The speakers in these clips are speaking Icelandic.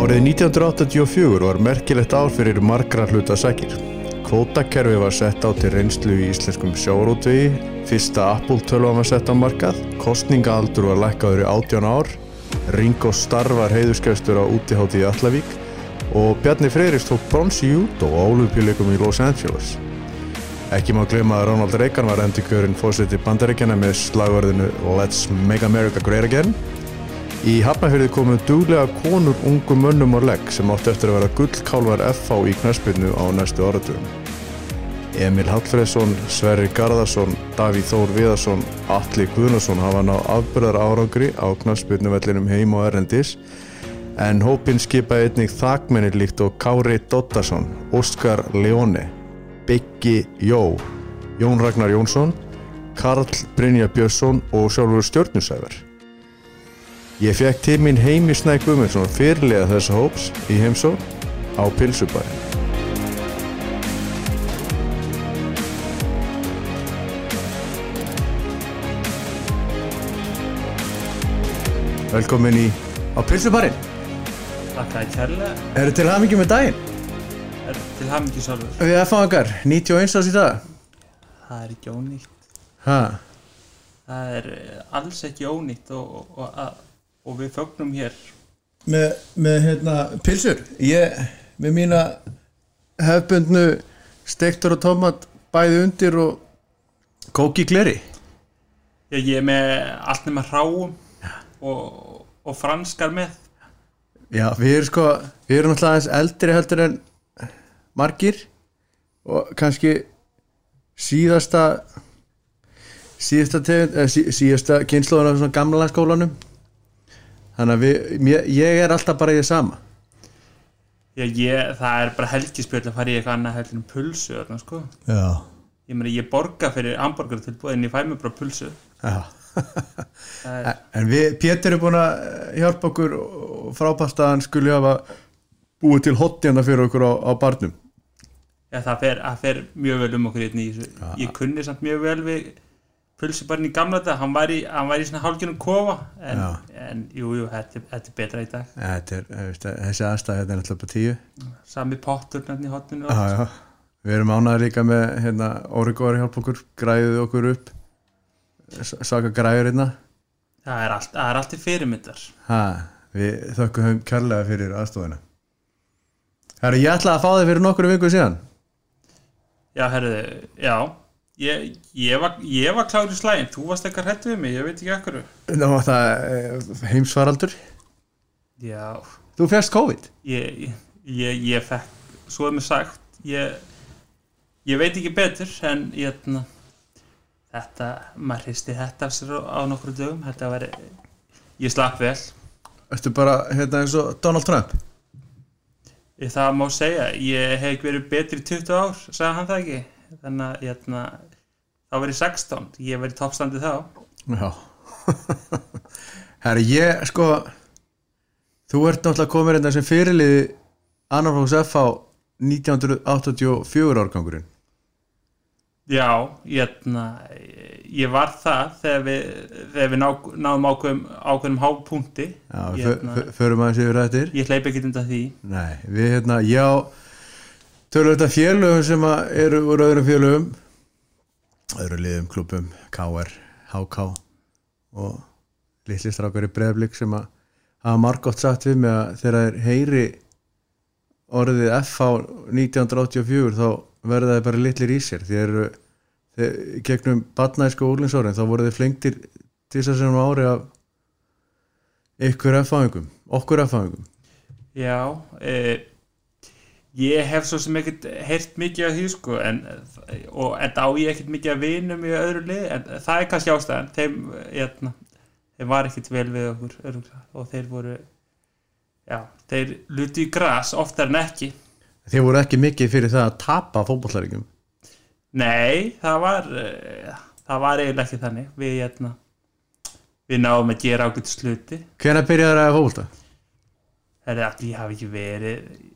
Árið 1984 var merkilegt ár fyrir margra hluta sækir. Kvótakerfi var sett á til reynslu í íslenskum sjárótvegi, fyrsta Apple tölvan var sett á markað, kostningaaldur var lækkaður í 18 ár, Ringo Starr var heiðurskjöstur á útihátti í Allavík og Bjarni Freyris tók brons í jút og álupjuleikum í Los Angeles. Ekki má glema að Ronald Reagan var endur kjörinn fórseti bandaríkjana með slagverðinu Let's Make America Great Again. Í Hafnarfjörði komu duglega konur ungum mönnum á legg sem átti eftir að vera gullkálvar FH í knæspilnu á næstu áratugum. Emil Hallfreðsson, Sverri Garðarsson, Davíð Þór Viðarsson, Alli Guðnarsson hafa náð afbyrðar árangri á knæspilnuvellinum heim og erendis en hópin skipaði einnig þakmennir líkt og Kári Dottarsson, Óskar Leone, Biggi Jó, Jón Ragnar Jónsson, Karl Brynja Björnsson og sjálfur Stjörnusæver. Ég fekk til mín heimi Snæk Guðmundsson fyrirlega þessa hóps í heimsó á Pilsubæri. Velkomin í á Pilsubarinn. Takk að kærlega Eru til hamingi með daginn? er til hamingi sjálfur Við okkar, 91 ás í dag. Það er ekki ónýtt Ha, Það er eh, alls ekki ónýtt og, og, og, að- og við fögnum hér með, með hérna, pilsur. Ég, með mína hefbundnu stektur og tómat bæði undir og kóki gleri. Ég, ég er með allt nema hráum og, og franskar með Já, við erum sko, við erum náttúrulega aðeins eldri heldur en margir og kannski síðasta síðasta tegund, eða sí, síðasta kynnslóðan svona gamla skólanum þannig að við, mér, ég er alltaf bara það sama. Ég, ég, Það er bara helgispjöld að fara í eitthvað annað heldur en pulsu þarna, sko. Já, Ég meina ég borga fyrir hamburger tilbúið en ég fæ mér bara pulsu. Já. En við, Pétur er búin að hjálpa okkur frábært að hann skuli hafa búið til hotjana fyrir okkur á, á barnum. Ja, það, fer, fer mjög vel um okkur hérna í þessu. Ég kunni samt mjög vel við pulsu bara í gamla þetta hann var í, hann var í svona hálgjörnum kofa en, en jú, jú, þetta, þetta er betra í dag. Þetta er, þessi aðstæð hérna er alltaf bara tíu. Sami pottur hérna í hotninu Já, já. Við erum ánæður líka með hérna, Órigóri hjálp okkur, græðið okkur upp. Saka græður hérna. Það er allt, það er allt í fyrirmyndar. Ha, Við þökkum höfum kærlega fyrir aðstofuna. Herru, ég ætlaði að fá þig fyrir nokkru viku síðan. Já, herðu, já ég, ég, var, ég var klár í slægin þú varst eitthvað hrætt við mig, ég veit ekki ekkur Ná, það eh, heimsfaraldur. Já, Þú fjast COVID? Ég, ég, ég fekk svo er mér sagt ég, ég veit ekki betur en ég, na, þetta, maður hristi þetta af sér á, nokkru dögum. Þetta var, ég slapp vel. Ertu bara hérna eins og Donald Trump? Það má segja, ég hef verið betri í 20 ár, sagði hann það ekki þannig að ég, na, þá verið 16 ég verið toppstandi þá. Já. Herru, ég sko Þú ert náttúrulega komin hérna sem fyrirliði Annarflóks FH 1984 árgangurinn. Já, ég, na, ég var það þegar við, þegar við ná, náðum ákveðum, ákveðum hápunkti. Já, förum aðeins yfir þetta ég hleyp ekki undan því. Nei, við hérna, já Tölum þetta félögum sem eru úr öðrum félögum öðrum liðum, klubum, KR HK og litli strákar í breyflik sem að hafa margótt sagt við mig að þegar þeir heyri orðið FH 1984 þá verða þeir bara litlir í sér. Þeir eru gegnum batnæsku úrlinsórin þá voru þeir flengtir til þess að ári af ykkur F-fáingum, okkur F-fáingum Já, e, ég hef svo sem ekkert heyrt mikið af því sko en, og en á ég ekkert mikið af vinum í öðru lið en það er kannski ástæðan. Þeim, hérna, þeim var ekkert vel við okkur örugglega, og þeir voru já, þeir luti í gras oftar en ekki. Þeir voru ekki mikið fyrir það að tapa fótbollaringum Nei, það var e, það var eiginlega ekki þannig. Við, hérna, við náðum að gera ákveðt sluti Hvenær byrjaði það að fótbolta? Það er að ég hafi ekki verið eh,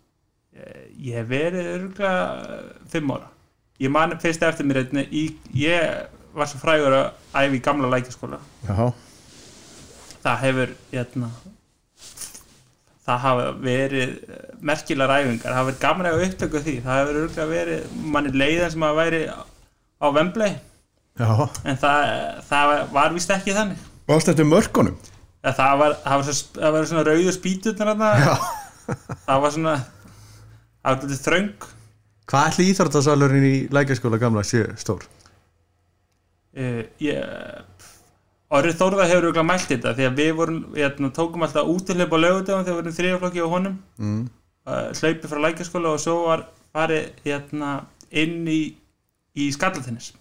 ég hef verið örgulega fimm ára. Ég man fyrst eftir mér einni, ég var svo frægur að æfi í gamla lækjaskóla. Já, það hefur hérna, það hafa verið eh, merkilegar æfingar, það hafa verið gaman að upptöku því, það verið, örugglega verið manni leiðan sem að væri á Wembley, Já, en það, það var vist ekki þannig. Varst þetta mörkunum? Eða það var, það var, það var svona rauður spýtunar þarna. Það var svona þetta þröng Hvað ætli íþróttasalurinn í lækjaskóla gamla sé stór? uh, ég Orrið Þórða hefur auðvitað mælt þetta því að við vorum, hérna, tókum alltaf útihlaup á lögutöfum þegar við vorum þriðaflokki á honum Mm. uh, hlaupi frá lækjaskóla og svo var farið hérna, inn í, í skallatennis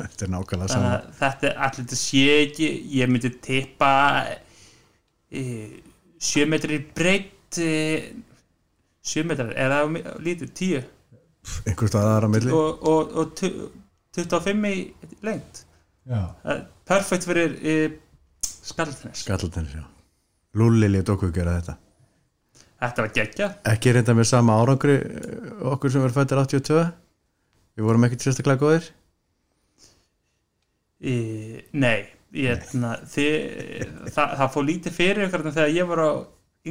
Þetta er nákvæmlega saman þetta er allir þetta sé ekki ég myndi tippa e, sjö metri breytt e, sjö metrar er það lítið, tíu. Einhvers staðar aðra milli. Og, og, og tu- 25 í lengt Já. perfekt fyrir e, skalltennis. Skallatennis, já. Lúli lét okkur gera þetta. Þetta var geggja. Ekki reynda með sama árangri eh, okkur sem verður fættir 82 Við vorum ekkert sérstaklega góðir? E, nei hérna, þið, það, það fór lítið fyrir ykkur þegar ég var á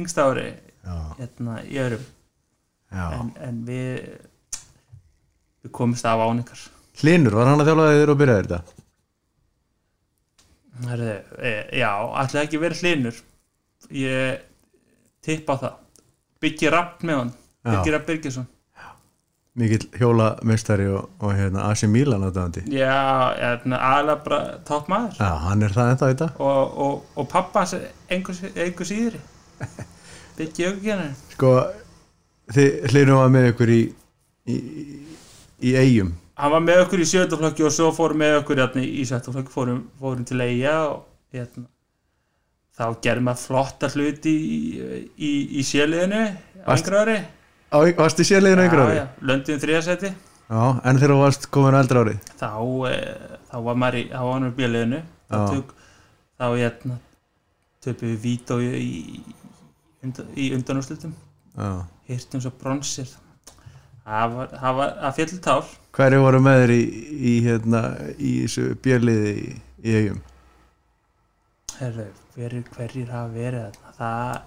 yngsta ári Já, hérna, í öðrum. En, en við við komumst af áningar Hlinur, var hann að þjálfa þér og byrjaði þetta? Herðu, e, já, ætlaði ekki verið hlinur ég tippa það. Byggi Rapp með hann Já. Byggi Rapp Birgisson. Mikill hjólamestari og, og hérna AC Milan aðdæðandi já, hérna, aðalega bara topp maður. Já, hann er það ennþá í dag. Og, og, og pappa hans einhver síðri. Byggi Jökugjörnir Sko, þið hlinur var með ykkur í í, í eigum hann var með okkur í sjöndaflokki og svo fórum með okkur hérna, í sjöndaflokki fórum, fórum til eiga og hérna, þá gerum maður flotta hluti í, í, í ári. Á, Varst ári? já, löndum þriðasæti Já, en þegar þú varst komin á eldra ári þá, e, þá var maður í, í bjöliðinu þá, hérna, töpum við vít og í, í undanúrslutum Já hirtum svo bronsir það fjalli tár. Hverju voru með þér í, í hérna í björliði í, í eigum? Hverjir, hverjir hafa verið það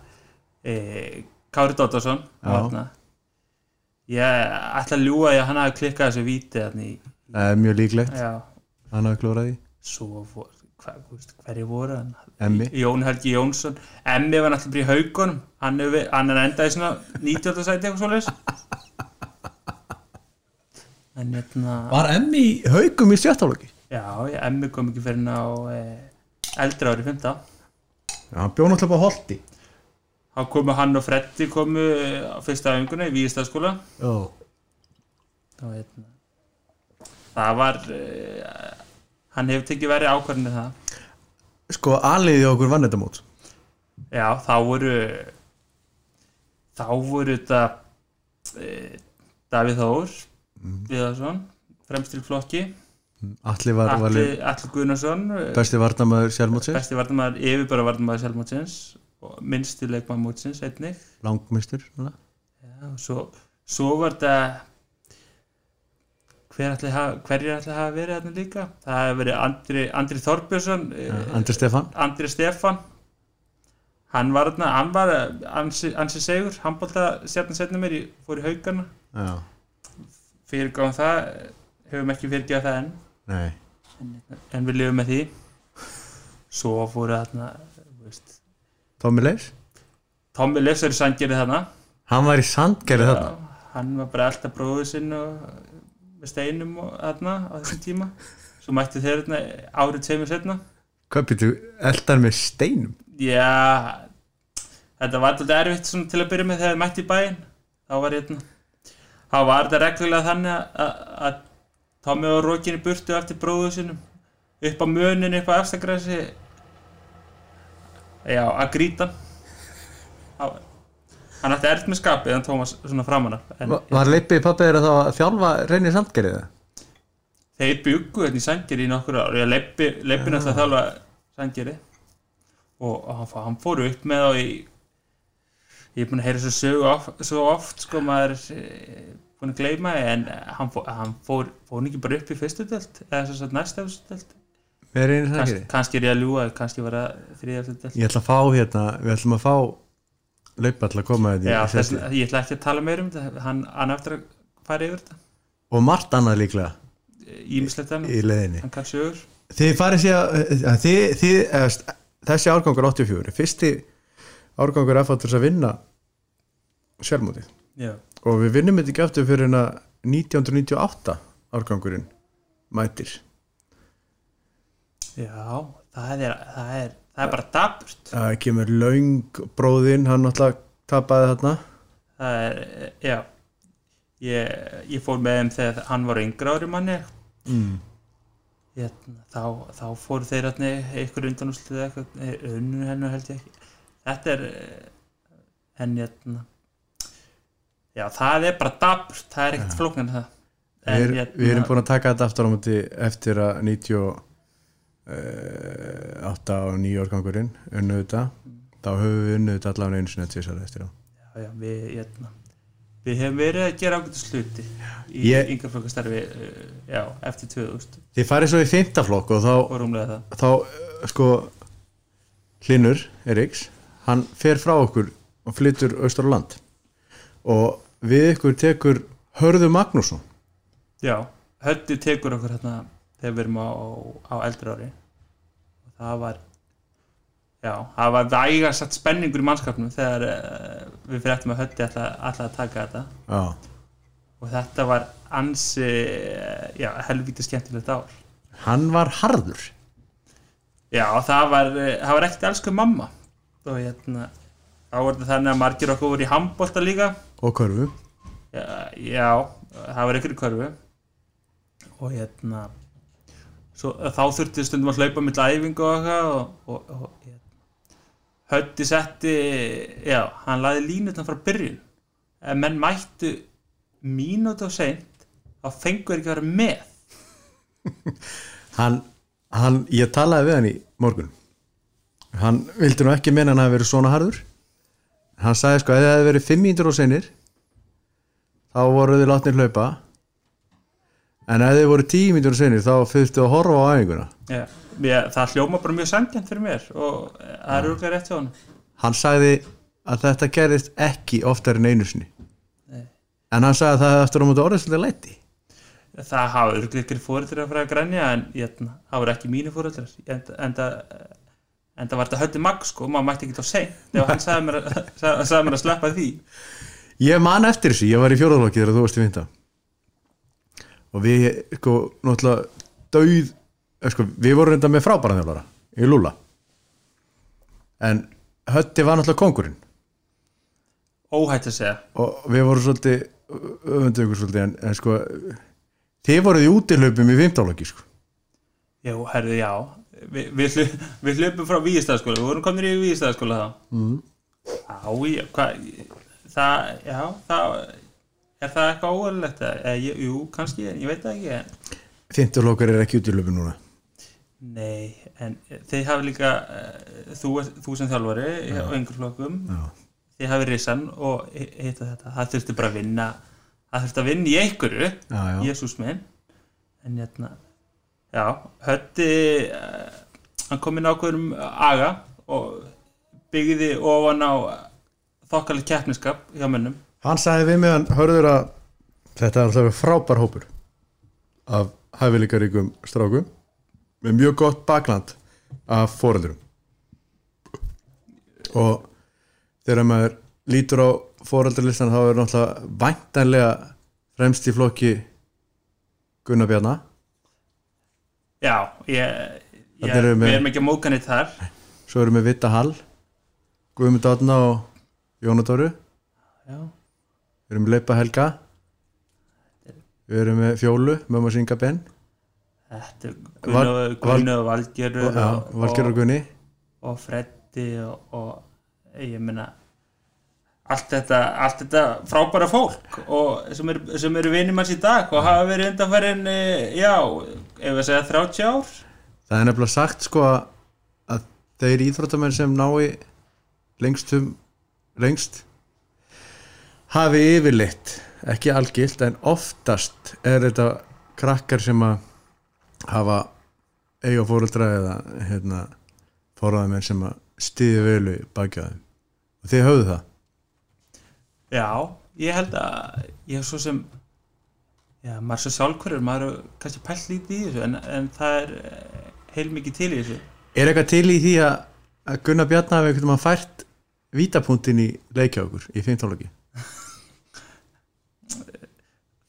e, Kári Dóttarsson ég ætla að ljúga því að hann hafi klikkað þessu víti Það er mjög líklegt, já, hann hafi klórað í svo hverjir voru hann? Emmi. Jón Helgi Jónsson. Emmi var náttúrulega í haugunum. Hann hann er endað í svona 90. sæti eitthvað en hérna Var Emmi í haugum í sjöttálöki? já, Emmi kom ekki fyrir ná e, eldra ári 15 Já, hann bjóð náttúrulega á holti. Þá komu hann og Freddi komu á fyrsta öfinguna í Víðistaskóla Já. Hérna það var uh, hann hefur tekið verið ákvarðinu það. Sko, aliði okkur vann þetta mót. Já, þá voru þá voru þetta uh, Davíð Þór Viðarsson, fremstil flokki. Alli var Alli, Alli Gunnarsson eh, besti varnamaður sjálfmótsins. besti vartamæður, yfirbara vartamæður sjálfmótsins og minnsti leikmann mótsins einnig. Og svo, svo var þetta hver ætli hverjir ætli hafa verið þarna líka? Það hefur verið Andri, Andri Þorbjörnsson ja, Andri Stefan Andri Stefan hann var þarna, hann var ansi, ansi segur, hann bólta stjarnan setna mér í, fór í haugana. Já, fyrirgáðum það hefum ekki fyrirgjáð það enn. Nei. En við lifum með því. Svo fóru þarna Tommy Leifs? Tommi Leifs er í sangeri þarna. Hann var í sandgerði þarna. Hann var bara alltaf bróður sinn og með steinum og þarna á þessum tíma. Svo mættu þeir þarna árið tveimur setna Hvað býttu, eldar með steinum? Já þetta var alltaf erfitt til að byrja með þegar þeir mættu í bæinn. Þá var hérna þá var þetta reglulega þannig að- að Tommi var rókinni burtu eftir bróður sinnum upp á mönin upp á efstagræsi já, að gríta. hann hann átti erft með skapið hann Tómas svona framan af en, Va- Var Leipið pappið þeirra þá að þjálfa reynir sandgerði það? þeir byggu þetta í Sandgeri í nokkur ár ég leipi, leipi náttúrulega þjálfa Sandgeri og, og hann, fó- hann fór upp með þá í ég er búin að heyra svo sögu of, svo oft sko maður er eh, búin að gleyma en hann, fór, hann fór, fór ekki bara upp í fyrstu delt eða svo Kans, sandgerði? kannski er ég að ljúga kannski var það delt Ég ætla að fá hérna, við ætlum að fá leipa alltaf að koma þetta í Já, þess, ég ætla ekki að tala meir um þetta. Hann, hann eftir að fara yfir þetta. Og margt annað líklega ímislegt leðinni hann kann sögur. Þið farið sér að þið, þið, eða, þessi árgangur 84 er fyrsti árgangur þess að vinna sjálfmótið. Já, og við vinnum þetta ekki aftur fyrir hérna 1998 árgangurinn mætir. Já það, er, það, er, það er bara daburt það kemur laung bróðinn hann náttúrulega tapaði þarna. Það er, já ég, ég fór með þeim þegar hann var yngra ári manni mm. hérna, þá, þá fóru þeir hérna einhver undanúslið eitthvað unnu hennu held ég ekki. Þetta er en hérna já það er bara daburt það er ekkert flóknan það. Við, er, hérna- við erum búin að taka þetta aftur á móti eftir að 98 og 9 árgangurinn unnu þetta. Þá höfum við unnu þetta allavega einu sinni að tvisar eftir á. Já, já, við, hérna, við hefum verið að gera ágættu sluti í Ég- yngarflokkastarfi já, eftir 2000 þið farið svo í fymtaflokk og þá, og þá eh, sko Hlinur Eriks hann fer frá okkur og flyttur austur á land. Og við ykkur tekur Hörðu Magnússon. Já, höndi tekur okkur hérna þegar við erum á, á eldri ári. Og það var já, það var vægasatt spenningur í mannskapnum þegar uh, við fréttum að höndi alltaf, að taka þetta. Já. og þetta var ansi eh, já, helvítið skemmtilegt ár. Hann var harður. Já, það var, eh, það var ekkert elsku mamma. Og hérna þá var þetta þannig að margir okkur voru í handbólta líka. Og Körfu. Já, já, það var ykkur í körfu. Og hérna svo, þá þurfti stundum að hlaupa mitt æfingu og eitthvað og, og, og hérna, hötti setti já, hann laði línutna frá byrjun. Ef menn mættu mínútu og seint þá fengur ekki að vera með. Hann, hann, ég talaði við hann í morgun. Hann vildi nú ekki meina hann að vera svona harður. Hann sagði sko að það hefði verið 5 mínútur og senir þá voru þið látnir hlaupa en ef þið voru 10 mínútur og senir þá fyrstu að horfa á æfinguna. Já, ég, það hljóma bara mjög sangjant fyrir mér og það er úrlega rétt hjá hann hann sagði að þetta gerðist ekki oftar en einu sinni. Nei. en hann sagði að það eftir á móti orðið svolítið læti. Það hafa örgulega ykkur fóreldrar að fara að grænja en ég, það voru ekki mínu fóreldrar en, en, það, en það var þetta höndi mag sko, maður mætti ekki þá seint. Ef hann sagði mér, að- sagði, mér að sleppa því. Ég man eftir þessu, ég var í fjóraðlokki þegar þú varst í vinda og við sko náttúrulega dauð eh, sko, við vorum reynda með frábæran þjálfara í Lúla en Hötti var náttúrulega kongurinn óhætt að segja. Og við vorum svolítið öfundu ykkur svolítið en, en sko þið voruð í útihlaupum í fimmtálokki sko. Já, herðu, já. Vi, við, við hlupum frá Víðistæðaskóla við vorum komin í Víðistæðaskóla þá. Mm. já, já, hvað það, já, það er það eitthvað óverulegt jú, kannski, en ég veit það ekki en fimmtálokkur er ekki útihlaupum núna. Nei, en þeir hafi líka uh, þú, þú sem þjálfari á yngur flokkum þið hafi risan og hitta þetta það þurfti bara að vinna það þurfti að vinna í einhverju. Jésús minn. En hérna já, hötti uh, hann kom inn ákveðum aga og byggði ofan á þokkalið keppniskap hjá mönnum hann sagði við hann hörður að þetta er alltaf frábær hópur af hæfileikaríkum strákum með mjög gott bakland af foreldurum og þegar maður lítur á foreldralistan þá er náttúrulega væntanlega fremst í flokki Gunnar Bjarnar já, ég, ég erum við- við erum ekki að móka neitt þar svo erum við Vitta Hall Guðmund Átna og Jónadóru já, við erum Leipa Helga við erum með Fjólu Mömmu Singa Ben. Þetta er Val- Gunnar Valgerur Valgerur Gunni. og Freddi og, og ég meina allt þetta, allt þetta frábæra fólk og sem eru vinir manns í dag og hafa verið undanfærin já, ef við segja 30 ár. Það er nefnilega sagt sko að- þeir íþróttamenn sem nái lengstum lengst hafi yfirleitt ekki algilt en oftast er þetta krakkar sem að hafa eiga fóreldra eða hérna, fóraðamenn sem að stiði velu þeim. Og þið höfðu það? Já, ég held að ég hef svo sem já, maður er svo sjálfhverjur, maður er kannski pælt lítið í þessu en, en það er eh, heilmikið til í þessu. Er eitthvað til í því að Gunnar Bjarnar einhvern veginn fært vítapunktin í leikja okkur í fimmtáloki?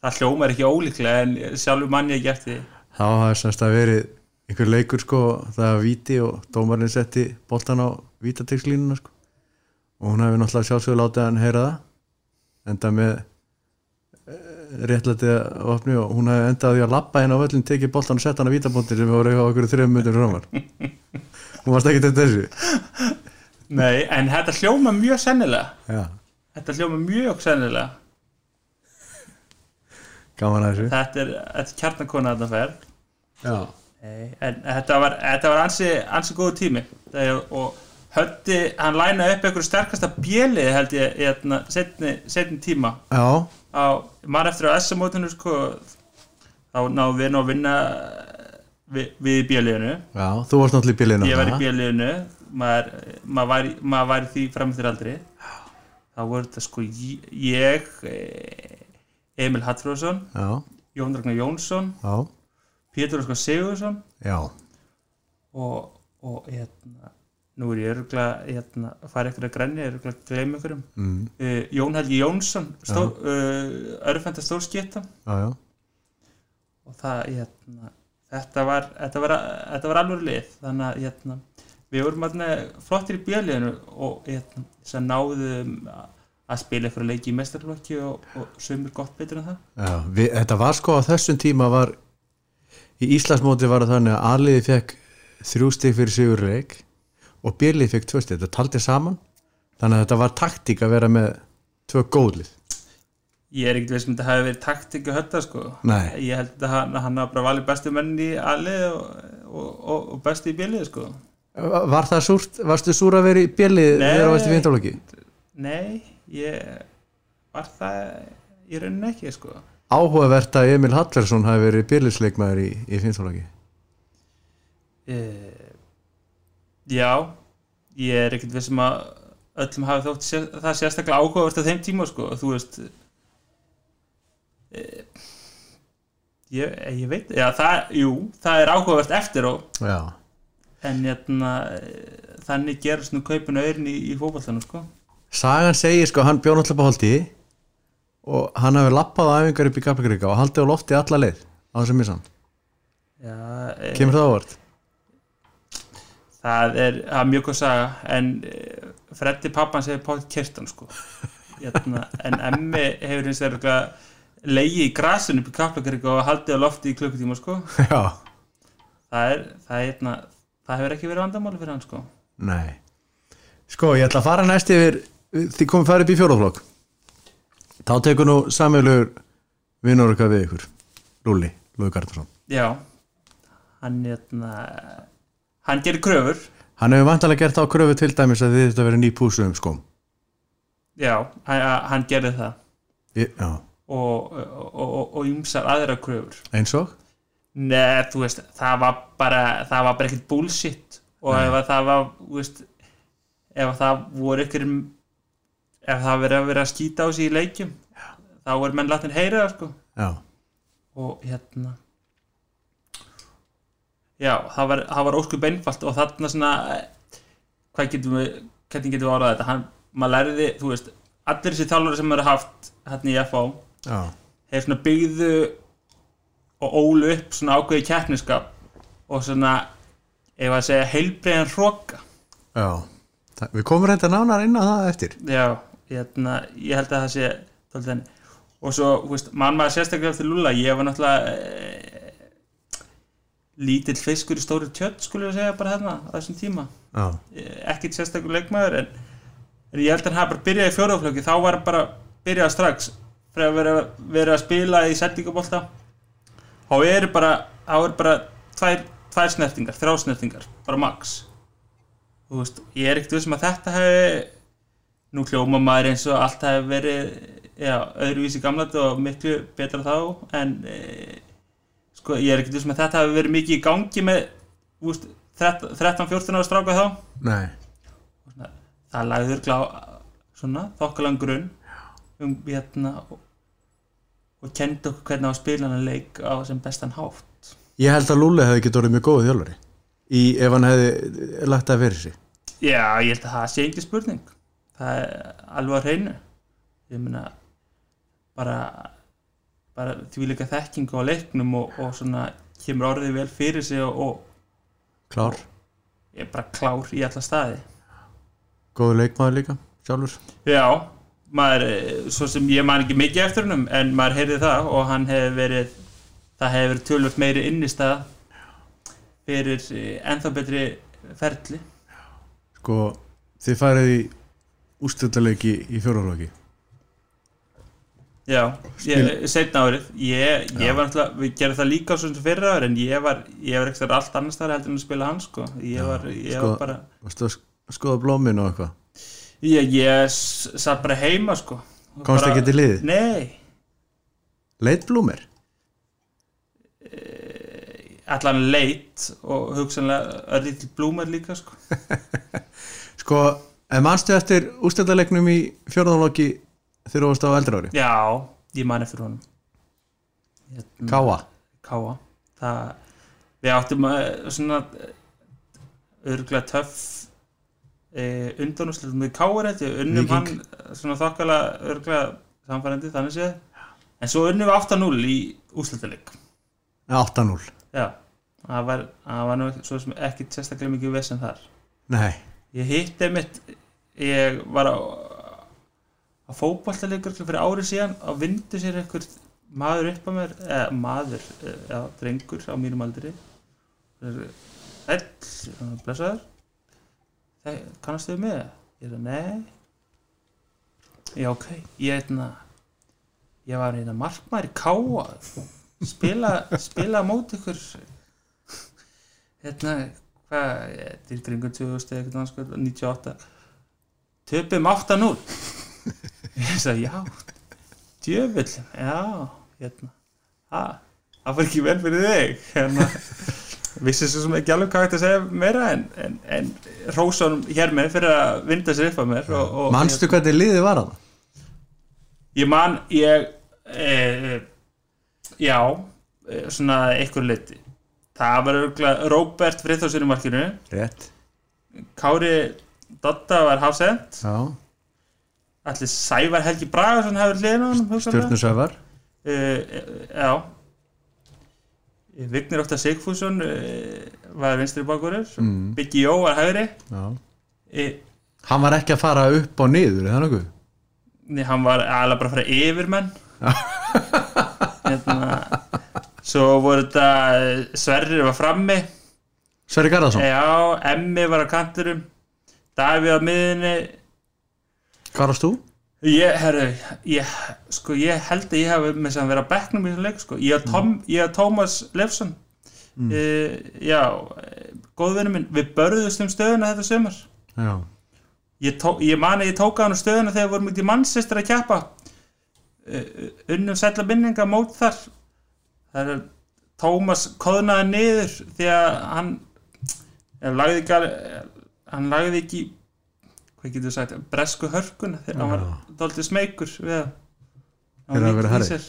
Það hljómar ekki ólíklega en sjálfur mann ég ekki eftir. Þá hafi semst að verið einhver leikur sko, það var víti og dómarinn setti boltan á vítategnslínuna sko. og hún hafi náttúrulega sjálfsögur látið hann heyra það enda með réttlætið að opni og hún hafi endað því að lappa henn á völlin tekið boltan og setta hann á vítapunktin sem voru á okkur þrejum minnir framar. Hún varst ekki til þessu. Nei, en þetta hljómar mjög sennilega. Já, þetta hljómar mjög sennilega gaman að þessu. Þetta er, þetta er kjarnakona þetta fer Já, Nei, en þetta var, þetta var ansi, ansi góðu tími. Þegar, og höndi, hann lænaði upp einhverju sterkasta bjelið held ég í hérna setni, tíma. Já, á, maður eftir á S-mótinu sko, þá náðum við nú að vinna við, við í bjeliðinu. Já, þú varst náttúrulega í bílinu ég var í bjeliðinu. Maður, maður, var, maður var í því framþyr aldrei þá voru þetta sko ég- ég eh, Emil Hallfróðsson Já, Jón Ragnar Jónsson já, Pétur Óskar Sigursson og, og hérna, nú er ég örgulega hérna, að fara eitthvað að er örgulega að gleyma einhverjum. Mm, uh, Jón Helgi Jónsson stór, uh, örfenda stórskipta. Og það, hérna, þetta var var, var alveg lið. Þannig að hérna, við vorum flottir í bjöliðinu og hérna, náðum að að spila eitthvað leiki í mestarflokki og, og sömur gott betur en það? Já við, Þetta var sko á þessum tíma var í Íslandsmóti var það þannig að Aliði fekk þrjú stig fyrir sigurleik og Björlið fekk tvö stig, þetta taldi saman þannig að þetta var taktík að vera með tvö góðlið ég er ekkert veist um þetta hafi verið taktik að hötta sko. Nei. ég held að hann, hann hafa bara valið bestu menn í alið og, og, og, og bestu í bjölið sko. Var það súrt, varstu súr að vera í Björlið Nei. þegar þú varst í nei, ég var það í rauninni ekki sko. Áhugavert að Emil Hallversson hafi verið Björliðsleikmaður í, í fintálóki uh, já ég er ekkert veist um að öllum hafi þótt sér, það sérstaklega áhugavert á þeim tíma sko. Þú veist uh, ég, ég veit já það, jú, það er áhugavert eftir og Já, en hérna, eh, þannig gerast nú kaupinu auðin í, í fótballtanum sko. Sagan segir sko, hann bjóð náttúrulega holdi og hann hafi lappað æfingar upp í Kaplakrika og haldið á lofti alla leið á þessum missan. Já, e, Kemur það ávart? það er, mjög góð saga en e, Freddi pappan segir pátt kertan sko. hérna, en Emmi hefur hins vegar leiði í grasinu upp í Kaplakrika og haldið á lofti í klukkutíma sko. Já. það er, það er hérna, það hefur ekki verið vandamáli fyrir hann sko. Nei. Sko, ég ætla að fara næst yfir, þið komum farið upp í fjóraflokk. Þá tekur nú samvegulegur vinnur okkar við ykkur, Lúli, Lúi Gardarsson. já hann hérna hann gerir kröfur Hann hefur vantalega gert á kröfu til dæmis að þið þetta verið ný púsu um skóm. já, hann, hann gerir það já, og, og, og, og ymsar aðra kröfur eins og? Nei, þú veist, það var bara það var bara ekkert bullshit og ef að það var, þú veist ef að það voru ykkur ef það verið að vera að skýta á sig í leikjum Já. þá voru menn latin heyra það sko. Já, og hérna. Já, það var, var óskup einfalt og þarna svona hvað getum við, hvernig getum við árað þetta? Hann, maður lærði, þú veist allir þessi þjálfur sem eru haft hérna í FH þeir svona byggðu og ólu upp svona ákveði keppniskap og svona ef að segja heilbreiðan hróka já. Við komum reynda nánar inn á það eftir. já, hérna, ég held að það sé tólið henni og svo, þú veist, mann maður sérstaklega eftir Lula, ég var náttúrulega e, lítill fiskur í stóri tjött, skulle við segja bara hérna á þessum tíma, Eh, ekkit sérstaklega leikmaður en, en ég held að hann bara byrjað í fjórðaflöki, þá var hann bara byrjað strax, fyrir að vera, vera að spila í settingabólta þá eru bara, þá eru bara tvær, tvær snertingar, þrjá snertingar bara max. Þú veist, ég er ekkert vissum að þetta hefði nú hljóma maður eins og allt hefði verið já, öðruvísi gamlat og miklu betra þá en e, sko, ég er ekkert vissum að þetta hefði verið mikið í gangi með þú veist, 13-14 ára stráka þá. Nei, það lagður glá svona þokkalan grunn um hérna og, og kendi okkur hvernig á að spila hann leik á sem bestan hátt. Ég held að Lúli hefði getið orðið mjög góð þjálfari ef hann hefði lagt það fyrir sig. Já, ég held að það sé ekki spurning það er alveg á hreinu. Ég meina bara, bara því líka þekkingu á leiknum og, og svona kemur orðið vel fyrir sig og, og Klár, er bara klár í alla staði. Góðu leikmaður líka sjálfur. Já, maður, eh, svo sem ég man ekki mikið eftir hennum en maður heyrði það og hann hefur verið það hefur verið tölvöld meiri innistað fyrir eh, ennþá betri ferli. Sko, þið farið í ústöldarleiki í fjórarlóki Já, ég, setna árið. Ég, ég var náttúrulega, við gerum það líka svo sem fyrra árið en ég var, ég var ekki allt annars þar heldur en að spila hann sko. Ég var, ég sko- var bara Varstu að sk- skoða blómin og eitthvað? Ég, ég satt bara heima sko. Komst Bara- ekki til liðið? Nei, Leit blómir? allan leit og hugsanlega örlít til blúmar líka sko. Sko, en manstu eftir ústöldarleiknum í fjórarlóki þegar þú varst á eldra ári? Já, ég man eftir honum. Hérna, Káa? Káa það, við áttum að svona örgulega töff e, Káar held ég, unnum Víking. hann svona þokkalega örgulega samfærandi þannig séð. En svo unnum við 8-0 í úslutaleg 8-0 já, það var, var ekki sérstaklega mikið vesen þar. Nei, ég hitti mitt ég var á að fótballtalegur fyrir árið síðan og vindu sér einhver maður upp á mér eða maður, já, drengur á mínum aldri. Æll, blessaður. Kannastu við mig? Ég er að nei. Já, ok, ég eitna ég var einna markmaður í Káa spila, spila á móti ykkur hérna er kringur 2000 eða eitthvað sko, 98 töpum 8-0 ég sagði já djöfull, já hérna, það var ekki vel fyrir þig hérna. Vissi svo sem ekki alveg hvað hægt að segja meira en, en, en rósanum hér með fyrir að vinda sér upp að mér og, og, manstu hvernig liðið var að það? ég man ég e, já e, svona einhver liti það var örgulega Róbert Friðþórsson í markinu. Rétt. Kári Dotta var hafsend Já, allir Sævar Helgi Bragason hefur hliðin á hann stjórnusöfar uh, já. Vignir Óttar Sigfússon uh, var vinstri bakurur Mm. Biggi Jó var hægri. Já. Uh, Hann var ekki að fara upp og niður, er það nokkuð? Nei, hann var alveg bara fyrir yfirmenn hérna svo voru þetta eh, Sverrir var frammi. Sverri Garðarsson, já, Emmi var á kanturum Davíð á miðinni hvað varst þú? ég, herru, ég sko, ég held að ég hef með þess að vera bekknum í þessum leik, sko, ég og, Tom, og Tómas Lefsson mm. já, góðvinni minn. Við börðust um stöðuna þetta sömur Já, ég, tó, ég mani ég tók á hann stöðuna þegar við vorum út í mannsistur að kjappa uh, unnum sætla minninga mót þar það er Tómas koðnaði niður því að hann hann lagði ekki alveg- hann lagði ekki hvað getur þú sagt, bresku hörkuna þegar hann var dálítið smeykur við að hann að var vera lítið í sér.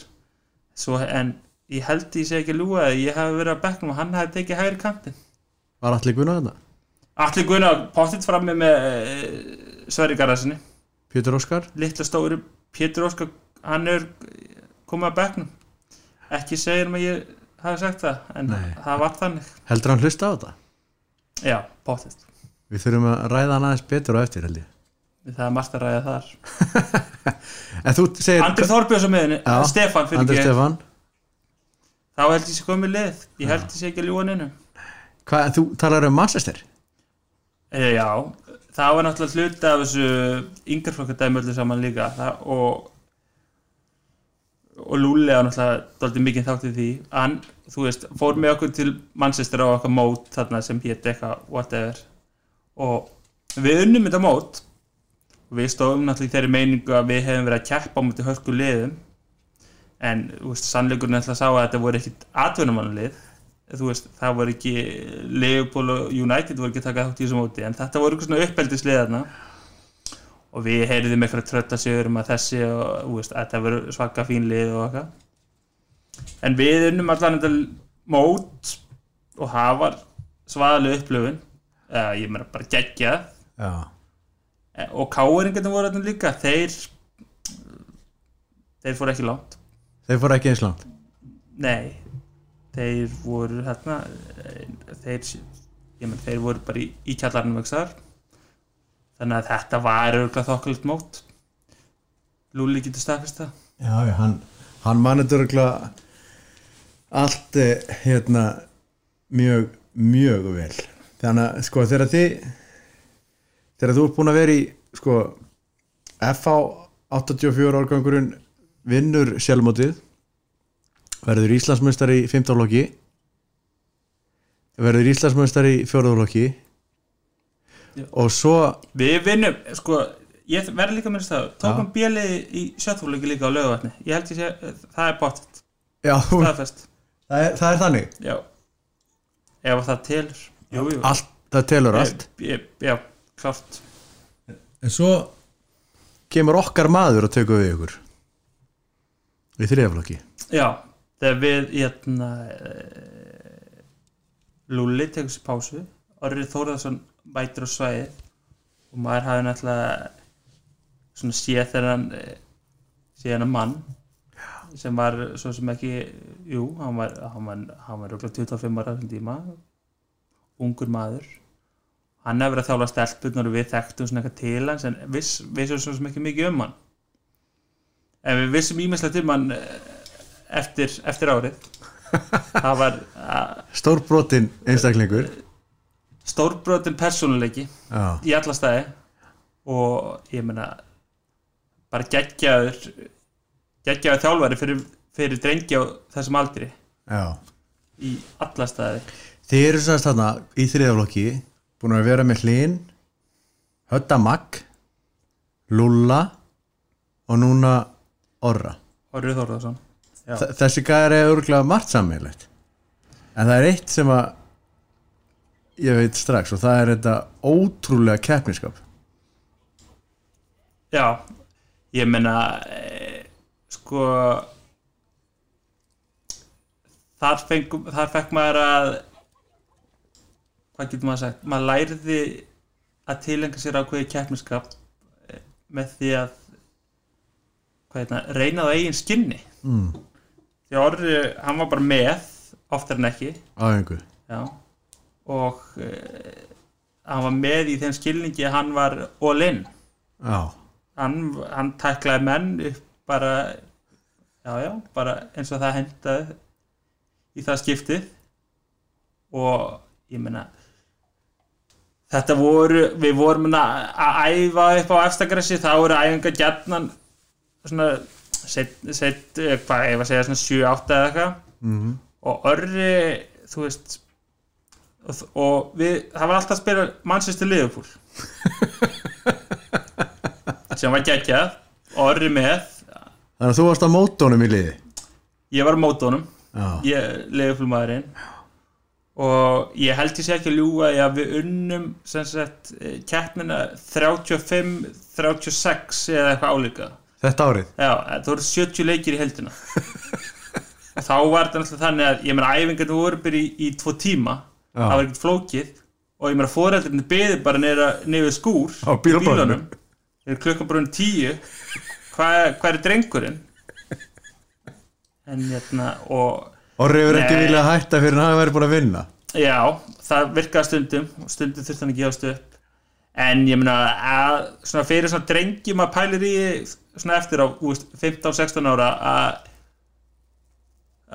Svo, en ég held ég sé ekki lúa að ég hafi verið á bekknum og hann hafi tekið hægri kantinn var allir Gunnar þarna? Allir Gunnar pottitt frammi með uh, Sverri Garðarsinni Pétur Óskar? litla stóri Pétur Óskar hann er komið að bekknum ekki segir mig að ég hafi sagt það en Nei. það var þannig. Heldur hann hlusta á þetta? já, pottitt, Við þurfum að ræða hann aðeins betur á eftir held ég. Það er margt að ræða þar. En þú segir Andri miðinni, Já, Stefan fyrir Andri ekki Stefan þá held ég sé komið lið, ég held ég sé ekki að ljúa nynnu Hvað, þú talar um Manchester? e, já, það var náttúrulega hluti af þessu yngarflokkadæmi öllu saman líka. Það, og og Lúli á náttúrulega dálítið mikið þátt í því. Hann, þú veist, fór með okkur til Manchester á okkar mót þarna sem hétt eitthvað whatever. Og við unnum þetta mót. Og við stóðum náttúrulega í þeirri meiningu að við hefum verið að keppa á mútið hörku liðum. En þú veist, sannleikurinn að sá að þetta voru ekkit atvinnumannlið þú veist, það voru ekki Liverpool og United voru ekki að taka þátt í þessu móti en þetta voru eitthvað svona uppeldisliðarna og við heyrðum eitthvað tröttasigur um að þessi og veist, að þetta verður svaka fínlið og eitthvað. En við unnum allan þetta mót og var svaðalega upplöfun. Eða ég meina bara geggjað. Já, og káeringarnir voru þarna líka. Þeir þeir fóru ekki langt. Þeir fóru ekki eins langt? Nei. Þeir voru hérna þeir, ég menn, þeir voru bara í, í kjallarnum veksar þannig að þetta var örgulega þokkalegt mót. Lúli getur staðfist það. Já, hann, hann manið örgulega allt eh, hérna mjög, mjög vel. Þannig að sko þegar þið þegar þú ert búin að vera í sko FH 84 árgangurinn vinnur sjálfmótið verður Íslandsmeistar í 15 lokki verður Íslandsmeistar í 4 lokki Já. og svo við vinnum, sko ég verði líka með þess að tókum bjölið í sjöttfólki líka á lögavatni ég held ég sé, það er bótt já, það, staðfest, er, það er þannig. Já. Ef það telur. Jú, jú. allt, það telur allt. Ég- ég- já, klárt. En svo kemur okkar maður að tökja við ykkur. Í þriðaflokki Já, þegar við hérna eh, Lúli tekur sér pásu. Orrið Þórðarsson mætir á svæði og maður hafði náttúrulega svona séð hann eh, séð hann mann sem var svo sem ekki jú, hann var, var, örugglega 25 ára þessum tíma. Ungur maður. Hann hefur verið að þjála stelpunar og við þekktum svona eitthvað til hans en viss, vissum svo sem ekki mikið um hann. En við vissum ímestlega um hann eh, eftir, eftir árið. Það var stórbrotin einstaklingur stórbrotin persónuleiki já, í alla staði. Og ég meina bara geggjaður geggjaður þjálfari fyrir, fyrir drengi á þessum aldri. Já. Í alla staði. Þið eru sannst þarna í þriðaflokki búin að vera með hlinn Hötta Magg Lulla og núna Orra. Orrið Þórðarsson Já. Þ þessi gæðar er örgulega margt sammeilegt en það er eitt sem að ég veit strax og það er þetta ótrúlega keppniskap Já, ég meina e, sko þar, fengum, þar fekk maður að hvað getur maður sagt maður læriði að tilenga sér ákveði keppniskap eh, með því að hvað heitna, reyna það eigin skinni mm. því að orði, hann var bara með oftar en ekki á einhver já. Og e, hann var með í þeim skilningi að hann var all in. Já, hann, hann tæklaði menn bara já já, bara eins og það hendaði í það skiptið. Og ég meina þetta voru, við vorum að æfa upp á efstagressi þá voru æfinga gjarnan svona set, set, eh, hvað ég var að segja svona 7-8 eða eitthvað. Mm og orri þú veist og, og við, það var alltaf að spila Manchester Liverpool. Sem var geggjað. Orri með. Þannig að þú varst á mótónum í liði? Ég var á mótónum, já, ég Liverpool maðurinn og ég held ég sé ekki að ljúga því að við unnum eh, keppnina 35-36 eða eitthvað álíka. Þetta árið? Já, það voru 70 leikir í heldina og þá var þetta náttúrulega þannig að ég meina æfingarnir voru bara í, í tvo tíma. Það var ekkert flókið. Og ég meina fóreldrinni beði bara neyfið skúr Á í bílaplaninu. þeir klukkan bara um tíu. Hvað hva er drengurinn? En hérna og Orri hefur ekki viljað hætta fyrir hann hafi verið búin að vinna? Já, það virkaði stundum. Og stundum þurfti hann að gefast upp. En ég meina að svona fyrir svona drengjum að pælir í svona eftir á þú veist, 15-16 ára að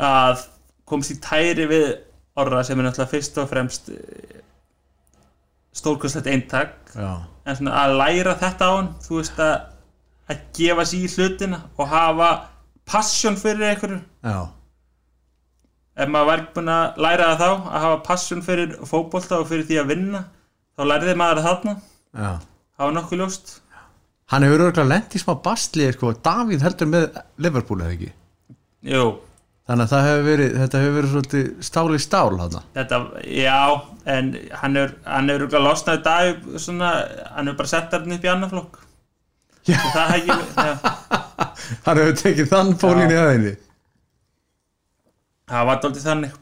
að komst í tæri við orra sem er náttúrulega fyrst og fremst stórkvæmslegt eintak. Já, en svona að læra þetta á hann þú veist að að gefa sér í hlutina og hafa passion fyrir einhverju. Já, ef maður var ekki búinn að læra það þá að hafa passion fyrir fótbolta og fyrir því að vinna þá læriði maður þarna. Já. Var nokkuð ljóst. Hann hefur örgulega lent í smá bastli sko. Davíð heldur með Liverpool eða ekki? Jú, þannig að hefur verið þetta hefur verið svolítið stál í stál þarna. Þetta, já en hann er hann er örugglega losnaði dag svona, hann er bara sett þarna upp í annar flokk. Já. það hef ég já. hann hefur tekið þann pólinn í aðeinni það var doldið þannig.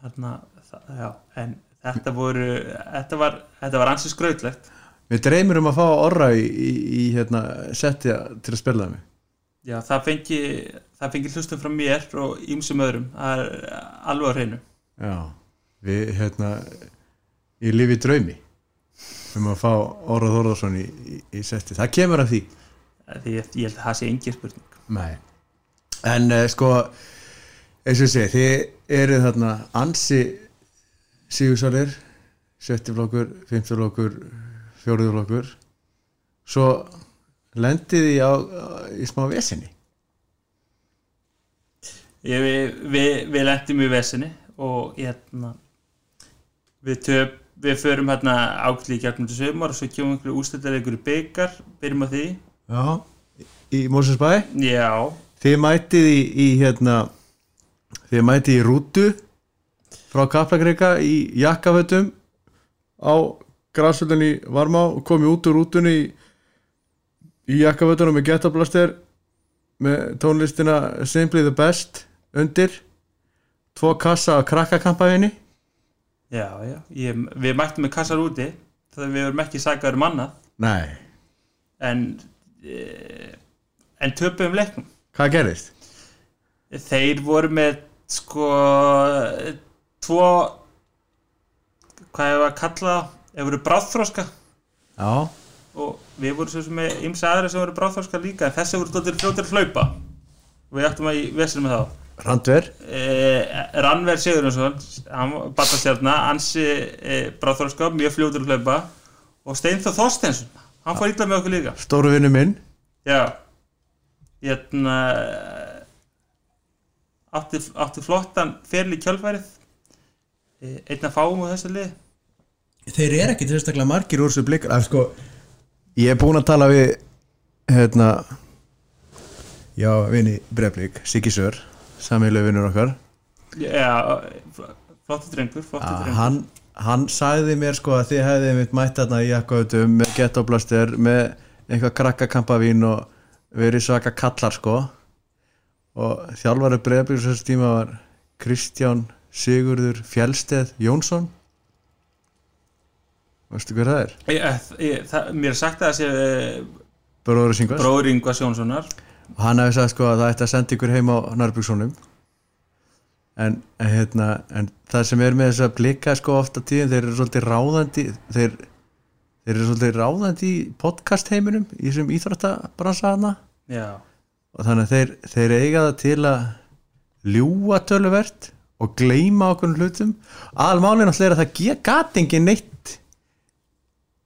Þarna, það, já, en þetta voru þetta var, þetta var ansið skrautlegt. Við dreymir um að fá orra í, í, í hérna, setja til að spila það mig já, það fengi það fengi hlustum frá mér og ýmsum öðrum. Það er alveg á hreinu. Já, við hérna í lifi draumi um að fá Orra Þórðarsson í, í, í seti, það kemur af því. Því ég, ég held að það sé engin spurning. Nei. en uh, sko eins og ég segi, þið eru þarna ansi sígusalir settiflokkur, fymtiflokkur fjóruðurflokkur svo lendið því á, í smá vesinni ég, við, við, við lendum í vesinni og hérna við töp við förum hérna ákveðli í gegnum þessu sömur og svo kemum einhverju einhverju byggar, byrjum á því. Já, í Mósinsbæ Já. Þið mætið í, í hérna þið mætið í rútu frá Kaplagreika í jakkafötum á græsvöldinni Varmá og komið út úr rútunni í, í jakkafötunum með getablaster með tónlistina Simply the Best undir tvo kassa á krakkakampaðinni Já, já, ég, við mættum með kassar úti þegar við verum ekki sækjaður um annað. Nei. En e, en töpum leiknum. Hvað gerist? Þeir voru með sko tvo hvað hefur að kalla þeir voru bráðþróska Já. Og við vorum svo sem með ymsa aðra sem voru bráðþróska líka en þessi voru stóttir fljóttir hlaupa. Og við ættum að í vesinu með þá. Randver? Eh, Rannver Sigurðarsson hann batastjarna, ansi eh, bráþróska, mjög fljótur að hlaupa. Og Steinþór Þorstensson hann fór illa með okkur líka. Stóru vinnu minn. Já. Hérna átti, átti flottan ferli kjálfærið eh, einn að fáum á þessu lið Þeir eru ekki sérstaklega margir úr þessu blikar af sko, ég er búin að tala við hérna já, vini Breiflik, Siggi Sör samílu vinnur okkar. Já, flottur drengur flottur að drengur. hann, hann sagði mér sko að þið hefði mitt mætt þarna í jakkautum með getoblaster, með eitthvað krakkakampavín og verið svaka kallar sko. Og þjálfari Breiflik þessu tíma var Kristján Sigurður Fjellsteð Jónsson veistu hver það er? ég, ég, það, mér sagt að það sé eh, Bróður Singvars bróður Ingvars Jónssonar. Og hann hefði sagt sko að það ætti að senda ykkur heim á Nærbjörnssonum en, en, hérna, en það sem er með þess að blika sko ofta tíðin þeir eru svolítið ráðandi þeir, þeir eru svolítið ráðandi í podcast heiminum í þessum íþróttabransa hana. Já. Og þannig að þeir, þeir eiga það til að ljúa töluvert og gleyma okkur hlutum. Aðalmálinn alltaf er að það gati engin neitt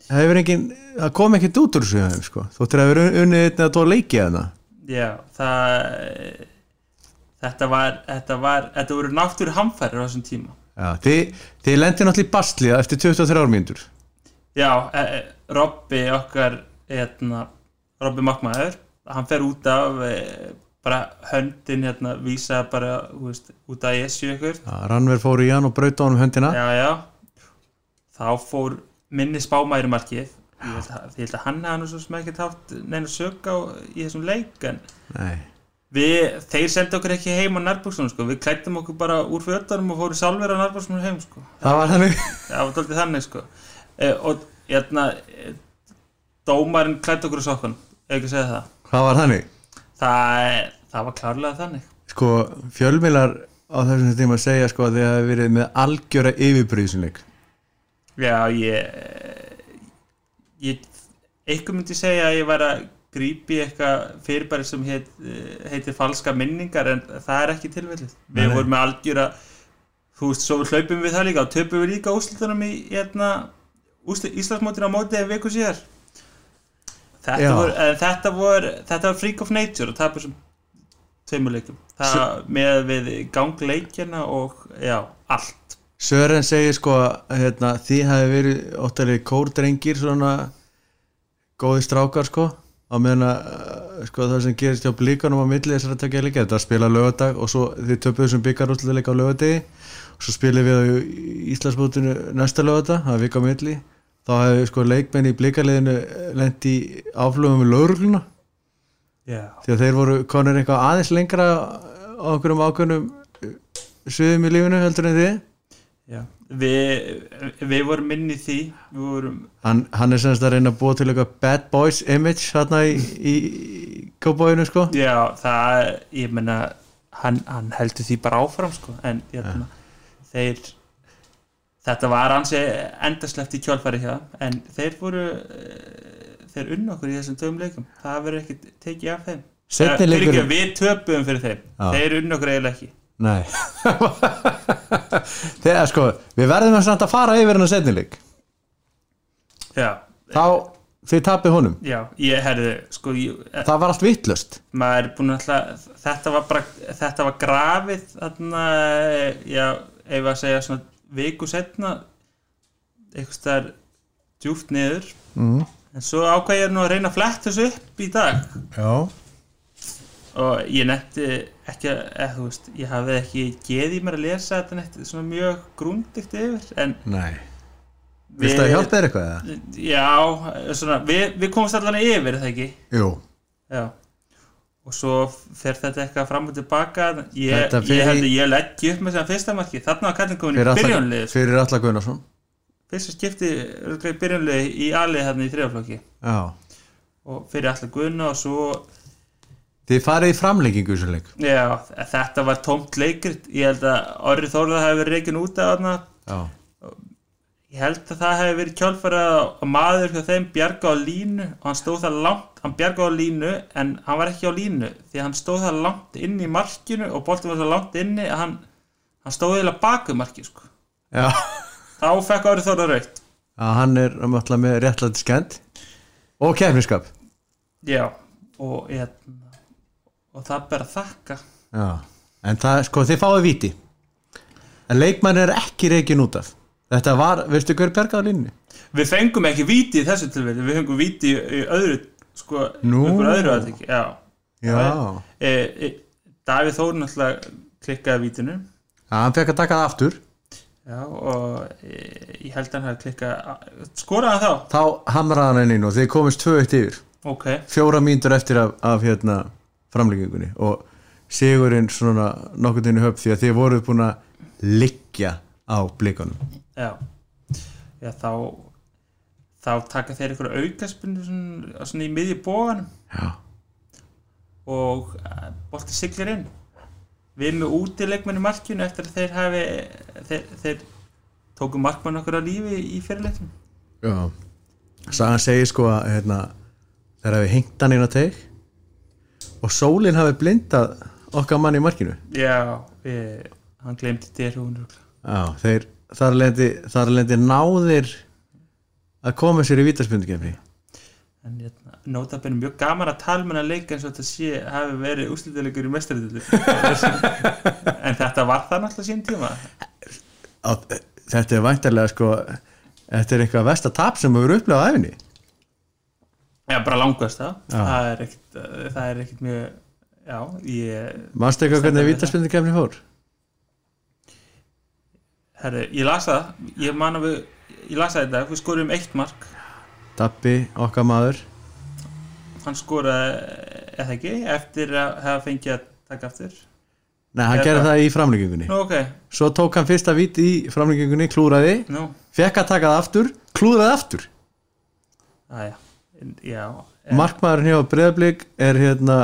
það hefur engin það kom ekkert út úr þessu sko. þóttir að vera unnið einn eða tvo leiki að það. Já, það þetta var þetta var, þetta voru náttúru hamfærir á þessum tíma. Já, þið, þið lendir náttúrulega í bastliða eftir 23 mínútur. Já, e, e, Robby okkar hérna, Robby Makkmaður hann fer út af e, bara höndin hérna, vísa bara þú veist, út af ESU ykkur Rannver fór í hann og braut á hann um höndina. Já, já. Þá fór minni spámæri markið ég held að, ég held að hann hafa nú svo sem ekki tátt neina sög á í þessum leik en Nei, Við, þeir sendi okkur ekki heim á nærbúksunum sko. við klættum okkur bara úr fötunum og fórum sjálfur á nærbúksunum heim sko. það var þannig það var doldið þannig sko. e, og hérna e, dómarinn klætt okkur á sokkun ekki segja það Hvað var þannig? það, það var klárlega þannig Sko, fjölmiðlar á þessum tíma segja sko að þið hafi verið með algjöra yfirbríðsynleik já ég ég eitthvað myndi segja að ég var að grípi eitthvað fyrirbæri sem heit, heitir falska minningar en það er ekki tilfellið. Nei, við vorum með algjöra þú veist, svo hlaupum við það líka og töpum við líka úslitunum í hérna, Íslandsmótinu á móti eða viku síðar. Þetta voru, en þetta voru þetta var freak of nature og tapur sem tveimurleikum það með við gangleikjana og já, allt Sören segir sko að hérna, þið hafi verið óttalegi kórdrengir svona góði strákar sko. Á meðan að uh, sko, það sem gerist hjá blíkanum á milli þessar að taka líka þetta að spila lögadag og svo þið töpuðu sem byggarúsleika á lögadegi og svo spilum við á Íslandsbútinu næsta lögadag, það er vika á milli. Þá hefði sko leikmenn í blíkaliðinu lent í áflugum með laurugluna já, því að þeir voru konur eitthvað aðeins lengra á okkurum ákveðnum sviðum í lífinu heldur en þið við, við vorum inn í því vorum, hann, hann er semst að reyna að búa til eitthvað bad boys image hérna í, í, í kópáinu sko. Já, það ég menna, hann, hann heldur því bara áfram sko, en hérna, þeir þetta var hansi endaslegt í kjálfæri hjá en þeir voru eh, þeir unna okkur í þessum töfum leikum það verður ekki tekið af þeim. Leikurinn- ekki, við töpuðum fyrir þeim. Já. þeir unna okkur eiginlega ekki. Nei Þegar sko, við verðum að fara yfir hennar setnileik já, þá þið tapið honum. Já, ég herði sko, ég, eh, það var allt vittlust þetta var bara þetta var grafið þarna, já, ef að segja svona viku setna eitthvað stær djúft niður. Mm. en svo ákvað ég nú að reyna að fletta þessu upp í dag. Já og ég netti ekki að, þú veist, ég hafði ekki geð í mér að lesa þetta netti svona mjög grúndikt yfir en Nei. Viltu að hjálpa þér eitthvað eða? Já, svona, við, við komumst allan yfir það ekki? Jú. Já. Og svo fer þetta eitthvað fram og tilbaka ég, fer ég held að ég leggji upp með þessum fyrsta marki. Þarna var kallin komin í Fyrir byrjunlið. fyrir alla Gunnarsson. Fyrsta skipti byrjunlið í alið þarna í þriðaflokki Já. Og fyrir allar gunna og svo Þið farið í framlengingu þessu leik? Já, þetta var tómt leikrit. Ég held að Orri Þórða hefði verið reikin út af þarna. Ég held að það hefði verið kjálfara að maður hjá þeim bjarga á línu og hann stóð það langt, hann bjarga á línu en hann var ekki á línu því hann stóð það langt inn í markinu og boltin var svo langt inni að hann, hann stóð eða baku markið sko. Þá fekk Orri Þórða raukt að hann er um alltaf með réttlæti skend og kefniskap já, og, ég, og það ber að þakka. Já, en það, sko, þið fáið víti. En leikmann er ekki reikin út af. Þetta var, veistu hver bergað á línni? við fengum ekki víti í þessu tilvæði við fengum víti í, öðru sko, ykkur öðru já. Já, E, e, Davíð Þór náttúrulega klikkaði vítinu. Já, hann fekk að taka það aftur. Já, og e, ég held að hann hafi klikkað skoraði hann þá? þá hamraði hann inn og þið komist tvö eitt yfir. Ok, fjóra mínútur eftir af, af hérna framlengingunni. Og sigurinn svona nokkuð inn í höfn því að þið voruð búin að liggja á blikunum. Já. Já, þá þá taka þeir ykkur aukaspunni svona, svona í miðju bóganum Já, og e, bolti siglir inn. Við með útileikmenn í markinu eftir að þeir hafi þeir, þeir tóku markmann okkur á lífi í fyrirleikum já. Sagan segir sko að hérna, þeir hafi hengt hann inn á teik og sólinn hafi blindað okkar mann í markinu? Já, við, hann glemdi þér hún Já, þeir þar lendi, þar lendi náðir að koma sér í vítaspundikefni en hérna, nótabene mjög gaman að að leika eins og þetta sé hafi verið úslítalegur í mestariðlu en þetta var það náttúrulega sín tíma. Þetta er væntarlega sko Þetta er eitthvað versta tap sem erum upplegað æfinni. Já, bara langast það það er ekkit, það er ekkit mjög Manstu eitthvað hvernig við vítaspundikefni fór? herri, ég lasa það. Ég man að við, ég lasa þetta við skorum eitt mark. Dabbi, okkar maður. Hann skoraði, eða ekki eftir að hafa fengið að taka aftur. Nei, hann gerði það í framlengingunni. Nú, ok, Svo tók hann fyrsta vít í framlengingunni, klúraði nú, Fekk að taka það aftur, klúraði aftur. Aðja já, Markmaðurinn hjá Breiðablík er hérna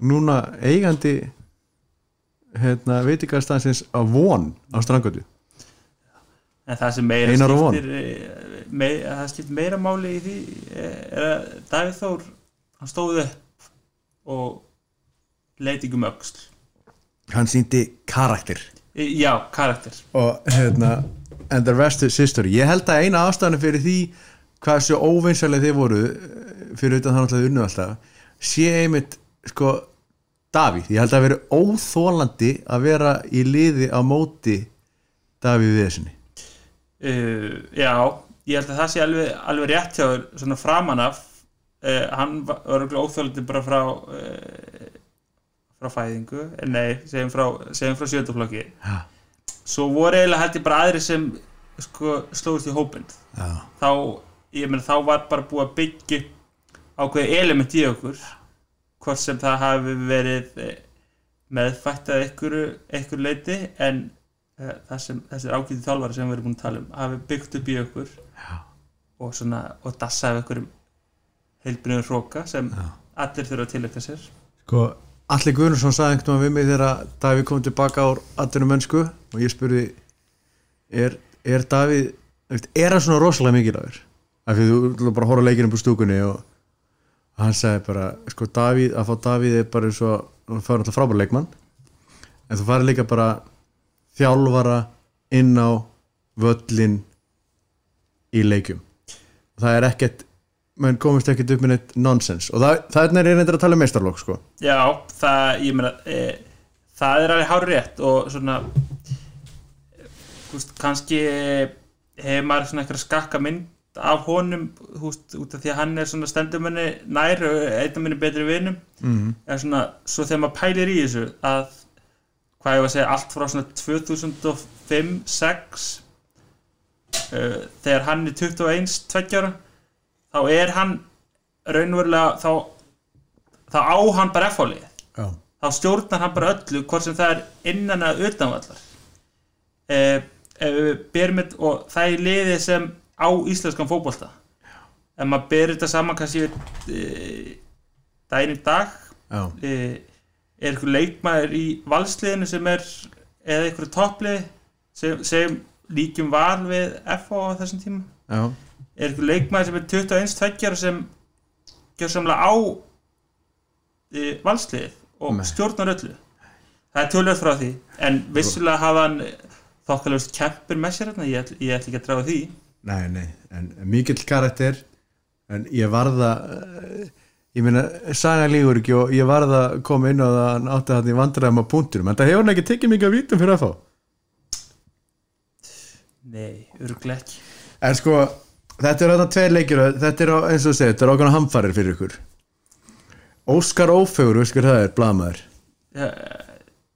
núna eigandi hérna veitingastansins á von á strangötu En það sem meira skiptir eh, mei, það skiptir meira máli í því eh, er að Davíð Þór hann stóð upp og leit ekki um öxl. Hann sýndi karakter. Eh, Já, karakter. Og hérna and the rest is history. Ég held að eina ástæðan fyrir því hvað svo óvinsalega þið voru eh, fyrir utan það náttúrulega unnu alltaf sé einmitt sko Davíð, ég held að vera óþólandi að vera í liði á móti Davíð Viðessinni uh, Já, ég held að það sé alveg, alveg rétt hjá svona framan af. Uh, hann var óþjólandi bara frá uh, frá fæðingu. Eh, nei, segjum frá, frá sjönduflokki Já. svo voru eiginlega held ég bara aðri sem sko slóðist í hópinn. Já, þá, ég meina þá var bara búið að byggja ákveði element í okkur hvort sem það hafi verið eh, meðfætt að einhverju leiti en uh, það sem þessir ágæti þjálfari sem við erum búin að tala um hafi byggt upp í okkur Já. og svona og dassa af einhverjum heilbriðum hróka sem Já. allir þurfa að tilöka sér sko Alli Guðnarsson sagði einhvern veginn við mig þegar Davíð kom tilbaka á atvinnum mennsku og ég spurði er, er Davíð er hann svona rosalega mikilvægur af því þú ætlar bara að horfa leikinu på stúkunni og hann sagði bara sko Davíð, að fá Davíð er bara svo hann fær náttúrulega frábæra leikmann en þú farið líka bara þjálfara inn á völlin í leikjum. Og það er ekkert menn komist ekkert upp með neitt nonsens. Og það, það er reyndir að tala um meistarlokk sko. Já, það, ég meina e, það er alveg hár rétt og svona húst, kannski hefur maður svona eitthvað skakka mynd af honum húst, út af því að hann er svona stendumunni nær og af minni betri vinum mm. er svona, svo þegar maður pælir í þessu að, hvað ég var að segja allt frá svona 2005-06 uh, þegar hann er 21 tveggjára þá er hann raunverulega þá, þá á hann bara F-fálið Já, þá stjórnar hann bara öllu hvort sem það er innan að utanvallar eh, við berum þetta og það er liðið sem á íslenskan fótbolta. Ef maður berir þetta saman kannski eh, daginn í dag eh, er einhver leikmaður í valsliðinu sem er eða einhverju topplið sem, sem líkjum val við FH á þessum tíma? Já, er einhver leikmaður sem er 21 tveggjar sem gjör samlega á e, valsliðið og Nei. stjórnar öllu? Það er tölvöld frá því en vissulega hafa hann þokkalust kempur með sér hérna, ég, ætl- ég ætla ekki að draga því nei, nei en mikill karakter en ég varða uh, ég meina, saga lígur ekki og ég varða að koma inn á það að átti hann í vandræðum á punktunum en það hefur hann ekki tekið mikið að vítum fyrir að fá nei, öruglega ekki. En sko, þetta er þarna tveir leikir þetta er á, eins og segir, þetta er ákveðna hamfarir fyrir ykkur. Óskar Ófegur, veist hver það er, blaðmaður ég,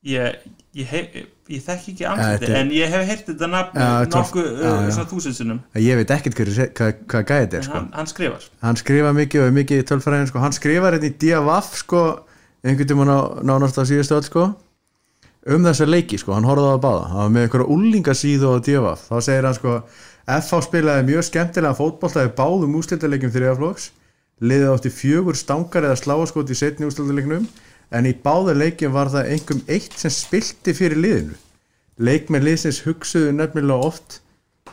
ég, ég, hef, ég þekki ekki þetta andliti er- en ég hef heyrt þetta nafn nokkuð já. svona þúsundsunum ég veit ekkert hver, hvað, hvað gæði þetta er sko. hann, hann skrifar hann skrifa mikið og er mikið í tölfræðin sko. hann skrifar hérna í DFF sko, einhvern tímann á nánast á síðustu öll sko, um þessa leiki sko. hann horfði á að báða, hann var með einhverja úlingasíðu á DFF, þá segir hann sko FH spilaði mjög skemmtilega fótboltaði báðum úslitaleikjum þriðaflokks liðið átti fjögur stangar eða sláaskot í setni úslitaleiknum en í báða leikjum var það einhverjum eitt sem spilti fyrir liðinu. Leikmenn liðsins hugsuðu nefnilega oft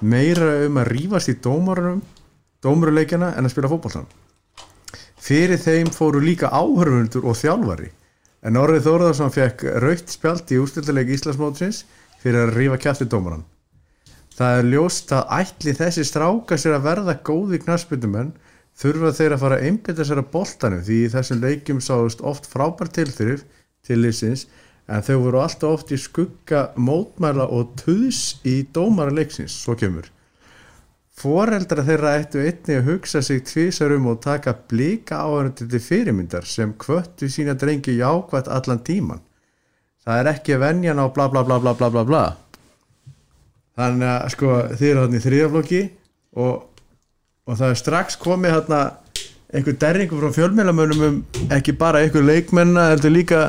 meira um að rífast í dómarunum dómaruleikjana en að spila fótboltan fyrir þeim fóru líka áhörfundur og þjálfari. En Orrið Þórðarsson fekk raukt spjald í úrstildarleik Íslandsmótsins fyrir að rífa kjæfti dómaran það er ljóst að ætli þessi stráka sér að verða góði knarsbyttumenn þurfa þeir að fara að einbytta sér að boltanum því þessum leikjum sáðust oft frábær tilþrif til liðsins en þau voru alltaf oft í skugga mótmæla og tuðs í dómara leiksins, svo kemur Foreldra þeirra ættu einnig að hugsa sig tvísar um og taka blika áhörandi til fyrirmyndar sem kvöttu sína drengi jákvætt allan tíman. Það er ekki venjan á bla bla bla bla bla bla bla. Þannig að sko þið eru þarna í þriðaflokki og, og það er strax komið þarna einhver derringu frá fjölmjölamönnum um ekki bara einhver leikmenna heldur líka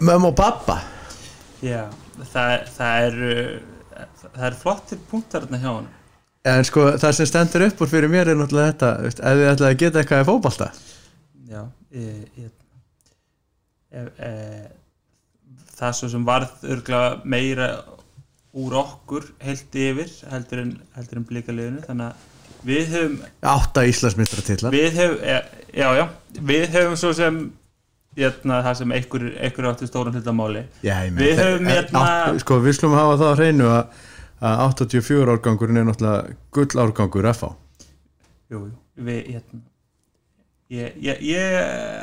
mömmu og pappa. já, það, það er það er flottir punktar hérna hjá hann En sko það sem stendur upp úr fyrir mér er náttúrulega þetta, veist, ef þið ætlaði að geta eitthvað í fótbolta. já, ég, ég, e, e, það svo sem varð örgla meira úr okkur heilt yfir heldur en, heldur en blíkaliðinu þannig að við höfum Átta Íslandsmyndratillar. við höfum, e, já já við höfum svo sem jötna, það sem einhver, einhver áttu stóran hlutamáli Við höfum en hérna- átt- Sko við slum hafa það á hreinu að, að 84 árgangurinn er náttúrulega gull árgangur FH. jú, við jötna, ég, ég, ég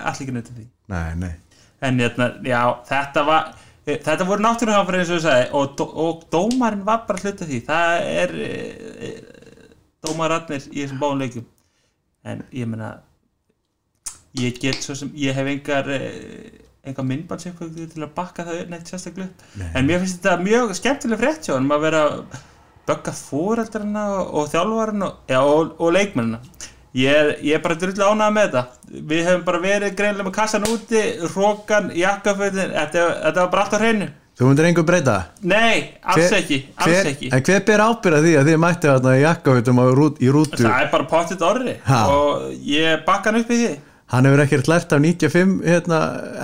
allir ekki nöttu því Nei, nei. en já, þetta var þetta voru náttúrulega eins og ég sagði og, dó- og dómarinn var bara hluta því það er dómararnir í þessum báðum leikjum. En ég meina ég get svo sem, ég hef engar e, engar myndbandsefkvöku til að bakka það neitt sérstaklega Nei. en mér finnst þetta mjög skemmtileg frétt hann að vera böggað fóreldrarna og, þjálfarinn og, og, og leikmennina. Ég ég er bara drullu ánægð með þetta. Við hefum bara verið greinlega með kassan úti hrókan, jakkaföldin þetta, þetta var bara allt á hreinu Þú myndir einhver breyta? Nei, alls ekki, alls hver, ekki. En hver ber ábyrða því að þið mættu þarna í jakkafutum rút, í rútu? það er bara pottitt orri Ha. og ég bakka hann upp í því. Hann hefur ekkert lært af 95 hérna,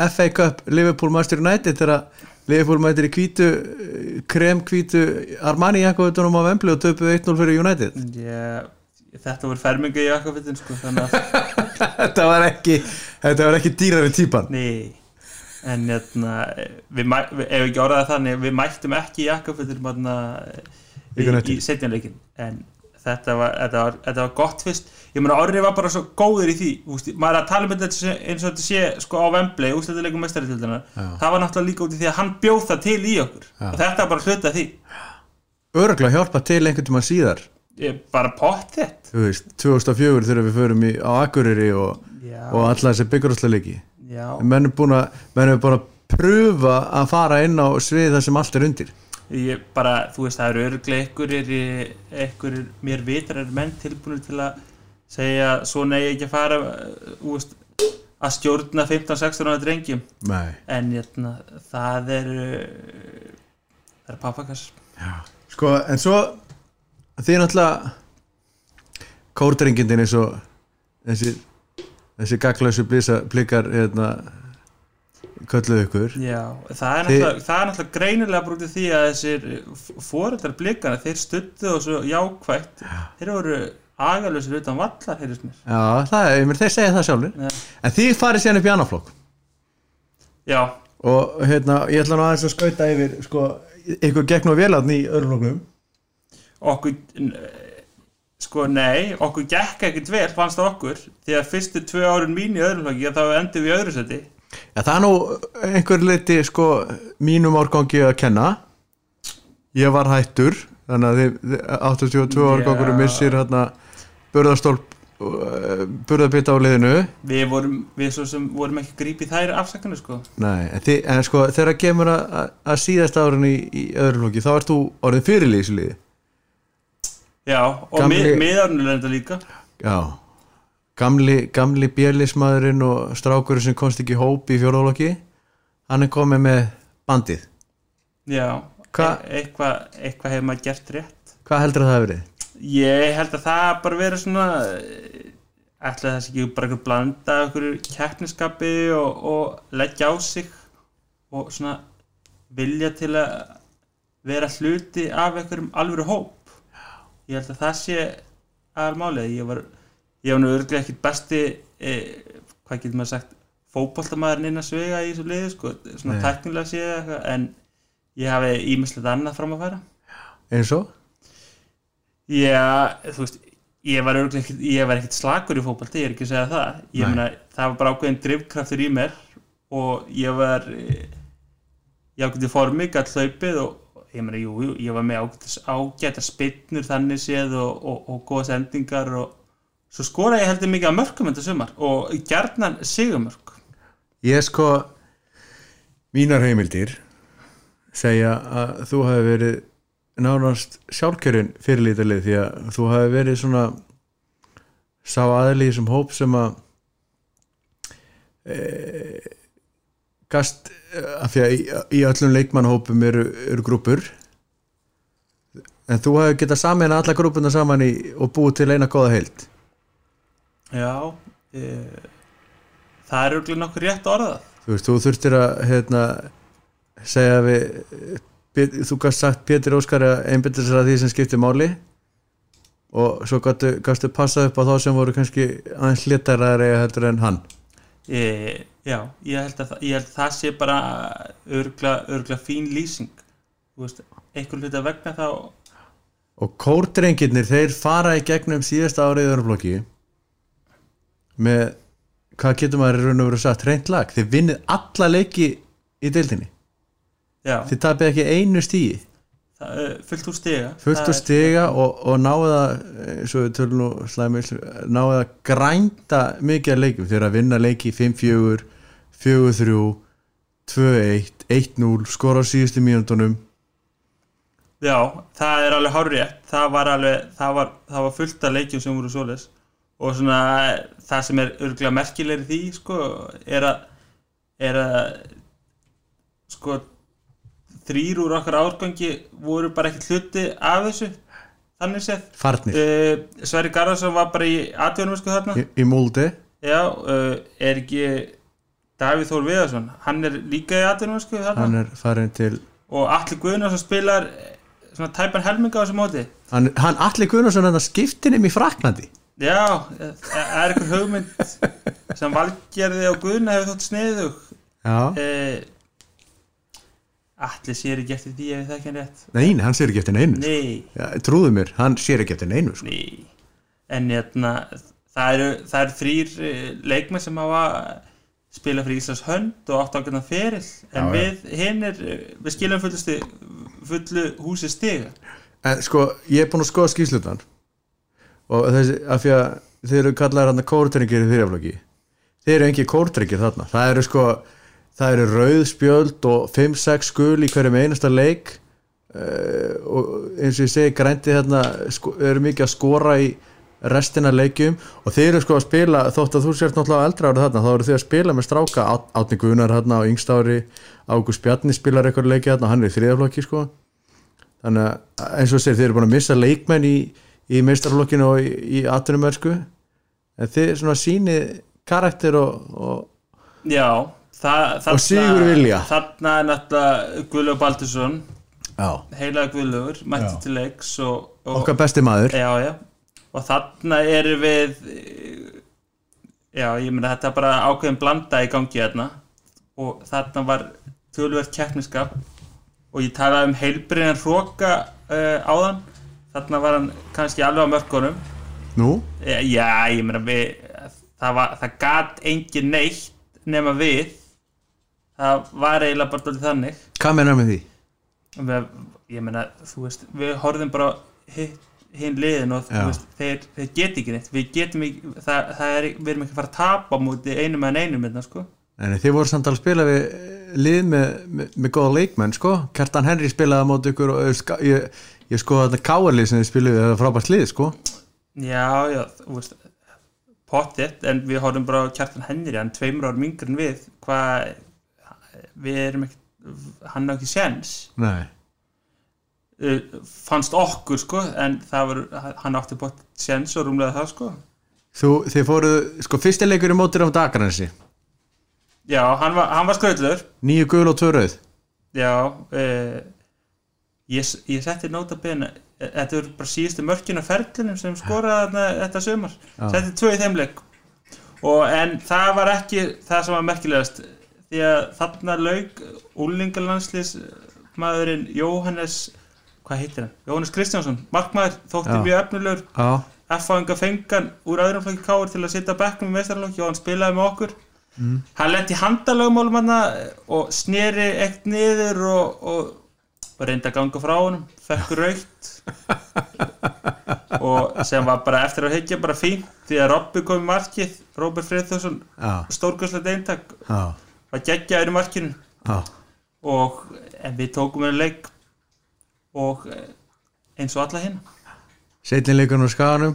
FA Cup Liverpool Master United þegar Liverpool mætir í kvítu krem kvítu Armani jakkafutunum á Vembli og töpuð 1-0 fyrir United. Ég, þetta voru fermingu í jakkaföldin sko, Þetta var ekki ekki dýrari típan. Nei en hérna, við, við, ef ekki orðaði þannig við mættum ekki hérna, í, eftir. í setjanleikin en þetta var, þetta, var, þetta var gott fyrst. Ég meina Orri var bara svo góður í því úst, maður að tala um þetta eins og þetta sé sko á Vembli, úsleitarleikum mestaritildina það var náttúrulega líka út í því að hann bjóð það til í okkur. Já. og þetta var bara hluta því. Örgla hjálpa til einhvern tíma síðar. Ég- bara pott veist, 2004 þegar við förum í, á Akureyri og, og alla þessi byggjurúsleiki menn er búin að menn er bara að pröfa að fara inn á svið það sem allt er undir. Ég bara, þú veist, það eru örglega einhverjir, einhverjir mér vitrar menn tilbúinir til að segja svona eigi ekki að fara uh, þú veist, að stjórna 15-16 ára drengjum. Nei. en jötna, það er það er pappakass Sko, en svo því náttúrulega kórdrengindin eins og þessi, þessi gaglausu blikar hérna kölluðu ykkur. Já, það er Þi- náttúrulega, það er náttúrulega greinilega brútið því að þessir fóreldrar blikana, þeir stuttu og svo jákvætt, þeir voru agalösir utan vallar, heyrðist mér Já, það er, ég mér þeir segja það sjálfur Já. en því farið síðan upp í annaflokk Já, og hérna, ég ætla nú aðeins að skauta yfir sko, ykkur gegn og vélarn í öðruflokknum okkur sko nei, okkur gekk ekkert vel fannst það okkur, því að fyrstu tvö árun mín í öðrum flokki, þá endum við í öðru seti Já, það er nú einhver leiti sko mínum árgangi að kenna. Ég var hættur þannig að þið, þið 82 árgangur Já. missir hérna burðastólp burðabita á liðinu. Við vorum, við svo sem vorum ekki grípið þær afsakanu sko. Nei, en, þið, en sko þegar kemur að, að- síðast árin í, í öðru flokki þá ert þú orðin fyrirlið í þessu liði já, og lenda líka. Já. Gamli, gamli bjölismadurinn og strákurinn sem komst ekki í hóp í fjórðálokki hann er komið með bandið. Já, e eitthvað eitthva hefur maður gert rétt. Hvað heldur það að verið? ég held að það bara verið svona ætla þess ekki bara einhver blanda einhverju keppniskapi og, og leggja á sig og svona vilja til að vera hluti af einhverjum alvöru hóp ég held að það sé aðalmálið. Ég var, ég var nú örglega ekkit besti e, hvað getur maður sagt fótboltamaðurinn inn að svega í þessu liði sko, svona tæknilega séð en ég hafi ímislegt annað fram að færa. Eins og? Já, þú veist ég var örgulega ekkert, ég var ekkert slakur í fótbolti ég er ekki að segja það. Ég meina, það var bara ákveðin drifkraftur í mér og ég var ég ákveði formi, gætt hlaupið og ég meina, jú, jú, ég var með ágæta spinnur þannig séð og, og, og góða sendingar og svo skora ég heldur mikið að mörgum þetta sumar og gerðnan sigumörk Ég sko mínar heimildir segja að þú hafi verið nánast sjálfkjörinn fyrirlítalið því að þú hafi verið svona sá aðli í þessum hóp sem að e, gast af því að í, í öllum leikmannhópum eru, eru grúpur en þú hafi getað saman alla grúpuna saman í, og búið til eina góða heild. Já e, það er örgulega nokkur rétt orðað. Þú veist, þú þurftir að hérna, segja við þú gast sagt Pétur Óskar að einbytta sér að því sem skiptir máli. Og svo gastu passað upp á þá sem voru kannski aðeins hlitaræðari heldur en hann. E, Já, ég held, að, ég held að það sé bara örgla, örgla fín lýsing. Veist, einhver hluta vegna þá og kórdrengirnir þeir fara í gegnum síðasta árið í örflokki með hvað getur maður í raun og veru sagt reynd lag, þeir vinnið alla leiki í deildinni, já, þeir tapið ekki einu er fullt úr stiga. Fullt úr stiga og, og náðu það eins og við tölum nú slæmi náðu að grænda mikið af leikum þeir að vinna leiki 5-4 4-3 2-1 1-0 skora á síðustu mínútonum Já, það er alveg hárrétt. Það var alveg, það var, það var fullt af leikjum sem voru svoleiðis. Og svona það sem er örgulega merkilegri því sko, er að er að sko þrýr úr okkar árgangi voru bara ekki hluti af þessu. Þannig séð. Uh, Sverri Garðarsson var bara í atvinnum sko þarna. Í, í múldi Já, uh, er ekki Davíð Þór Viðarsson hann er líka í atvinnum sko hann er farin til og Alli Guðnarsson spilar eh, svona tæpan helminga á þessu móti. Hann, hann allir Gunnarsson hann skiptinum í Fraklandi Já, eh, er eitthvað hugmynd sem valgerði og Guðna hefur þótt sniðug? Já, eh, Alli sér ekki eftir því ef ég þekki hann rétt. Nein, hann sér ekki eftir neinu Nei, já, trúðu mér, hann sér ekki eftir neinu sko. nei. En hérna, það eru, það eru þrýr eh, leikmenn sem hafa spila fyrir Íslands hönd og átt ákveðna feril en Já, við hinn er við skilum fullu, fullu húsi stiga. En sko, ég er búin að skoða skýslutan og þessi, af því að þeir eru kallaðir hann kórtryngir í þrjaflöki þeir eru engi kórtryngir þarna. Það eru sko, það eru rauð spjöld og 5-6 skul í hverjum einasta leik. Uh, og eins og ég segi grændi þarna sko, eru mikið að skora í restina leikjum og þeir eru sko að spila þótt að þú sért náttúrulega eldra árið þarna þá eru þeir að spila með stráka Át- Átni Gunar þarna á yngstári Ágúst Bjarni spilar eitthvað leiki þarna hann er í þriðaflokki sko. Þannig að eins og segir þeir eru búin að missa leikmenn í, í meistarflokkinu og í, í atvinnumörsku en þeir svona síni karakter og, og Já, það, þarna, Og sigurvilja. Þarna er náttúrulega Guðlaug Baldursson. Já, heilaga Guðlaugur, mætti til leiks og, og, okkar besti maður. Já, já Og þarna erum við eh, Já, ég meina þetta er bara ákveðin blanda í gangi hérna. Og þarna var tölvert keppniskap. Og ég talaði um heilbriðan hróka uh, áðan. Þarna var hann kannski alveg á mörkunum. Nú, Já, já, ég meina við það, var, það gat engin neitt nema við. Það var eiginlega bara dálítið þannig. Hvað mennar með því? við, ég meina, þú veist við horfðum bara hitt hinn liðin og veist, þeir, þeir get ekki neitt. Við getum ekki, það, það er, við erum ekki að fara að tapa múti einum en einum hérna, sko. En þið voru samt að spila við eh, lið með, með, með góða leikmenn sko. Kjartan Henry spilaði á móti ykkur og eh, ég, ég sko þetta káarlið sem þið spiluðu það er frábært lið sko. Já, já, þú veist pottitt, en við horfum bara Kjartan Henry hann tveimur árum yngri en við. Hvað við erum ekki hann á ekki séns. Nei, fannst okkur sko en það var, hann átti bótt séns og rúmlega það sko. Þú, þið fóruð, sko fyrsti leikur í mótir á Dagransi já, hann var, hann var skröðlur Nýju gul og tvö rauð. Já uh, ég, ég setti nota bena þetta eru bara síðustu mörkin á ferlinum sem skoraði þarna þetta sumar. Setti tvö í þeim leik. Og en það var ekki það sem var merkilegast því að þarna lauk úlingalandslis maðurinn Jóhannes hvað heitir hann? Jóhannes Kristjánsson markmaður, þótti Já. mjög efnulegur F-fáinga fengan úr öðrum flokki káur til að sitja bekknum í meistarlokki og hann spilaði með okkur. Mm. hann lendi handalögumálum hann og sneri eitt niður og, og, og reyndi að ganga frá honum fekk raukt og sem var bara eftir að hyggja bara fínt því að Robby kom í markið Robert já, stórgjörslega eintak. Já, var geggjaður í markinu. Já. Og en við tókum með leik og eh, eins og alla hinn Seitlin leikurinn á skaganum.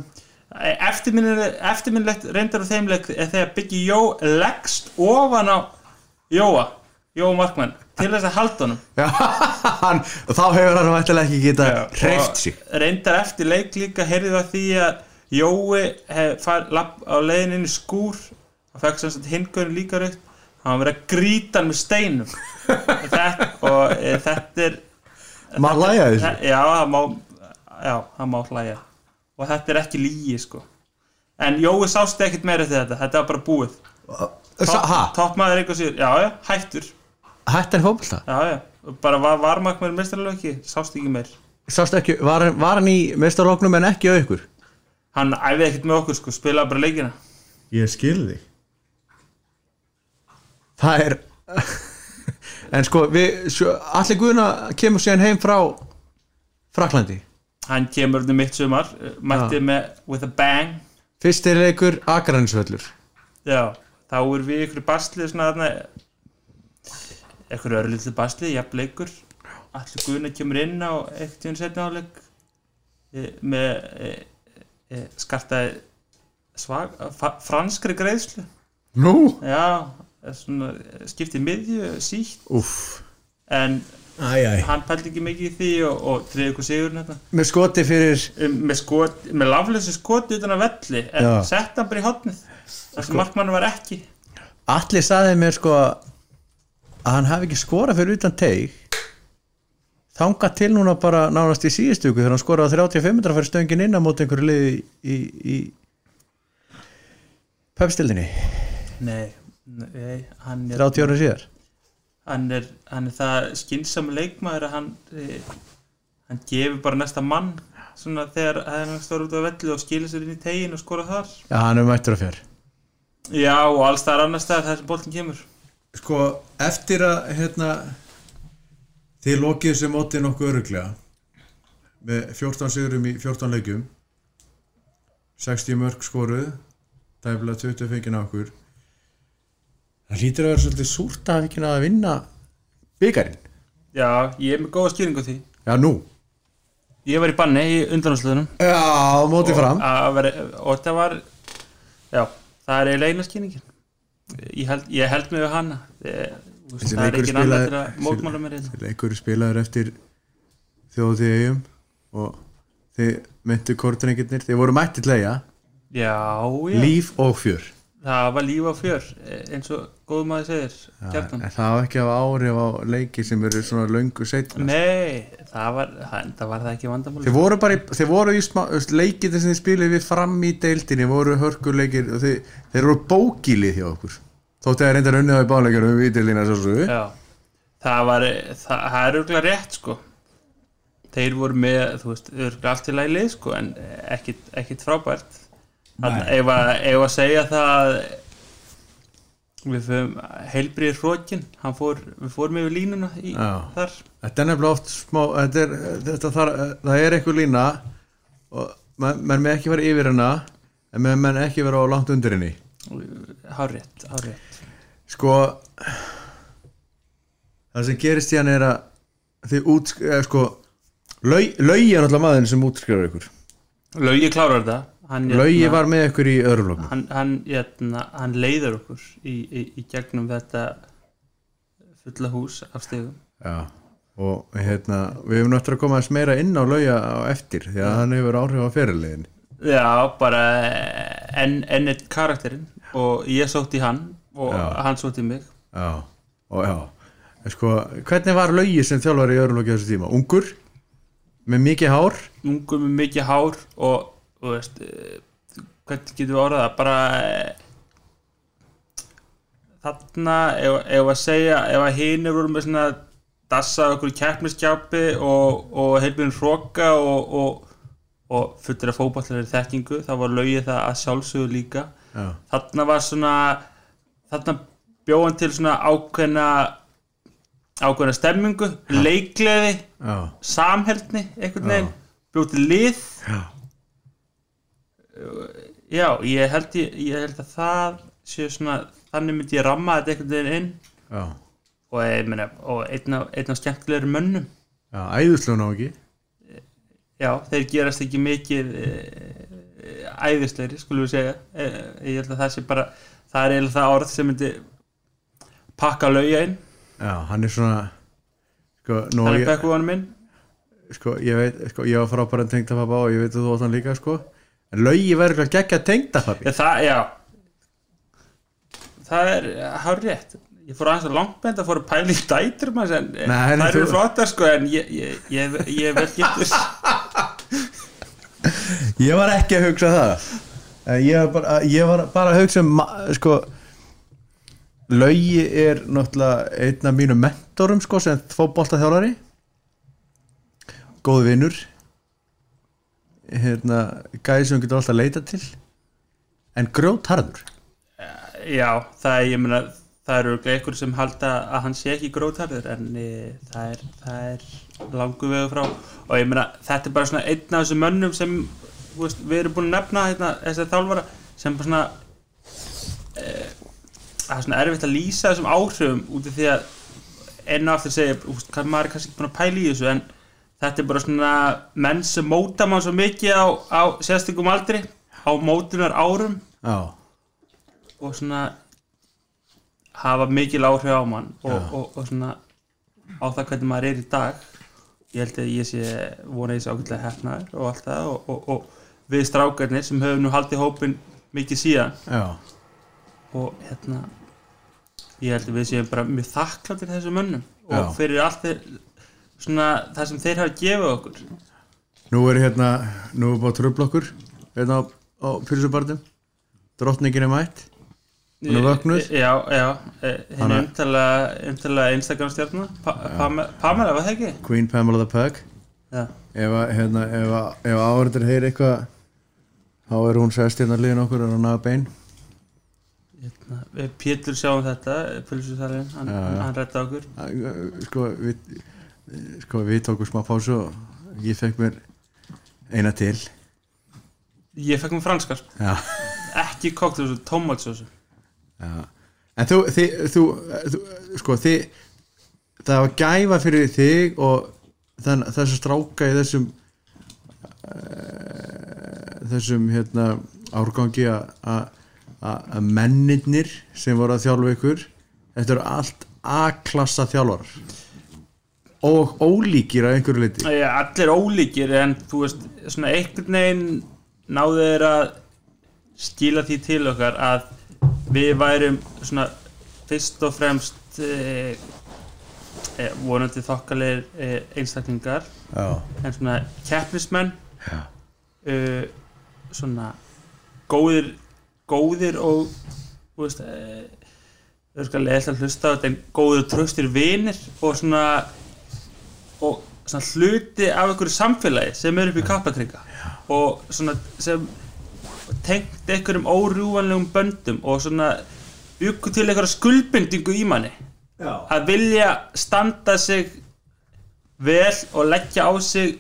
Eftirminnilegt reyndar á þeim leik er þegar Biggie Jó leggst ofan á Jóa Jóa Markmann til þess að halda honum. Hann, og þá hefur hann vættilega ekki geta hreift sig. og reyndar eftir leik líka heyrði það því að Jói hef far, lapp, á leiðin inn í skúr og fekk sem sagt hingurinn líka raukt hann var verið að grýta hann með steinum. Þetta, og e, þetta er Má hlæja þessu? Þe- Já, það má Já, það má hlæja. Og þetta er ekki lígi, sko. En Jói sást ekkert meira eftir þetta. Þetta var bara búið. Toppmaður eitthvað sér, já, já, hættur. Hættan fótbolta? Já, já, bara var varmak með mestarlöki Sást ekki meir Sást ekki, var, var hann í mestarloknum en ekki á ykkur? Hann æfði ekkert með okkur, sko, spilaði bara leikina. Ég skil þig. Það er En sko, allir guðuna kemur síðan heim frá Fraklandi Hann kemur um mitt sumar eh, Mætti með with a bang. Fyrsti leikur Akranisvöllur Já, þá er við ykkur basli Svona þarna Ykkur örlítið basli, jafn leikur. Allir Guðna kemur inn á eitt tíðan setna áleik með e, e, skartaði svag, franskri greiðslu. Nú? já, svona, skiptið miðju sítt. Úff. En Æj, æj hann pældi ekki mikið í því og, og triði ykkur sigurinn þetta Með skoti fyrir um, með, skot, með lafleysi skoti utan að velli en sett hann bara í hotnið þar sem markmannu var ekki. Allir saði mér sko að hann hafi ekki skorað fyrir utan teig. Þanga til núna bara nánast í síðustu viku þegar hann skoraði 35 metra fyrir stöngin inn á móti einhverju liði í, í, í pöpstildinni nei, nei hann, er, 30 ára síðar? Hann, er, hann er það skynsam leikmaður að hann e, hann gefur bara næsta mann svona þegar hann stóður út á velli og skilur sér inn í tegin og skora þar. Já, hann er mættur að fjör. Já og alls það er annar stað þar sem boltin kemur. Sko, eftir að hérna þið lokið þessu móti nokkuð öruglega með 14 sigurum í 14 leikjum 60 mörg skoruð tæfla 20 fengið á okkur það hlýtur að vera svolítið súrt að ekki að vinna byggarinn já, ég er með góða skýringu því. Já, nú? Ég var í banni í undanúsluðunum Já, móti fram. og það var já, það er eiginlega eina skýringin. Ég held, ég held mig við hana. Ég- Þessi það er ekki spilaður- til að mótmála mér. Leikur spilaður eftir þjóðið eigum og þið myndu kortrenginir þið voru mætti tleia já, já, líf og fjör það var líf á fjör eins og góð maður segir kjartan. en það var ekki af áhrif á leiki sem eru svona löngu setna nei, það var það, það var það ekki vandamál Þeir voru bara í, þeir voru í smá, veist, leikir sem þið spilið við fram í deildinni voru hörkuleikir og þeir, þeir eru bókilið hjá okkur. Þótti að reyndar unnið á í báleikar um vítilina svo svo já, það var það, það er örgulega rétt sko. Þeir voru með, þú veist, örgulega allt til lælið sko, en ekkit, ekkit frábært ef að, segja það við fyrir heilbriðir hrókin fór, við fórum yfir línuna í, þar. Þetta er nefnilega oft smá þetta er, þetta þar, það er einhver lína og menn menn með ekki vera yfir hana en menn menn ekki vera á langt undir henni. Hárétt, hárétt sko það sem gerist í hann er að þið út, eða, sko Laugi er náttúrulega maðurinn sem útskrifar ykkur. Laugi klárar þetta Laugi hérna, var með ykkur í öðrum flokkum hann, hann, hérna, hann leiður okkur í, í, í gegnum þetta fulla hús af stegum Já, og hérna við hefum náttúrulega að koma aðeins meira inn á lauga á eftir því að hann hefur áhrif á fyrirlegin já, bara enn en eitt karakterinn og ég sótti hann og Já. hann sótti mig Já, og já sko, hvernig var laugi sem þjálfari í á þessu tíma? Ungur? Með mikið hár? ungur með mikið hár og, og veist, eh, hvernig getum við orðað bara eh, þarna ef, ef að segja, ef að hinir voru með svona dassa okkur í keppniskjápi og, og heilbjörn hróka og, og, og fullir af fótballari þekkingu, þá var laugið það að sjálfsögðu líka. Já, þarna var svona þarna bjóðan til svona ákveðna ákveðna stemmingu, leikleði já, samheldni einhvern veginn, bjóð til lið. Já já, ég held, ég, ég held að það sé svona, þannig myndi ég ramma þetta einhvern veginn inn. Já, og, ég meina, og einn af, af skemmtilegri mönnum. Já æðuslun á ekki já, þeir gerast ekki mikið e, æðislegri, skulum við segja. E, ég held að það sé bara það er eiginlega það orð sem myndi pakka lauja inn, Já, hann er svona sko, það er ég, bekkuðanum minn. Sko, ég veit, sko, ég var frábæran tengdapappa og ég veit að þú átt hann líka, sko en laugi verður ekki að tengdapappi Já, það, já. Það er hár rétt. Ég fór aðeins að langbenda, fór að pæla í dætur en, það eru flottar sko en ég, ég, ég, ég vel getur Ég var ekki að hugsa það. Ég var bara, ég var bara að hugsa um sko Laugi er náttúrulega einn af mínum mentorum sko sem fótbolta þjálfari góð vinnur hérna gæði sem hún getur alltaf að leita til en grjótharður. Já, það er, ég meina það eru einhver sem halda að hann sé ekki grótarður en e, það, er, það er langu vegu frá. Og ég meina þetta er bara svona einn af þessum mönnum sem veist, við erum búin að nefna hérna, þessar þálfara sem bara svona e, það er svona erfitt að lýsa þessum áhrifum út af því að enn og aftur segja kann, maður er kannski búin að pæla í þessu en þetta er bara svona menn sem móta mann svo mikið á, á sérstökum aldri á mótunar árum já, og svona hafa mikil áhrif á mann og, og, og svona á það hvernig maður er í dag. Ég held að ég sé vona ég sé ákveðlega hefnaður og allt það og, og, og við strákarnir sem höfum nú haldið hópin mikið síðan. Já, og hérna ég held að við séum bara mjög þakkláttir þessum mönnum og Já. fyrir allt þeir, svona það sem þeir hafa gefið okkur. Nú er hérna nú er búið tröflokkur hérna á, á pyrsubarnum drottningin er mætt. Hún er vöknuð? Já, já, Hana- umtala, Instagram stjárna pa, Pamela, Pamela, var það ekki? Queen Pamela the Pug. Já, ef, að, hérna, áhverður heyri eitthvað þá er hún sest hérna liðin okkur og naga bein. Hérna, Pétur sjáum þetta Pulsuþarinn, hann, hann redda okkur. Sko við, sko við tókum smá pásu og ég fekk mér eina til. Ég fekk mér franskar, já, ekki koktur tómatsósu. Já. en þú, þið, þú, þú sko þið það var gæfa fyrir þig og þann, þessu stráka í þessum uh, þessum hérna árgangi að- mennirnir sem voru að þjálfa ykkur. Þetta eru allt A-klassa þjálfar og ólíkir að einhverju liti Já, allir ólíkir en þú veist, svona einhvern veginn náðu þeir að skila því til okkar að við værum svona fyrst og fremst e, e, vonandi þokkalegir e, einstaklingar já, en svona keppnismenn. Svona góðir góðir og þú veist uh, þau skal leðast að hlusta á þetta en góðir og tröstir vinir og svona og svona hluti af einhverju samfélagi sem er upp í kappakringa og svona sem tengt einhverjum órjúvanlegum böndum og svona byggu til einhverja skuldbindingu í manni. Já. að vilja standa sig vel og leggja á sig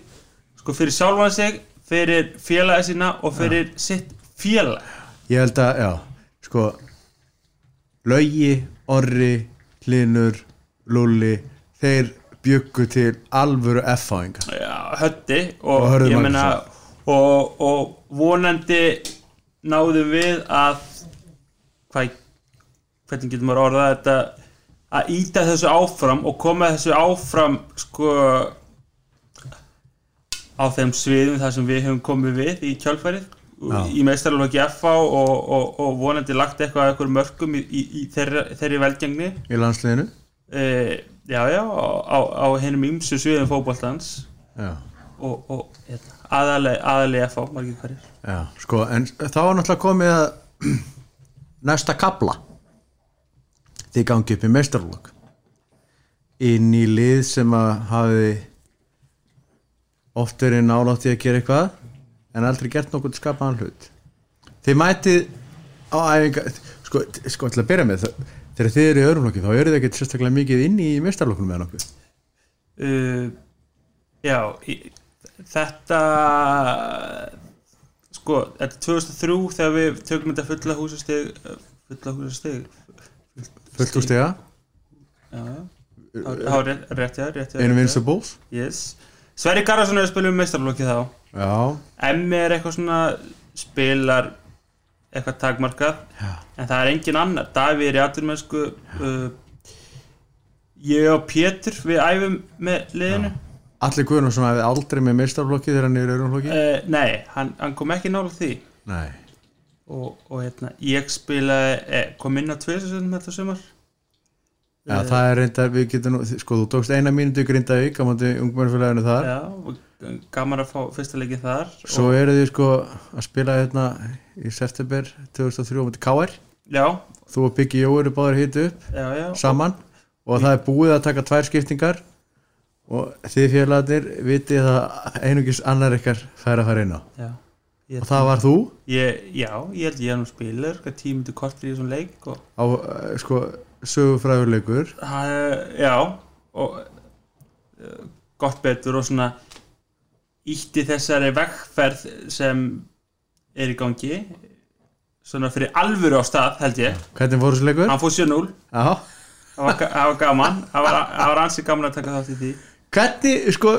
sko fyrir sjálfan sig fyrir félagi sína og fyrir sitt félag. Ég held að, já, sko Laugi, Orri Hlinur, Lulli þeir byggu til alvöru F-fáinga. Hötti og, Og meina og, og vonandi náðum við að hvað, hvernig getur maður orðað þetta að íta þessu áfram og koma þessu áfram sko á þeim sviðum þar sem við höfum komið við í kjálfærið Já. í meistarlóki FA og, og, og vonandi lagt eitthvað að eitthvað mörgum í, í, í þeirri, þeirri velgengni. Í landsliðinu e, já já á, á, hennum ymsu sviðum fótboltans. Já, og, og hérna, aðalega, aðalega FA margir hverjir. Já, sko en þá var náttúrulega komið að næsta kabla þið gangi upp í meistarlokk inn í lið sem að hafi oft verið nálátt í að gera eitthvað en aldrei gert nokkuð skapaðan hlut. Þið mætið á æfinga sko, sko til að byrja með það, þegar þið eru í öðrum flokki þá eru þið ekkert sérstaklega mikið inn í meistarlokkunum með nokkuð? Uh, já í, þetta sko, þetta er 2003 þegar við tökum þetta fulla húsastig fulla húsastig. Fullt úr stiga, já, já Há- há rétt, rétt, já, rétt, já, rétt, Invincibles yes. Sverri Garðarsson er að spila um meistarlokki þá. Já, Emmi er eitthvað svona spilar eitthvað takmarkað. Já. en það er engin annar. Davíð er í aturmennsku uh, ég og Pétur við æfum með liðinu. Allir Guðnarsson hefði aldrei með meistarflokki þegar hann er í öðrum flokki? Uh, nei, hann, hann kom ekki nála því. Nei, og, og hérna, ég spilaði eh, kom inn á tveisasöndum þetta sumar. Já, það er reynda við getum sko þú tókst eina mínútu í Grindavík á móti ungmennfélaginu þar. Já, og gaman að fá fyrsta leikið þar svo eru þið sko að spila hérna í september 2003 á móti KR já, þú og Biggi Jó eru báður hitu upp já, já. saman og það er búið að taka tvær skiptingar og þið félagarnir vitið að einungis annar ykkar fær að fara inn á. Já, og það var þú? Ég, já, ég held ég að nú spilar tímundu kortir í þessum leik og á eh, sko sögufræðurleikur Uh, já og uh, gott betur og svona ítti þessari vegferð sem er í gangi svona fyrir alvöru á stað held ég. Hvernig fór þessu leikur? hann fór 7-0 Já, það var, gaman. Það var, var ansi gaman að taka þátt í því. Hvernig, sko,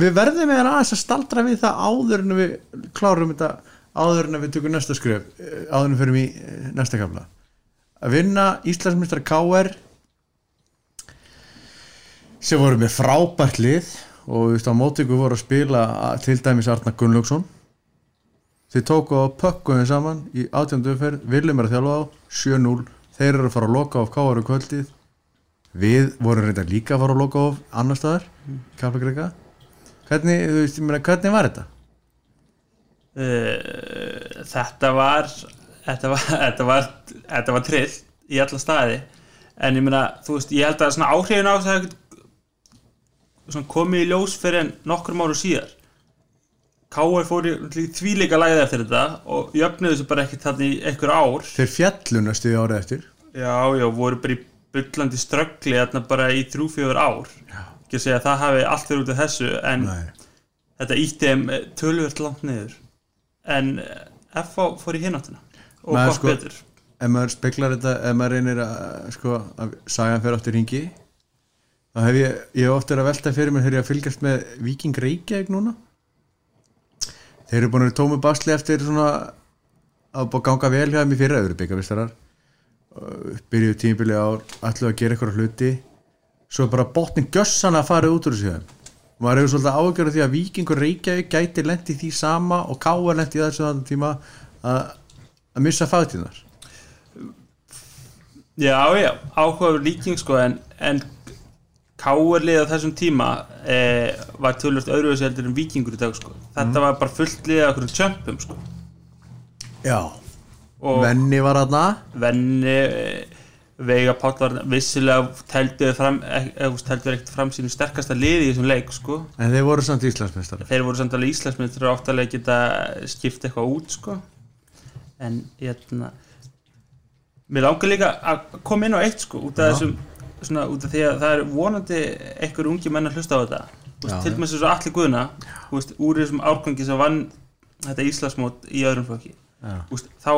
við verðum með aðeins að staldra við það áður en við klárum þetta áður en við tökum næsta skref eh, áður en við fyrir í eh, næsta kafla. Að vinna Íslandsmyndstara KR sem voru með frábært lið og þú veist á móti ykkur voru að spila til dæmis Arnar Gunnlaugsson. Þeir tóku á pökkuðin saman í átjöndu umferð, Viljum er að þjálfa á 7-0, þeir eru að fara að loka á um kvöldið. Við vorum reynda líka að fara að loka á annar staðar, Keflagrika hvernig, þú veist, ég meina, hvernig var þetta? uh, þetta var þetta var, þetta var þetta var trill í alla staði. En ég meina, þú veist, ég held að svona áhrifin á það komið í ljós fyrir en nokkur mánu síðar K.R. fór í þvíleika lagið eftir þetta og jöfnuðu þessu bara ekkert þarna í einhver ár Þeir fjallu næstu í árið eftir já, já, voru bara í byllandi ströggli þarna bara í þrjú, fjögur ár já. ekki að segja að það hafi allt verið út af þessu en Nei. þetta ítti þeim eh, tölvöld langt niður en eh, F.A. fór í hináttina og gott sko- betur ef maður speklar þetta, ef maður reynir að sko, að sagan fyrir áttur ringi þá hef ég, ég hef oft verið að velta fyrir mér þegar ég að fylgjast með Viking Reykjavík núna. Þeir eru búin að vera tómu basli eftir svona að búið að ganga vel hjá þeim í fyrra, þeir eru byggavistarar byrjuðu tímabili ár ætluðu að gera eitthvað hluti. Svo bara botnin gjössan að fara út úr þessu þeim. Maður hefur svolítið ágjörð því að Víkingur Reykjavík gæti lendi því sama og Káa lendi þessu þann tíma að, að missa fagtíðnar já, já, áhugaður líking sko en, en K.R. lið á þessum tíma eh, var tölvöld öðruvísi heldur en vikingur í dag sko. Þetta var bara fullt lið af okkur tjömpum sko. Já, og Venni var aðna venni eh, Veiga Páll var vissilega telduði fram, eða telduði ekkert fram sínu sterkasta liði í þessum leik sko. En þeir voru samt Íslandsmeistar þeir voru samt alveg íslensmyndir og áttalega geta skipt eitthvað út sko. En hérna mér langar líka að koma inn á eitt sko út af þessum svona út af því að það er vonandi einhver ungi menn að hlusta á þetta veist, til dæmis þessu allir guðna þú veist, úr þessum árgangi sem vann þetta Íslandsmót í öðrum. Þú veist, þá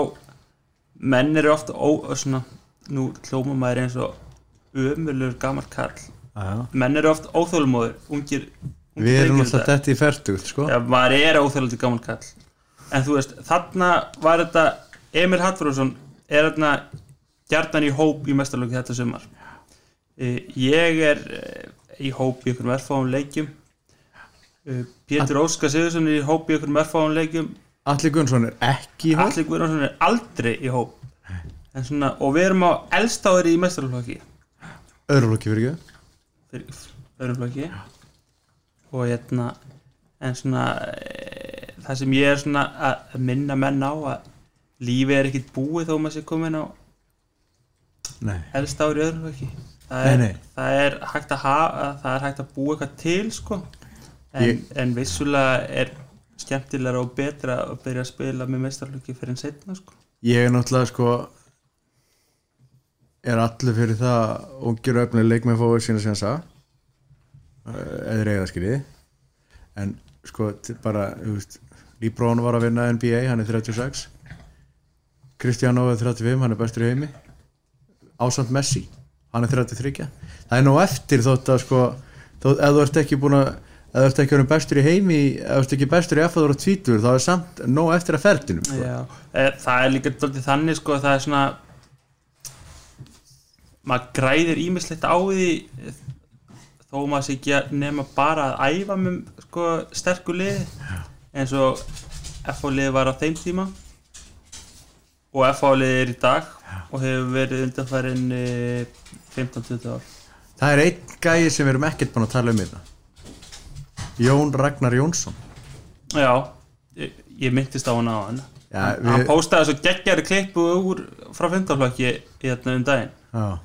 menn eru ofta ó, svona, nú hljóma maður eins og ömurlegur gammal karl Já. menn eru ofta óþólumóður ungir, ungir Við erum alltaf þetta. í fertugt sko. Maður er óþjóðlega gaman kall en þú veist, þarna var þetta Emil Hallfróðsson er þarna gjarnan í hóp í mestarlöki þetta sumar Eh, ég er eh, í hóp í einhverjum erfáum leikjum. Eh, Pétur Óskar Sigurðsson er í hóp í einhverjum erfáum leikjum. Allir Gunnsson er ekki í hóp? Allir Guðnarsson er aldrei í hóp. Svona, og við erum á eldstáður í mestarlöki Öðruflokki fyrir ekki? Fyrir öðrum flokki. Og hérna en svona e, það sem ég er svona að minna menn á að lífið er ekkit búið þó maður sé komin á Nei, elst ári öðrum flokki það Nei, er, nei. það er hægt að hafa það er hægt að búa eitthvað til sko. En, Ég- en vissulega er skemmtilega og betra að byrja að spila með meistarflokki fyrir en setna sko. Ég er náttúrulega sko er allir fyrir það að ungir og öfnir leikmenn fóðu sína sem sa eða reyða skilji. En sko bara þú veist, Líbrón var að vinna NBA hann er 36 Cristiano er 35, hann er bestur í heimi. Ásand Messi hann er 33 það er nú eftir þótt að sko þótt, ef þú ert ekki búin að ef þú ert ekki verið bestur í heimi ef þú ert ekki bestur í að þú ert tvítur þá er samt nóg eftir að ferðinum sko. Já, e, það er líka dálítið þannig sko að það er svona maður græðir ímislegt á því þó maður sé ekki að nema bara að æfa með sko sterku liði eins og FH liði var á þeim tíma. Og FH liði er í dag og hefur verið undanfærin 15-20 ár. Það er einn gæi sem við erum ekkert búin að tala um þetta. Jón Ragnar Jónsson. Já, ég, ég myndist á hann á hann. Já, við- hann postaði svo geggjari klippu úr frá 15 flokki hérna um daginn. Já.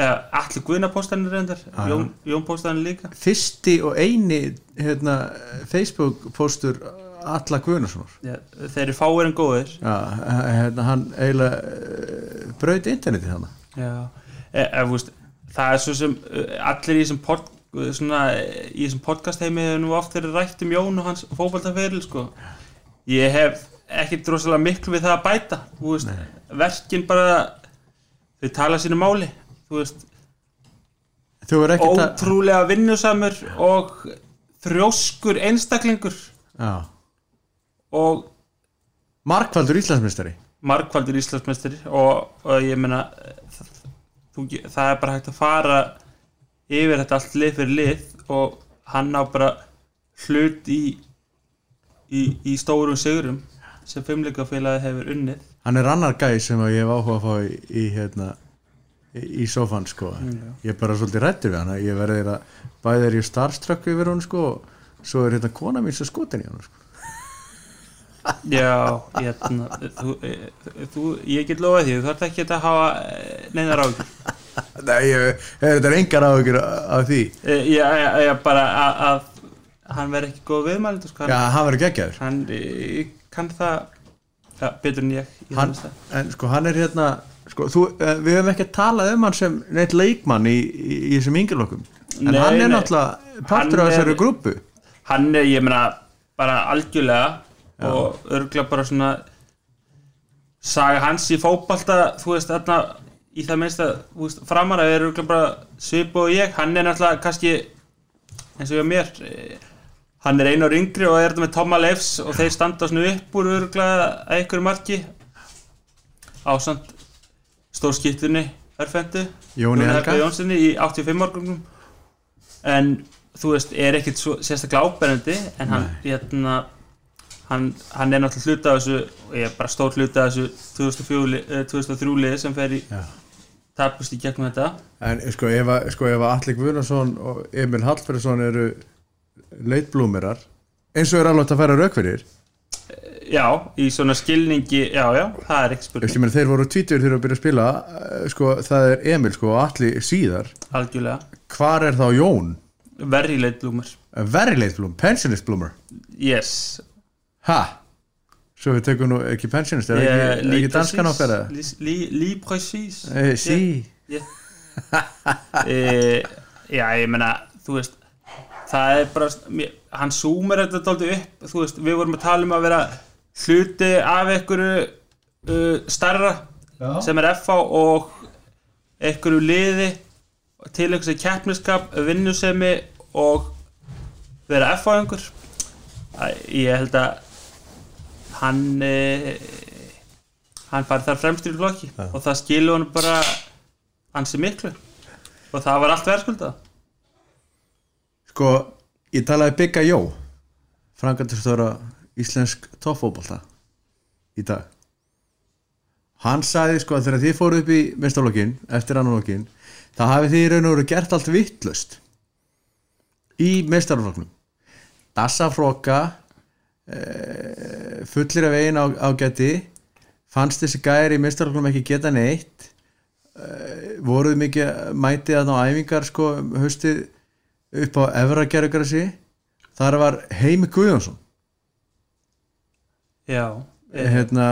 eða allir Guðna postanir reyndar Jón, Jón postaði líka. Fyrsti og eini hérna, Facebook postur Alla Guðnarssonar Já, þeir eru fáir en góðir. Já, hérna, hann eiginlega braut internetið hana Já, e, e, það er svo sem uh, allir í þessum, pod, svona, í þessum podcast heimi hefur nú oft verið rætt um Jón og hans fótboltaferil sko. ég hef ekki drosalega miklu við það að bæta veist, verkin bara þau tala sínu máli þú veist. Ótrúlega vinnusamur og þrjóskur einstaklingur. Já. Og markvaldur Íslandsmeistari. margfaldur Íslandsmeistari og, og ég meina það, það er bara hægt að fara yfir þetta allt lið fyrir lið og hann á bara hlut í í, í stórum sigurum sem fimmleikafélagi hefur unnið. Hann er annar gæ sem ég hef áhuga að fá í, í hérna í, í sofan sko. Ég er bara svolítið rættur við hann ég verður að bæði er ég starstruck yfir hún sko og svo er hérna kona mín sem skotin í hann sko. Já, ég, þú, eh, þú, ég get lofað því, þú þarf ekki að hafa eh, neinar ágjur Nei, ég, þetta er engar áhugur af því? Ég, ég, ég bara að, að hann verði ekki góð viðmælindu sko, Já, hann, verður geggjaður. hann eh, kann það ja, betur en ég, ég hann, en sko hann er hérna sko, þú, eh, við höfum ekki talað um hann sem neitt leikmann í, í, í þessum yngirlokum en Nei, hann er náttúrulega partur af þessari grúpu. hann er, ég meina, bara algjörlega og örgulega bara svona saga hans í fótbalta þú veist, þarna í það minnst að framara er örgulega bara svipu og ég, hann er náttúrulega kannski eins og ég mér eh, hann er einu ári yngri og er þetta með Toma Leifs og þeir standa svona upp úr örgulega að einhverju marki ásand stórskiptunni örfendu Jóni Helga. Jónssoni í 85 morgunum en þú veist, er svo, sérstaklega áberandi en hann, hérna hann, hann er náttúrulega hluta af þessu ég er bara stór hluta af þessu 2004, li- eh, 2003 liði sem fer í tapust í gegnum þetta. En sko ef, að- sko, ef að Alli Guðnason og Emil Hallferðsson eru leitblúmerar eins og er alveg að færa raukverðir já, í svona skilningi já, já, það er ekki spurning. Þeir voru tvítur þegar að byrja að spila eh, sko, það er Emil sko, og Alli síðar. Algjörlega, hvar er þá Jón? Verri leitblúmur very late bloom, pensionist bloomer yes ha? Svo við tekum nú ekki pensionist er Eh, ekki, li ekki danskan li- li precis. Eh, sí. E, já, ég meina þú veist það er bara, mér, hann súmur þetta dálítið upp, þú veist, við vorum að tala um að vera hluti af einhverju uh, starra Já. sem er FH og einhverju liði til einhversu keppniskap, vinnusemi og vera FH einhver. Ég held að hann e, hann fari þar fremstur í flokki og það skilur hann bara ansi miklu. Og það var allt verðskuldað. Sko, ég talaði Bigga Jó frangatistóra íslensk toppfótbolta í dag. Hann sagði sko að þegar þið fóru upp í mestarlokkin, eftir annarlokkin þá hafið þið í raun og veru gert allt vittlust í mestarloknum dassafroka e, fullir af veginn á, á geti fannst þessi gæri í mestarloknum ekki geta neitt. E, voruð mikið mætið að ná æfingar sko um haustið upp á Efra Gerðugrassi þar var Heimi Guðjónsson. Já, e, hérna,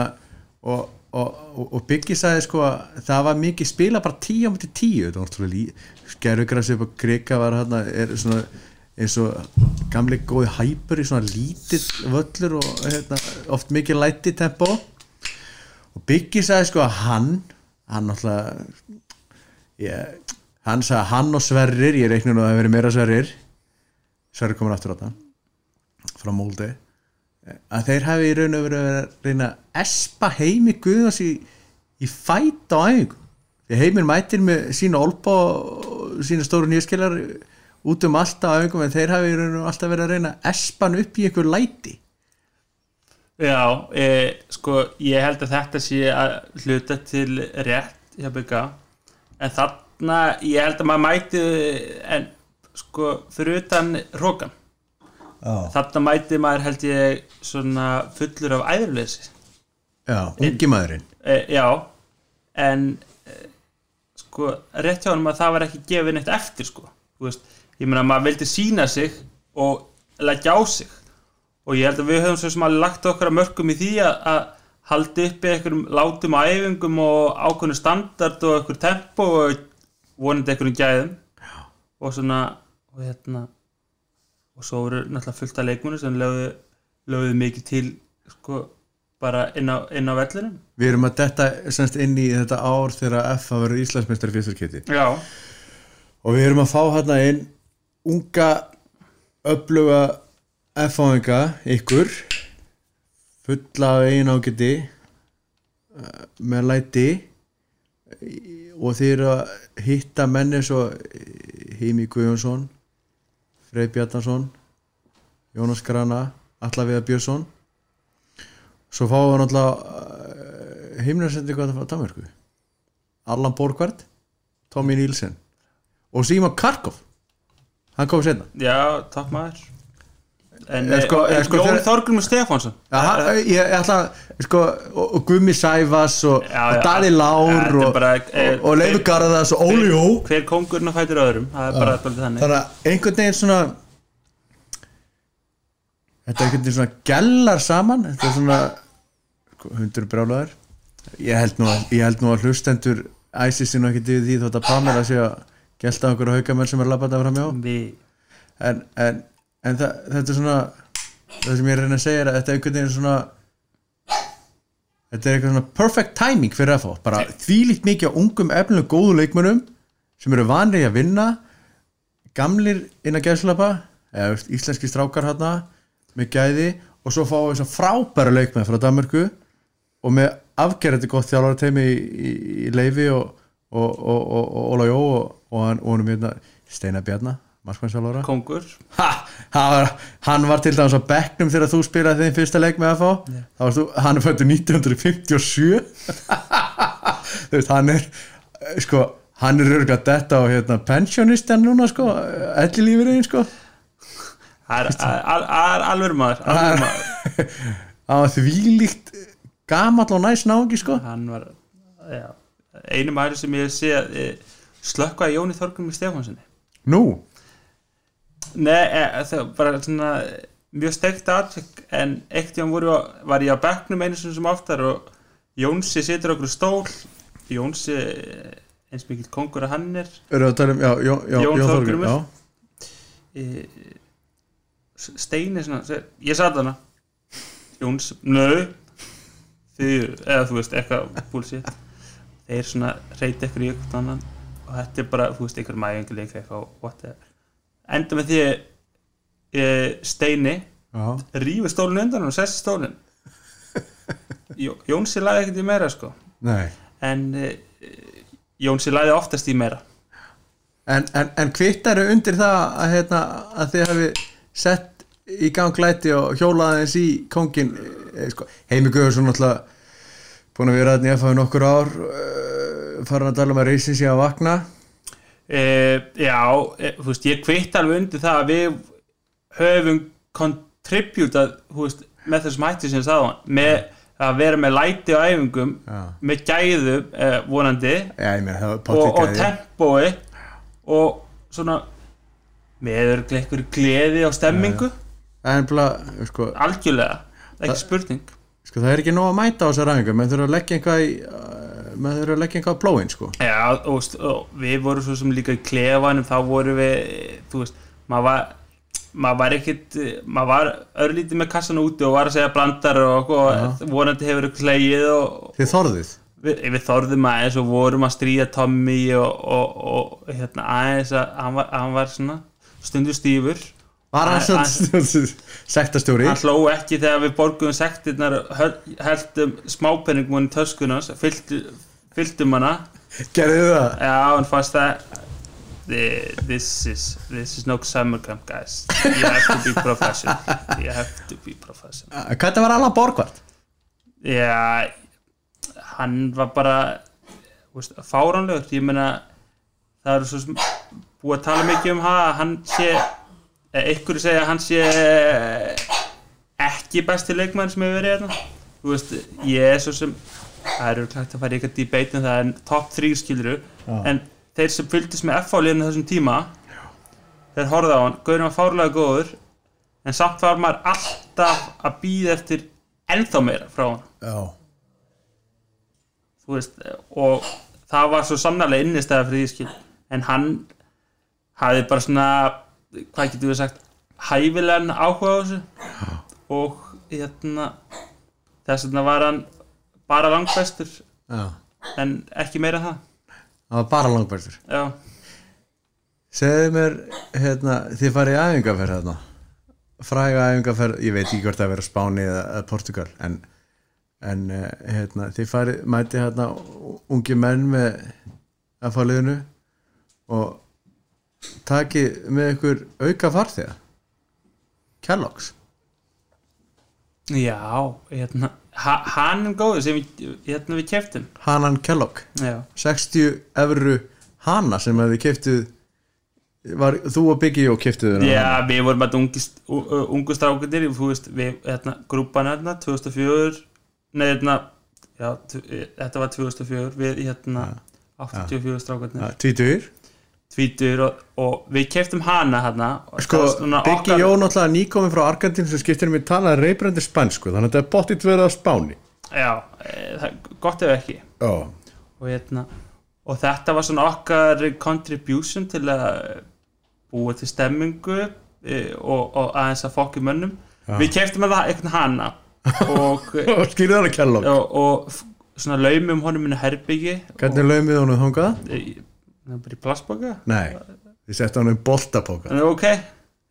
og, og, og, og Biggi sagði sko að það var mikið spila bara 10 á mæti 10 Gerðugrassi upp á Krika var hérna er svona eins og gamli góði hæpur í svona lítill völlur og hérna, oft mikið læti tempo. Og Biggi sagði sko að hann hann náttúrulega ég, hann sagði að hann og Sverrir ég reikna nú að það hefur verið meira Sverrir Sverrir komin aftur á þetta frá Molde að þeir hafi í raun og verið að reyna að espa heimi Guðans í, í fæt á æfingu. Því heimir mætir með sína olpa og sína stóru nýjaskilar út um allt á æfingum en þeir hafi í raun og alltaf verið að reyna að espa hann upp í einhver læti. Já e, sko ég held að þetta sé að hluta til rétt hjá bygga en þarna ég held að maður mæti en sko fyrir utan rókan Já, þarna mæti maður held ég svona fullur af æðurleysi Já ungi maðurinn. E, já en e, sko rétt hjá hann að það var ekki gefið neitt eftir sko. Þú veist, ég meina maður vildi sína sig og leggja á sig. Og ég held að við höfum svo sem alveg lagt okkar að mörgum í því að, að haldi uppi einhverjum látum á æfingum og ákveðnu standard og einhver tempo og vonandi einhverjum gæðum. Og svona og hérna og svo voru náttúrulega fullt af leikmunum sem lögðu, lögðu mikið til sko bara inn á, inn á vellinum. Við erum að detta semst inn í þetta ár þegar F hafa verið Íslandsmeistari fyrsturketi já, og við erum að fá hérna inn unga öfluga F-fáinga ykkur fulla af einu ágæti eh, með læti og þið eru að hitta menni svo Heimi Guðjónsson Frey Bjarnason Jónas Grana Alla Viðar Björnsson. Svo fáum við náttúrulega heimnarsendingu að það frá Danmarku Allan Borgvart Tommy Nielsen og Síma Karkov hann kom senna Já, topp maður. En Eh, sko- eh, sko, Jón þegar- Þorgrumur Stefánsson. Ja, hann, ég, ætla sko, og, og Gummi Sæfas og, og. Dali Lár er og, og, og Leifur Garðars og Óli Jó Hver kongurinn að fætur öðrum. Það er bara þannig. Þannig að einhvern veginn svona þetta er einhvern veginn svona gellar saman. Þetta er svona sko, hundur brjálæður ég held nú að, held nú að hlustendur æsi sér nú ekki yfir því þótt að Pamela sé að gelta okkur haugamenn sem er labbað af fram hjá? Við en, en, en það, þetta er svona það sem ég er að reyna að segja er að þetta er einhvern veginn svona þetta er eitthvað svona perfect timing fyrir að fá bara þvílíkt mikið á ungum efnilegu góðu leikmönum sem eru vanrið að vinna. Gamlir inn að gæðslapa eða íslenski strákar hérna með gæði. Og svo fáum við að frábæra leikmenn frá Danmarku og með afgerðandi gott þjálfara teimi í, í, í Leifi og, og, Óla Jó og, hann, um hérna Steinar Bjarnar, kongur. Ha, hann, var, hann var til dæmis á bekknum þegar þú spilaði þinn fyrsta leik með FH þú, hann er fættur 1957 þú veist, hann er sko, hann er örgulega detta á hérna, pensionistan núna sko, elli lífið sko. Það er- það það alveg maður hann var þvílíkt gamall og næs náungi sko. Hann var já, einu maður sem ég sé að eh, slökkva Jóni Þorgrumur Stefánssoni nú, Nei, e, það var bara svona mjög steikt aðtök en eitt voru, á- var ég á bekknum einu sem oftar og Jónsi situr okkur stól. Jónsi eh, eins mikill kongur að hann er. Um já, já, já, Jón e, Steini svona, ég satt hana Jóns, nö. Þið, eða þú veist, eitthvað búlsitt þeir svona reyti eitthvað í eitthvað annan og þetta er bara, þú veist, eitthvað mæðinguleik eitthvað, whatever. Enda með því e, Steini rífi stólinn undan og sessi stólinn. Jó, Jónsi lagði ekkert í meira sko. Nei. En e, Jónsi lagði oftast í meira. En, en, en kvittar undir það að, hérna, að þið hafi sett í gang glæti og hjólaði eins í kongin eh, sko, Heimi Guðursson náttúrulega búin að vera þarna í FH nokkur ár uh, farin að tala um að reysin sé að vakna. E, Já, e, þú veist, ég kvitt alveg undir það að við höfum veist, með þessum hætti sem á hann, með að vera með læti á æfingum, Já. með gæðu e, vonandi. Já, ég meina það var og, og tempói og svona með einhverju gleði og stemmingu. En bla, sko, algjörlega, ekki spurning sko, það er ekki nóg að mæta á þessar ræðingu menn þurfa að leggja einhvað í uh, menn þurfa að leggja einhvað á plóin, sko. Já, og, og við vorum svo sem líka í klefanum, þá vorum við þú veist, maður var maður var ekkit, maður var örlítið með kassan úti og var að segja brandar og, og vonandi hefur ykkur slegið og Þið þorðið? Við, við þorðum aðeins og vorum að stríða Tommy og, og, og hérna aðeins að hann var, hann var svona stundu stífur Var hann Æ- svo sektastjóri hann hló ekki þegar við borguðum sektirnar heldum smápenningum í töskunans fylltu, fylltum hana. Gerðu það? Já, hann fannst það "The- This is This is no summer camp guys. You have to be professional. You have to be professional. Hvernig var Allan Borgvart? Já Hann var bara veist, Fáránlegur. Ég meina Það eru svo búið að tala mikið um það að hann sé einhverju segja að hann sé ekki besti leikmann sem hefur verið hérna. Þú veist, ég er svo sem það eru klægt að fara í eitthvað debate um það en top 3 skiluru en þeir sem fylgdist með F-fáliðinu þessum tíma þeir horfðu á hann, Gaurin var fárlega góður en samt var maður alltaf að býða eftir ennþá meira frá hann Já. Þú veist, og það var svo sannarlega innistæða fyrir því skil en hann hafði bara svona hvað getur við sagt hæfilegan áhuga á þessu. Og hérna þess vegna var hann bara langbæstur Já. En ekki meira það. Það var bara langbærstur já, segðu mér hérna, þið farið í æfingaferð hérna fræga æfingaferð, ég veit ekki hvort það verið Spáni eða, eða Portugal en, en eh, hérna, þið farið mæti hérna ungi menn með að fá liðinu og takið með ykkur auka farþega? Kellogg's? Já, hérna ha- Hann er góður sem við, hérna, við keftum Hanan Kellogg. Já, 60 evru hana sem að þið keftuð var, þú og Biggie og keftuð Já við vorum að ungu, strákundir þú veist, við, hérna, grúpan hérna 2004 Nei, hérna Já, tv- þetta var 2004 við, hérna, 84 strákundir Tvítur Tvítur og, og við keftum hana og Sko, Biggie okkar- Jó náttúrulega nýkomin frá Argentín sem skiptir mér talaði reybrandi spænsku þannig að þetta er bóttið verið á Spáni. Já, e, gott ef ekki. Já, og, hérna, og þetta var svona okkar contribution til að búa til stemmingu e, og, og aðeins að fokki mönnum. Við keftum eitthvað hana. Og, það að Kellogg og, svona laumum honum minna herbyggi Hvernig laumið hún þangað? Það bara í plastboka Nei, þið settu hann um boltapóka en ok,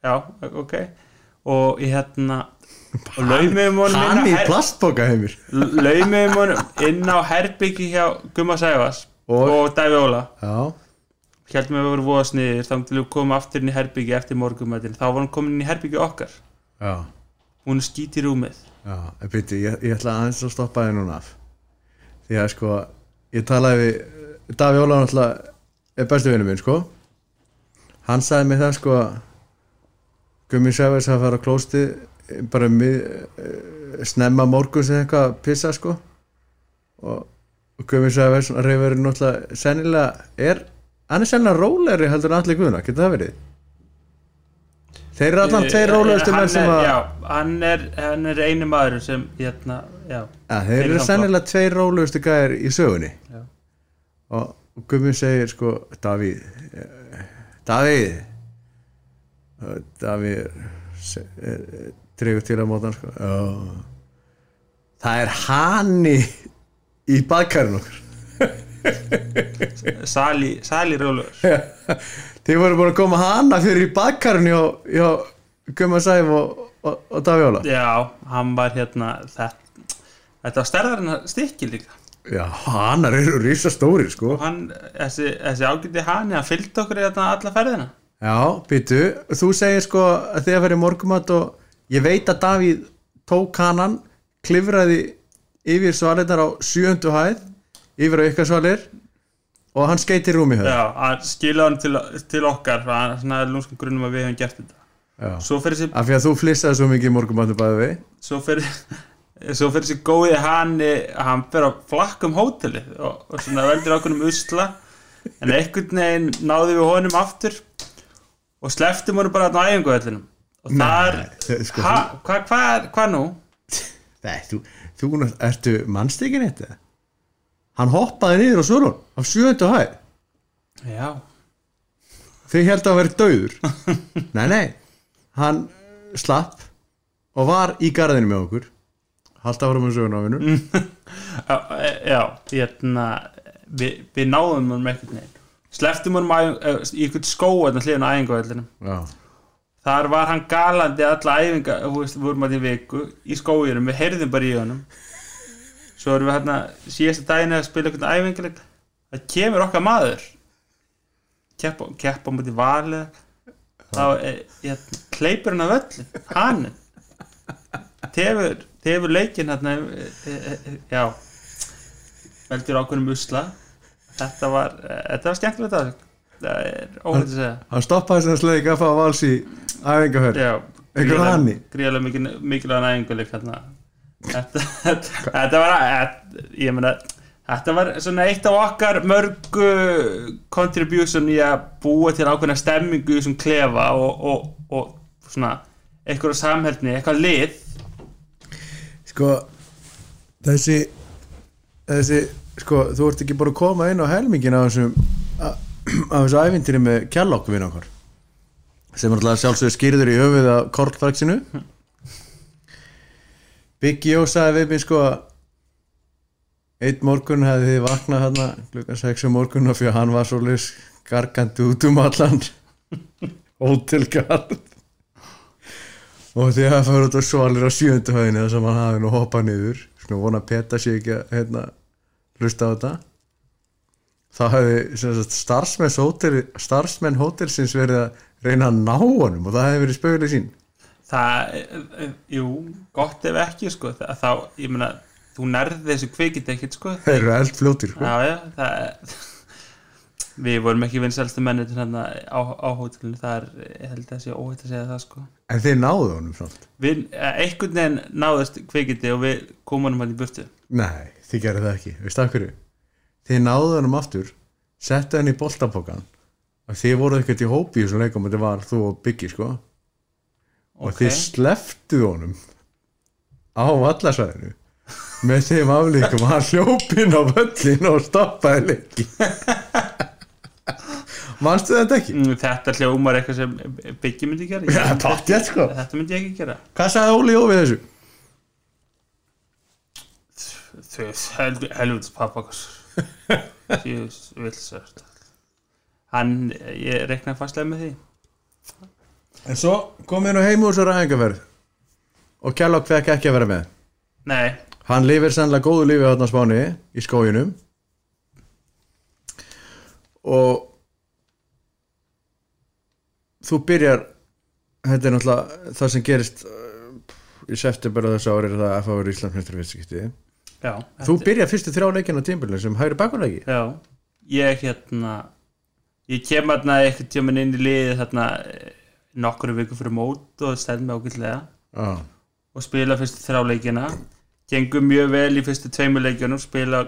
já, ok. Og ég hérna og laumum honum Hann í plastpóka heimir. Laumum honum inn á herbyggi hjá Gumma Sæfas Og- og Dævi Óla. Já, heldum við að vera voða sniðir þá til við komum aftur inn í herbyggi eftir morgumætin þá var hann komin inn í herbyggi okkar. Já, hún í rúmið. Já En byrju, ég, ég ætla aðeins að stoppa þið núna. Af Því að sko Ég talaði við Daví Óla náttúrulega bestu vinnu minn sko. Hann sagði mér það sko Gummi Sæfæs að fara á klósti bara mið, eh, snemma morgun sem eitthvað að pissa sko. Og, og Gummi Sæfæs reyfur náttúrulega sennilega er hann er sennilega rólegri heldur en allir guðuna, getur það verið? Þeir eru allan tveir rólegustu menn sem að já, hann er, hann er einu maður sem hérna, já, Ja, þeir eru Þeir sennilega tveir rólegustu gæðir í sögunni. Já. og, og Gummi segir sko Davíð eh, Davíð eh, Davíð se- eh, til að móta hann sko. "Já, það er hani í baðkarinn okkur Sali, Sali Róluður þið voru búin að koma hana fyrir í baðkarinn hjá, Gumma Sæf og, og, og Davíð Óla. Já, hann var hérna þetta, þetta var stærðar en stykki líka já, hanar eru rísa stóri sko. Hann, þessi, þessi ágæti hani hann fylgdi okkur hérna alla ferðina. Já, býtu, þú segir sko að fyrir morgumat og ég veit að Davíð tók hanan klifraði yfir svalinnar á sjöundu hæð yfir á ykkar svalir og hann skeiti rúmi höf já, hann skilja hann til, til okkar hann er svona lúmskum grunnum að við hefum gert þetta. Já. af því að þú flissaði svo mikið í morgumatum bæði við svo fyrir svo fyrir þessi góði hann hann fyrir að flakka um hótelið og, og svona veldur okkur um usla. En einhvern veginn náði við honum aftur og sleftum honum bara á æfinguvellinum og þar, þau- sko, hvað hva, hva nú? Nei, þú, þú ertu mannstíkin eitt hann hoppaði niður á svölun á sjöundu hæð. Já, þið held að vera döður nei, nei. Hann slapp og var í garðinu með okkur halda áfram með söguna á vinnu já, já hérna, við, við náðum honum einhvern veginn sleftum æ- í einhvern skóa þannig hliðin á æfinguvellinum já, þar var hann galandi alla æfinga, við vorum að í viku í skóinum, við heyrðum bara í honum. Svo erum við hérna síðasta daginn að spila einhvern æfinguleik það kemur okkar maður. Keppa, keppa á múti valið þá er, ég, kleipur hann af öllin hann. Tefur, tefur leikin hérna e, e, e, já veldur ákveðnum usla. Þetta var, þetta var skemmtilegt að það er óhægt að segja. Hann stoppaði sem sleik að fá vals í æfingaferð Já, Einhver hani? Gríðarlega mikil, mikilvæg næðinguleik hérna. þetta, þetta, var ég meina þetta var svona eitt af okkar mörgu contribution í að búa til ákveðna stemmingu þessum klefa og, og, og svona eitthvað samhælni, eitthvað lið sko þessi þessi, sko, þú ert ekki bara að koma inn á helmingin á þessum á á þessu ævintýri með Kjallokk við okkur sem er alltaf sjálfsögur skýrður í höfuð af kortfræksinu Biggie Ó sagði við mig sko einn morgun hefði þið vaknað hérna klukkan 6 um morgun og fyrir að hann var svo leys gargandi út um allan. Hótelgarð og að það fór út á svalir á sjöndu höfinu þar sem hann hafi nú hoppað niður svona vona að peta sig ekki að hérna, hlusta á þetta þá hefði starfsmenn, hótel, starfsmenn hótelsins verið að reyna að ná honum og það hefði verið spöguleg sín. Það, eh, eh, jú, gott ef ekki sko, það, þá, ég meina þú nærði þessu kvikið ekkert sko. Þeir eru eldfljótir sko. já, já, það við vorum ekki vinsælstu mennir hérna á, á hótelinu það er, ég held að það sé óhætt að segja það sko. En þeir náðu honum samt? Við, eh, einhvern veginn náðust kvikindi og við komum hann í burtu. Nei, þið gerir það ekki, veist það hverju? Þið náðu honum aftur settu hann í boltapokan og þið voruð ekkert í hópi í þessum leikum þetta var þú og Biggi sko. Og Ok. þið sleftuð honum á vallasvæðinu með þeim aflíkum að hljópin á völlin og stoppaði leiki manstu þetta ekki? Mm, þetta hljómar eitthvað sem Biggi myndi gera Já, Ég- pottþétt, sko. þetta myndi ég ekki gera. Hvað sagði Óli Jó við þessu? þau helvits pappakos ég vil sört hann, ég reknaði fastlega með því. En svo komið nú heim úr svo ræðingaferð og Kellogg fekk ekki að vera með. Nei, Hann lifir sannlega góðu lífi þarna á Spáni í skóginum. Og þú byrjar þetta er náttúrulega það sem gerist uh, í september á þessu ári er það að Íslandsmyndstur fyrstskipti já Þú byrjar fyrstu þrjá leikina á tímbilinu sem hægri bakurleiki já, ég hérna ég kem hérna eitthvað tjóman inn í liði þarna eh, nokkru viku fyrir mót og stend mig ágætlega. Já, og spila fyrstu þráleikina gengur mjög vel í fyrstu tveimur leikjunum spila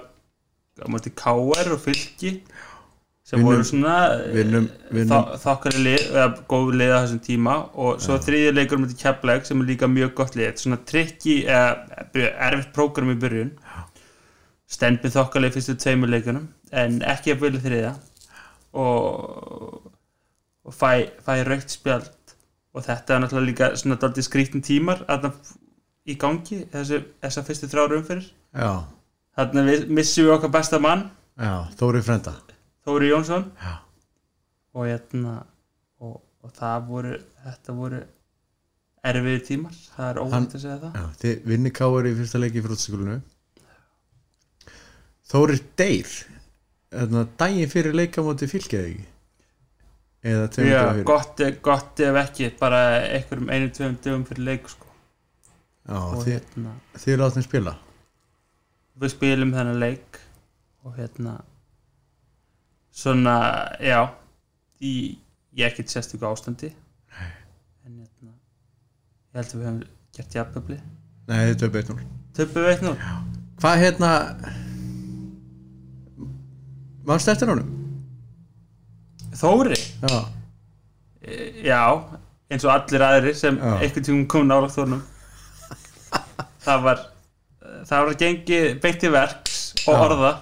á móti K.R. og Fylki sem Vinnum- voru svona vinnum. þokkari lið eða góð lið á þessum tíma. Og svo þriðja leikur móti Keflæk sem er líka mjög gott lið. Svona trikki eða erfitt prógram í byrjun. Stend með þokkalið fyrstu tveimur leikunum en ekki að vilja þriðja. Og, og fæ, fæ raukt spjald. Og þetta er náttúrulega líka svona daldið skrítin tímar í gangi þessu, þessa fyrstu þrjára umfyrir já, þarna við, missum við okkar besta mann. Já Þóri Frenda Þóri Jónsson. Já. og hérna og, og það voru þetta voru erfiði tímar. Það er óvægt að segja það. Já, þið vinni káir í fyrsta leiki í fróttskulunu Þórir Deyr þarna, daginn fyrir leikamóti fylgjaði ekki? Eða Já, daginn fyrir? gott, gott ef ekki bara einhverjum einu, tveim dögum fyrir leik sko. Já, og þið, hérna þið láttum spila? Við spilum þennan leik og hérna svona, já. Í, í ekkert sérstöku ástandi. En hérna ég held að við höfum gert jafnöfli. Nei, þetta er beitt nú töpu veit nú Hvað hérna Manstu eftir honum? Þóri, Já, e, já eins og allir aðri sem einhvern tímum kom nálægt þórnum það var það var gengið beint í verks og Já. orða.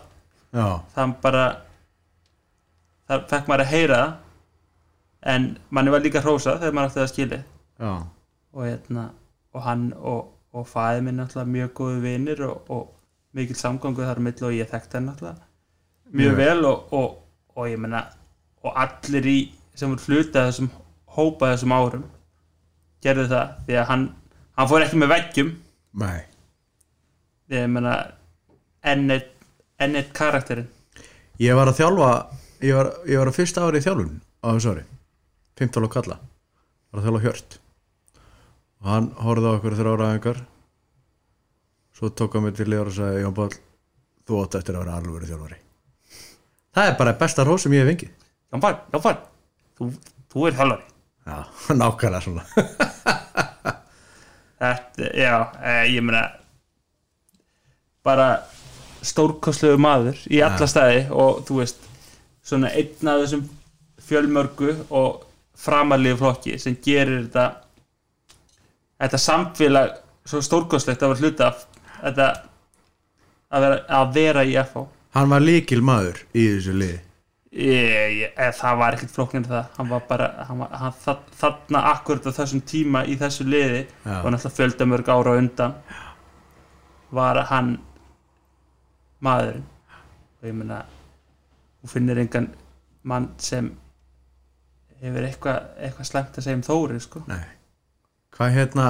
Já, það bara það fekk maður að heyra en manni var líka hrósað þegar maður átti það skili já. Og hérna og hann og, og fæði minn náttúrulega mjög góðu vinir og, og mikill samgangu þar á milli og ég þekkti hann náttúrulega mjög Mjög. vel og, og, og ég meina og allir í sem voru hluta af þessum hópa þessum árum gerðu það því að hann hann fór ekki með veggjum. Nei. Ég meina enn eitt, enn eitt karakterinn. Ég var að þjálfa Ég var, ég var að fyrsta ári í þjálfun á þessu ári. 15 og kalla. Var að þjálfa hjört. Og hann horfði á okkur þrjára aðingar svo tók hann mig til liðar og sagði Jón Pál, þú átt eftir að vera alveg þjálfari. Það er bara besta hrós sem ég hef fengið. Jónfann, Jónfann, þú, þú er þjálfari. Já, nákvæmlega svona. Þetta, já, eh, ég meina bara stórkostlegu maður í alla staði og þú veist svona einn af þessum fjölmörgu og framarlíðu flokki sem gerir þetta þetta samfélag svo stórkostlegt að vera hluta af þetta að vera, að vera í FH Hann var líkil maður í þessu liði. Ég, ég, eða, það var ekkert flokknir það. Hann var bara hann var, hann, þa- þarna akkurat á þessum tíma í þessu liði Já. og náttúrulega fjöldamörg ára undan var hann maðurinn. Og ég meina þú finnir engan mann sem hefur eitthvað eitthva slæmt að segja um Þóri sko. Nei. Hvað hérna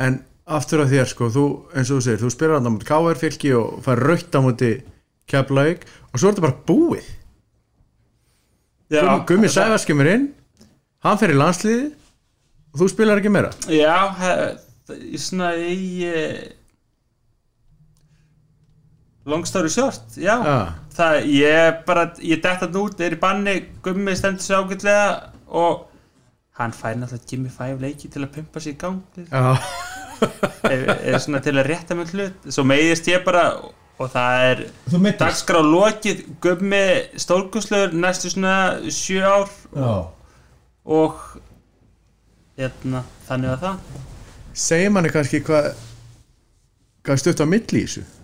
En aftur á þér sko Þú, eins og þú segir, þú spilar hann á múti KR fylki og fær raukt á múti Keflavík og svo er þetta bara búið. Gummi, Gummi Sæfars kemur inn hann fer í landsliði og þú spilar ekki meira. Já, he- í svona eh, long story short Já, Já. það ég bara ég dætt hann út, er í banni Gummi stendur sér ágætlega og hann fær náttúrulega Jimmy 5 leiki til að pumpa sér í gang Já, er, er svona til að rétta mig hlut. Svo meiðist ég bara og það er dagskrá lokið Gummi stórkuslur næstu svona sjö ár Já. og hérna, þannig að það. Segir manni kannski hvað hvað er stutt á milli í þessu? e,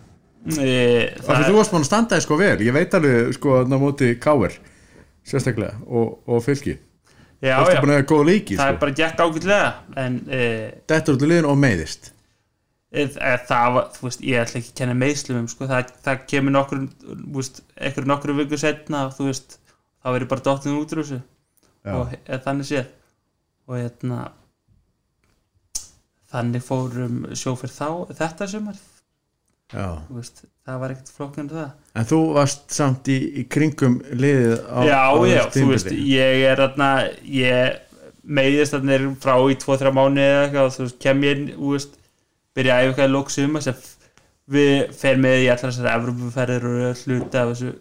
þú varst búin að standa þig sko vel. Ég veit alveg sko að móti KR sérstaklega og, og fylki. Já, já, leiki það sko. er bara gekk ágætlega en e, Þetta út í liðin og meiðist. e, e, það var, þú veist, ég ætla ekki að kenna meðslum sko, það, það kemur nokkur ekkur nokkur viku setna þú veist, þá verður bara dottin út úr þessu. Og e, þannig séð. Og hérna þannig fórum sjófyrir þá þetta sumar, Já. Þú veist, það var ekkert flokknir það. En þú varst samt í, í kringum liðið á já, á já, þú veist, ég er þarna ég meiðist er frá í 2-3 mánu eða eitthvað og þú veist, kem ég inn, þú veist byrja að eitthvað í lók suma sem við fer með í allar þessar Evropaferðir og hluta af þessu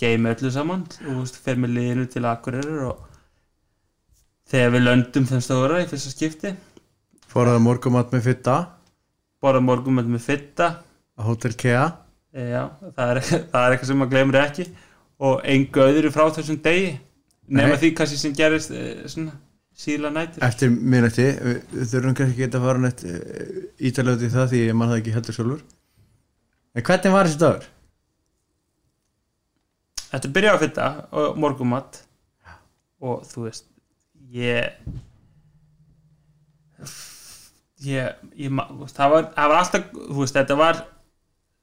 game öllu saman og þú veist, fer með liðinu til Akureyrar og þegar við löndum þeim stóra í fyrsta skipti. Fóraði morgumat með fitta? Borða morgum með fitta Hotel Kea. E, Já, það er, það er eitthvað sem maður glemur ekki. Og engu öðru frá þessum degi nema því kannski sem gerist e, svona síla nætur. Eftir minnætti, þurfum kannski að fara neitt ítalega út í það því ég man það ekki heldur sjálfur. En hvernig var þessi dagur? Þetta byrjaði að fitta og morgumat og þú veist ég ég, ég það, var, það var alltaf þú veist, þetta var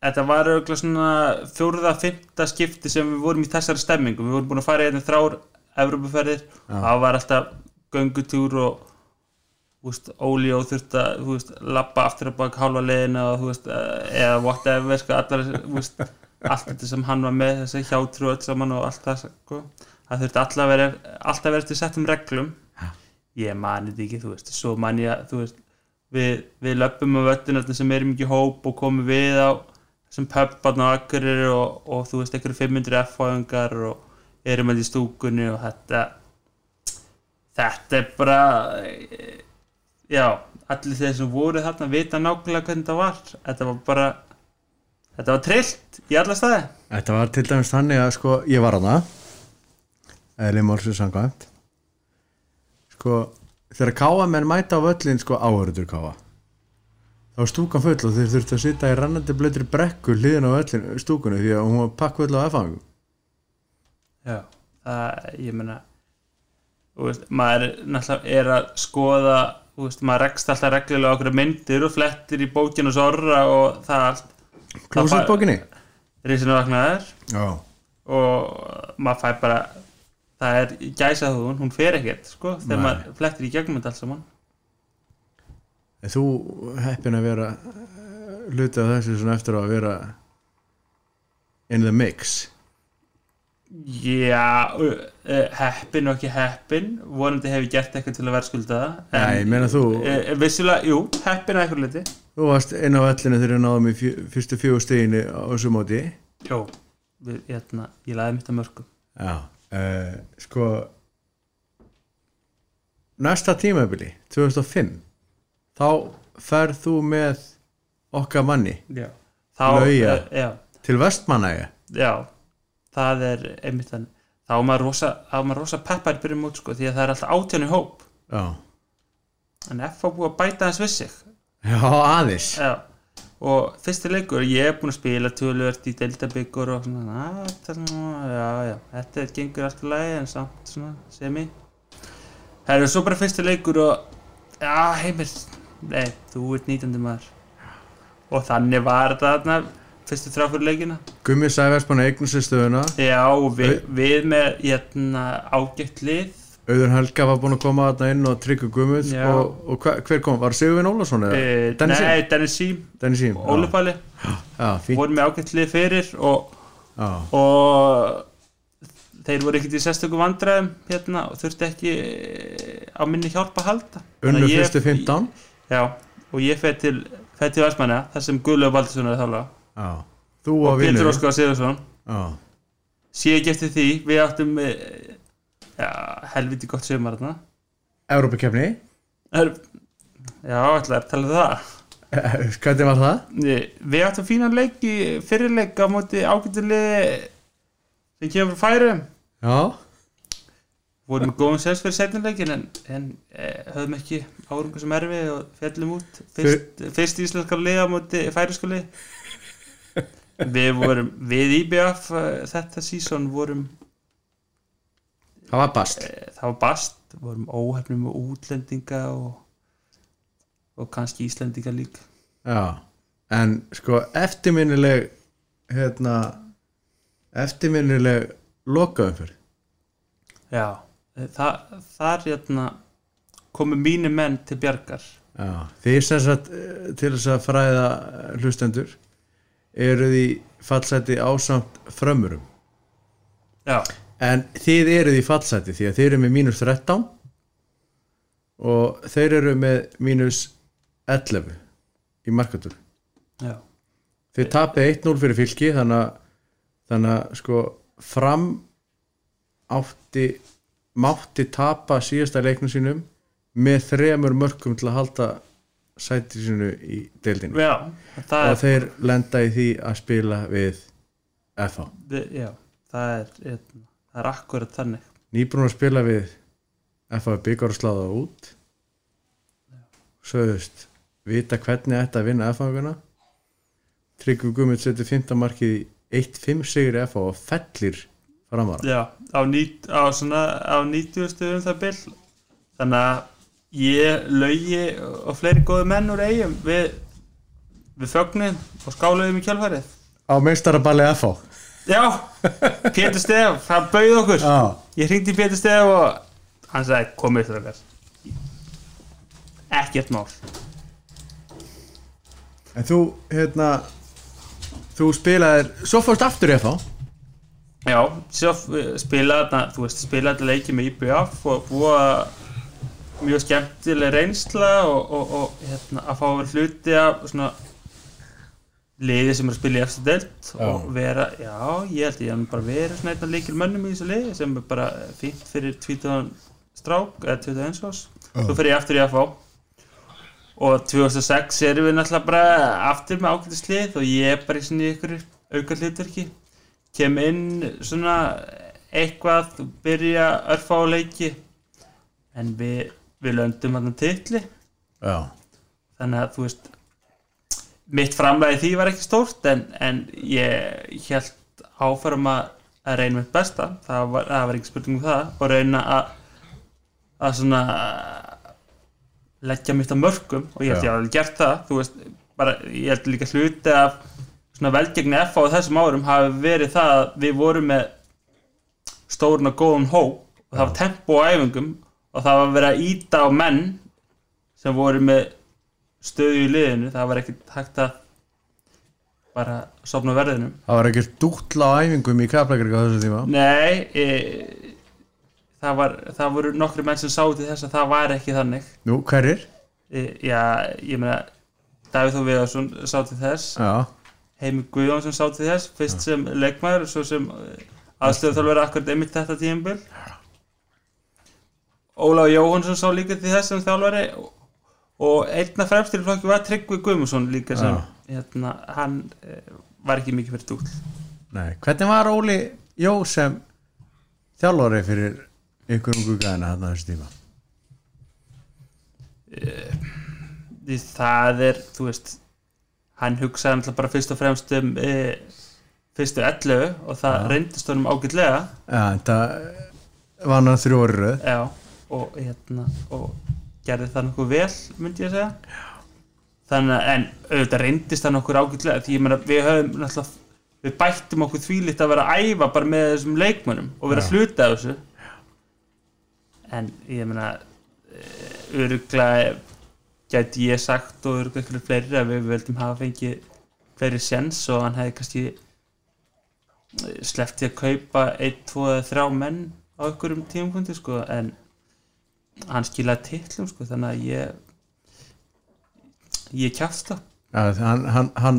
þetta var örugglega svona fjórða, fymta skipti sem við vorum í þessari stemmingu. Við vorum búin að fara í hérna þrár Evrópuferðir. Og það var alltaf göngutúr og veist, Óli og þurft að veist, lappa aftur að baka hálfa veist, eh, eða whatever sko, allar, veist, allt þetta sem hann var með þessi hjátru og öll saman og allt það sko. það þurfti alltaf að vera alltaf að vera til settum reglum. Ég mani þetta ekki, þú veist, svo mani ég að þú veist, við, við löpum á völlinu sem erum ekki hóp og komum við á sem pub á akkurir og, og þú veist, einhverju 500 F-fáðingar og erum að í stúkunni og þetta þetta er bara eh, já, allir þeir sem voru þarna vita nákvæmlega hvernig þetta var. Þetta var bara þetta var trillt í alla staði. Þetta var til dæmis þannig að sko, ég var hana eða málsins samkvæmt. Sko, þegar káamenn mæta á völlin sko áhörður káa þá var stúkan full og þeir þurftu að sitja í rannandi blöðri brekku hliðin á völlin stúkunni því að hún var pakk full á F-fangum já, það, ég meina þú veist, maður náttúrulega er að skoða veist, maður rekst alltaf reglulega okkur myndir og flettir í bókinu sorra og það allt. Klósetbókinni? risinu vaknaður og maður fær bara það er gæsa hún, hún fer ekkert sko, þegar maður flettir í gegnum þetta allt saman En þú heppin að vera hluti af þessu svona eftir að vera in the mix? Já, heppin og ekki heppin vonandi hef ég gert eitthvað til að verðskulda það Nei, ég meina þú uh, Vissulega, jú, heppin að eitthvað liti Þú varst inn á vellinu þegar ég náðum í fyrstu fjögur steginu á þessu móti. Jó, við, hérna, ég laði mitt að mörgum Já uh, Sko Næsta tímabili 2005 Þá ferð þú með okkar manni. Uh, já, til Vestmanæja já, það er einmitt þannig þá var maður rosa, rosa peppar byrjum út sko, því að það er alltaf átjánu hóp. Já, en F á búið að bæta hans við sig. Já aðeins. Já, og fyrsti leikur ég er búinn að spila tölvört í deildabyggur og svona, er svona já, já, þetta gengur alltaf lagi en samt svona, semi. Það er svo bara fyrsti leikur og já, heimir, nei, þú ert 19. maður. Og þannig var þetta þarna fyrstu þrjá fyrir leikina. Gummi að eignu sér stöðuna. Já, við, við með hérna, ágætt lið. Auður Helga var búin að koma þarna inn og Guðmunds Já. og, og hva, hver kom, var Sigurvin Ólafsson eða? e? Nei, Dennis. Ólupalli Já, fínt. Voru með ágættlið fyrir og, og þeir voru ekkert í sérstökum vandræðum hérna og þurfti ekki eh, á minni hjálp að halda. Unnu fyrstu 15 Já, og ég fæði til, til Vestmanna þar sem Guðlaug Baldursson er að þála Já, þú og og Pétur Óskar Sigursson Já, sé ekki eftir því, við áttum eh, já, helviti gott sömur þarna. Európa-kefni Er- Já, ætlaði að tala um það. Hvernig var það? Við áttum fínan leik í fyrirleik á móti ágættilega sem kemur frá færum Já, vorum góðum sens fyrir setnileikin en, en e, höfðum ekki árungu sem erfi og fjallum út. Fyrst, fyrst íslenskar liða á móti færisku lið við vorum við IBF eh, þetta sísón vorum það var bast. e, það var bast, vorum óhefnum með útlendinga og, og kannski íslendinga líka Já, en sko eftirminnileg hérna eftirminnileg lokaumfyrir já, e, það, þar hérna komu mínu menn til bjargar. Já, því sem sagt eh, til þess að fræða eh, hlustendur eruð í fallseti ásamt frömmurum. Já, en þið eruð í fallseti því að þið eru með mínus 13 og þeir eru með mínus 11 í markatur já, Þið tapið 1-0 fyrir fylki að, þannig að sko fram átti mátti tapa síðasta leiknum sínum með þremur mörgum til að halda sæti sínu í deildinu já og er, þeir lenda í því að spila við FH já, það er hérna, það er akkurat þannig. Nýbrún að spila við FH byggar og sláða út. Sögðust vita hvernig að vinna FH-guna Tryggvi Gummit setur 15 markið í 1-5 sigur FH og fellir framvara Já, á, nýt, á, svona, á 90 stöðum það bil. Þannig að ég, laugi og fleiri góði menn úr eigum við, við fögnum og skáluðum í kjálfarið á meistaraballi FH Já, Pétur Stef, hann bauð okkur. Já. Ég hringdi Pétur Stef og hann sagði komið þrjókar Ekkert mál. En þú hérna þú spilaðir, svo fórst aftur FH Já, svo spilaði þarna, þú veist, spilaði þetta leiki með IBF og búa mjög skemmtileg reynsla og, og, og hérna, að fá að vera hluti af svona liði sem er að spila í eftir delt og vera, já, ég held ég að bara vera svona af líkil mönnum í þessu liði sem er bara fínt fyrir 20 strák eða 21 ás svo fer ég aftur í að fá og 2006 erum við náttúrulega bara aftur með ágætislið og ég er bara í svona ykkur auka hlutverki kem inn svona eitthvað byrja örfá leiki en við, við löndum hann já, þannig að þú veist mitt framlæði því var ekki stórt en, en ég held áfram að, að reyna mitt besta. Það var, það var ekki spurning um það. Og reyna að að svona leggja mitt á mörgum og ég held Já. ég hafi gert það. Veist, bara, ég held líka hluti af svona velgegni F á þessum árum hafi verið það að við vorum með stórun og góðan hóp og það var tempo á æfingum og það var verið að íta á menn sem voru með stöðu í liðinu. Það var ekkert hægt að bara sopna verðinum. Það var ekkert dútla á æfingum í Kaplagrika á þessu tíma? Nei e, það, var, það voru nokkri menn sem sáu til þess að það var ekki þannig. Nú, hverjir? e, já, ég meina Davíð Þó Viðarsson sá til þess. Já, Heimi Guðjónsson sá til þess fyrst sem leikmaður og svo sem aðstöðu þjálfur akkurat einmitt þetta tímabil. Ólaf Jóhansson sá líka til þess sem þjálfari og, einna fremstir í flokki var Tryggvi Guðmundsson líka sem hérna, hann e, var ekki mikið fyrir dúll. Nei, hvernig var Óli Jó sem þjálfari fyrir ykkur ungu gæðina þarna þessu tíma? Því það er, þú veist hann hugsaði náttúrulega bara fyrst og fremst um e, fyrstu 11 og það reyndist honum ágætlega. Já, en það var orður röð. Já, og hérna og gerði það nokkuð vel myndi ég að segja þannig að, en auðvitað reyndist það nokkur ágætlega því ég meina við höfum náttúrulega við bættum okkur þvílitt að vera að æfa bara með þessum leikmönnum og vera að hluta þessu. En ég meina öruglega gæti ég sagt og öruglega ykkur fleiri að við völdum hafa fengið fleiri sjens og hann hefði kannski sleppti að kaupa 1, 2 eða 3 menn á ykkurum tímapunkti sko en hann skilaði titlum sko þannig að ég ég kjafst það Já, hann, hann, hann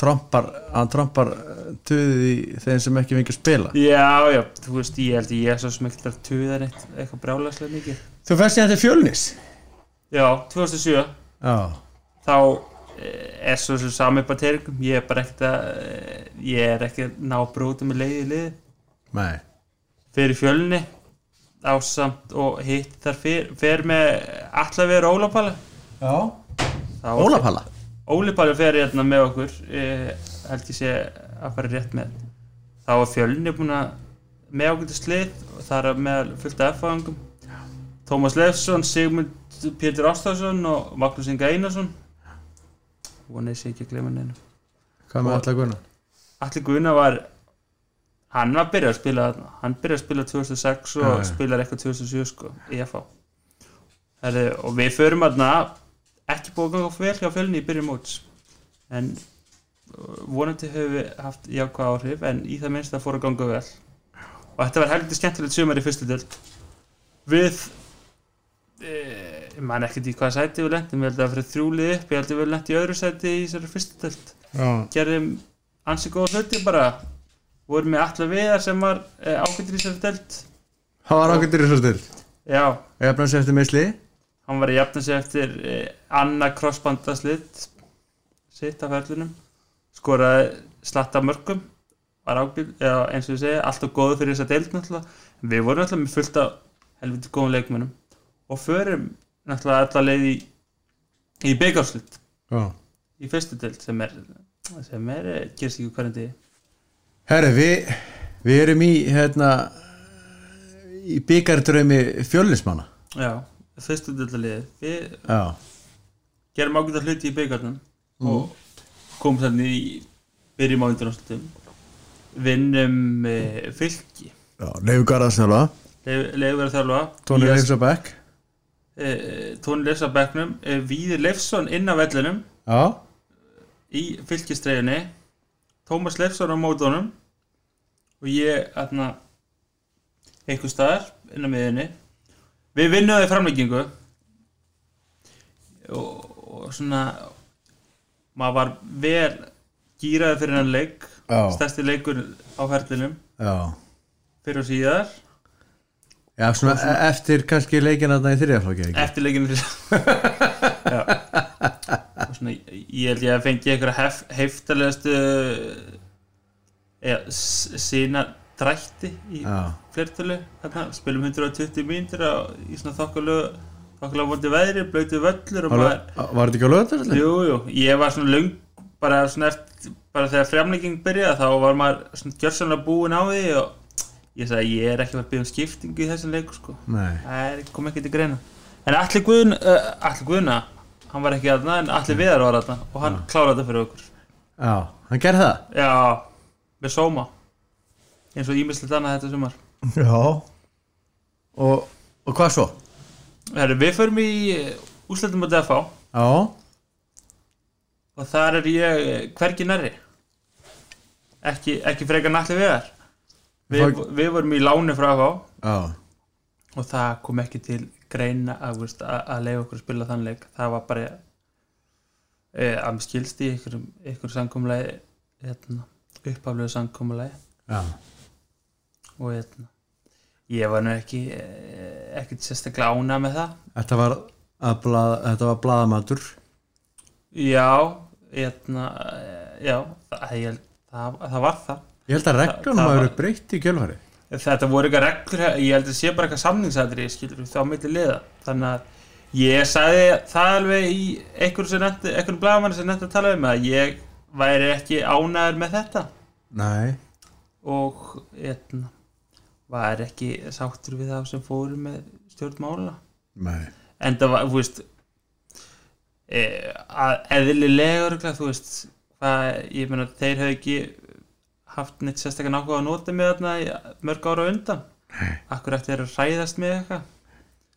trompar hann trompar tuðið í þeim sem ekki fengi að spila. Já já, þú veist ég held ég er svo að tuða neitt eitthvað brjálæslega mikið. Þú færst ég þetta fjölnis já, 2007 Já, þá eh, er svo sem sami tergum ég er bara ekkert að eh, ég er ekki að ná að bróta með leiði liði. Nei. Fyrir fjölni ásamt og hitt þar fyrir, fyrir með allavega Ólapalla Já, Ólapalla Ólipalli fer hérna með okkur eh, held ég sé að fara rétt með. Þá var fjölni búin að með okkur til slið og það er með fullt af F-fagangum Tómas Leifsson, Sigmund Pétur Ástafsson og Magnús Inga Einarsson. Vonið sé ekki að glemja neina Hvað með Og- allar guðna? Allir Guðna var hann var að byrja að spila hann byrja að spila 2006 og já. spilar eitthvað 2007 sko Herri, og við förum aðna ekki búið að ganga vel hjá fjölni í byrjun móts en uh, vonandi höfum við haft jákvæð áhrif en í það minnst það fór að ganga vel. Og þetta var heldur skemmtilegt sumar í fyrstu delt við ég man ekkert í hvaða sæti við lendum, ég held að fyrir þrjúlið upp ég held að við lendum í öðru sæti í þessari fyrstu Já, gerðum ansi góða hluti bara. Vorum með allar viðar sem var e, ákvæmdur í þessari delt það var ákveðir í svo still já, Efnans eftir meðsli hann var að jafna sig eftir e, Anna crossbandaslit sitt af ferlunum skoraði slatta mörgum. Var ákveð, eða eins og ég segi alltaf góðu fyrir þessa deild náttúrulega. En við vorum náttúrulega með fullt af helviti góðum leikmönnum og förum náttúrulega alla leið í í byggarslut Já. Í fyrstu deild sem er sem er, eh, gerst ekki hverjum degi. Herri, við, við erum í hérna í byggardrömi fjölnismanna. Já, fyrstu deildaliði við Já, gerum ákveða hluti í byggarnum og komum þannig í byrjum á undanáslutum vinnum e, fylki. Leifur Garðarsnjála Leifur að þjálfa Tóni Ís- Leifsabæk e, Tóni Leifs á bekknum e, Víðir Leifsson inn á vellinum. Já, í fylkistreifinni Tómas Leifsson á mótónum og ég aðna einhver staðar inn á miðinni við í framleggingu og, og svona maður var vel gýraði fyrir hann leik. Stærsti leikur á ferlinum. Já. Fyrir og síðar Já, svona e- eftir kannski leikina þarna í þriðaflokki eftir já. Og svona, ég held ég að fengi einhverja hef, heiftarlegastu eða sína drætti í flertölu spilum 120 mínútur á, í svona þokkalög þokkalög vondi veðri, blöytu völlur og var, þetta ekki á lögðarsli? jú, jú, ég var svona löng bara svona eftir, bara þegar fremlegging byrjaði þá var maður svona gjörsanlega búin á því og ég sagði ég er ekki að byggja um skiptingu í þessum leiku sko. Það er- kom ekki til greina. En Alli Guðn, uh, Alli Guðna Hann var ekki aðna en Alli Viðar var aðna Og hann kláraði þetta fyrir okkur. Já, hann gerði það? Já, með sóma. Eins og ímislegt annað þetta sumar. Já. Og, og hvað svo? Herri, Við förum í úsletum á DFA Já, Og þar er ég eh, hvergi nærri. Ekki, ekki frekar en Alli Viðar við, við vorum í láni frá FA já, Og það kom ekki til greina að, veist, að, að leiða okkur að spila þann leik. Það var bara e, að mér skilst í einhverjum, einhverjum samkomulagi hérna, upphaflegu samkomulagi. Já. Og hérna, ég var nú ekki eh, ekkert sérstaklega ánað með það. Þetta var, að blað, þetta var blaðamatur. Já, hérna eh, já, það, ég, það, það var það Ég held að reglunum það var- verið breytt í kjölfari þetta voru eitthvað reglur ég held að sé bara eitthvað samningsætri þá milli liða. Þannig að ég sagði það alveg í einhverjum blaðmann sem nefndi að tala um að ég væri ekki ánæður með þetta. Nei, og hérna var ekki sáttur við það sem fóru með stjórnmála nei. En það var, þú veist e, að eðlilega örugglega, þú veist hvað, ég meina þeir hefðu ekki haft neitt sérstaklega nákvæða að nota með þarna í mörg ára undan. Akkur eftir að ræðast með eitthvað?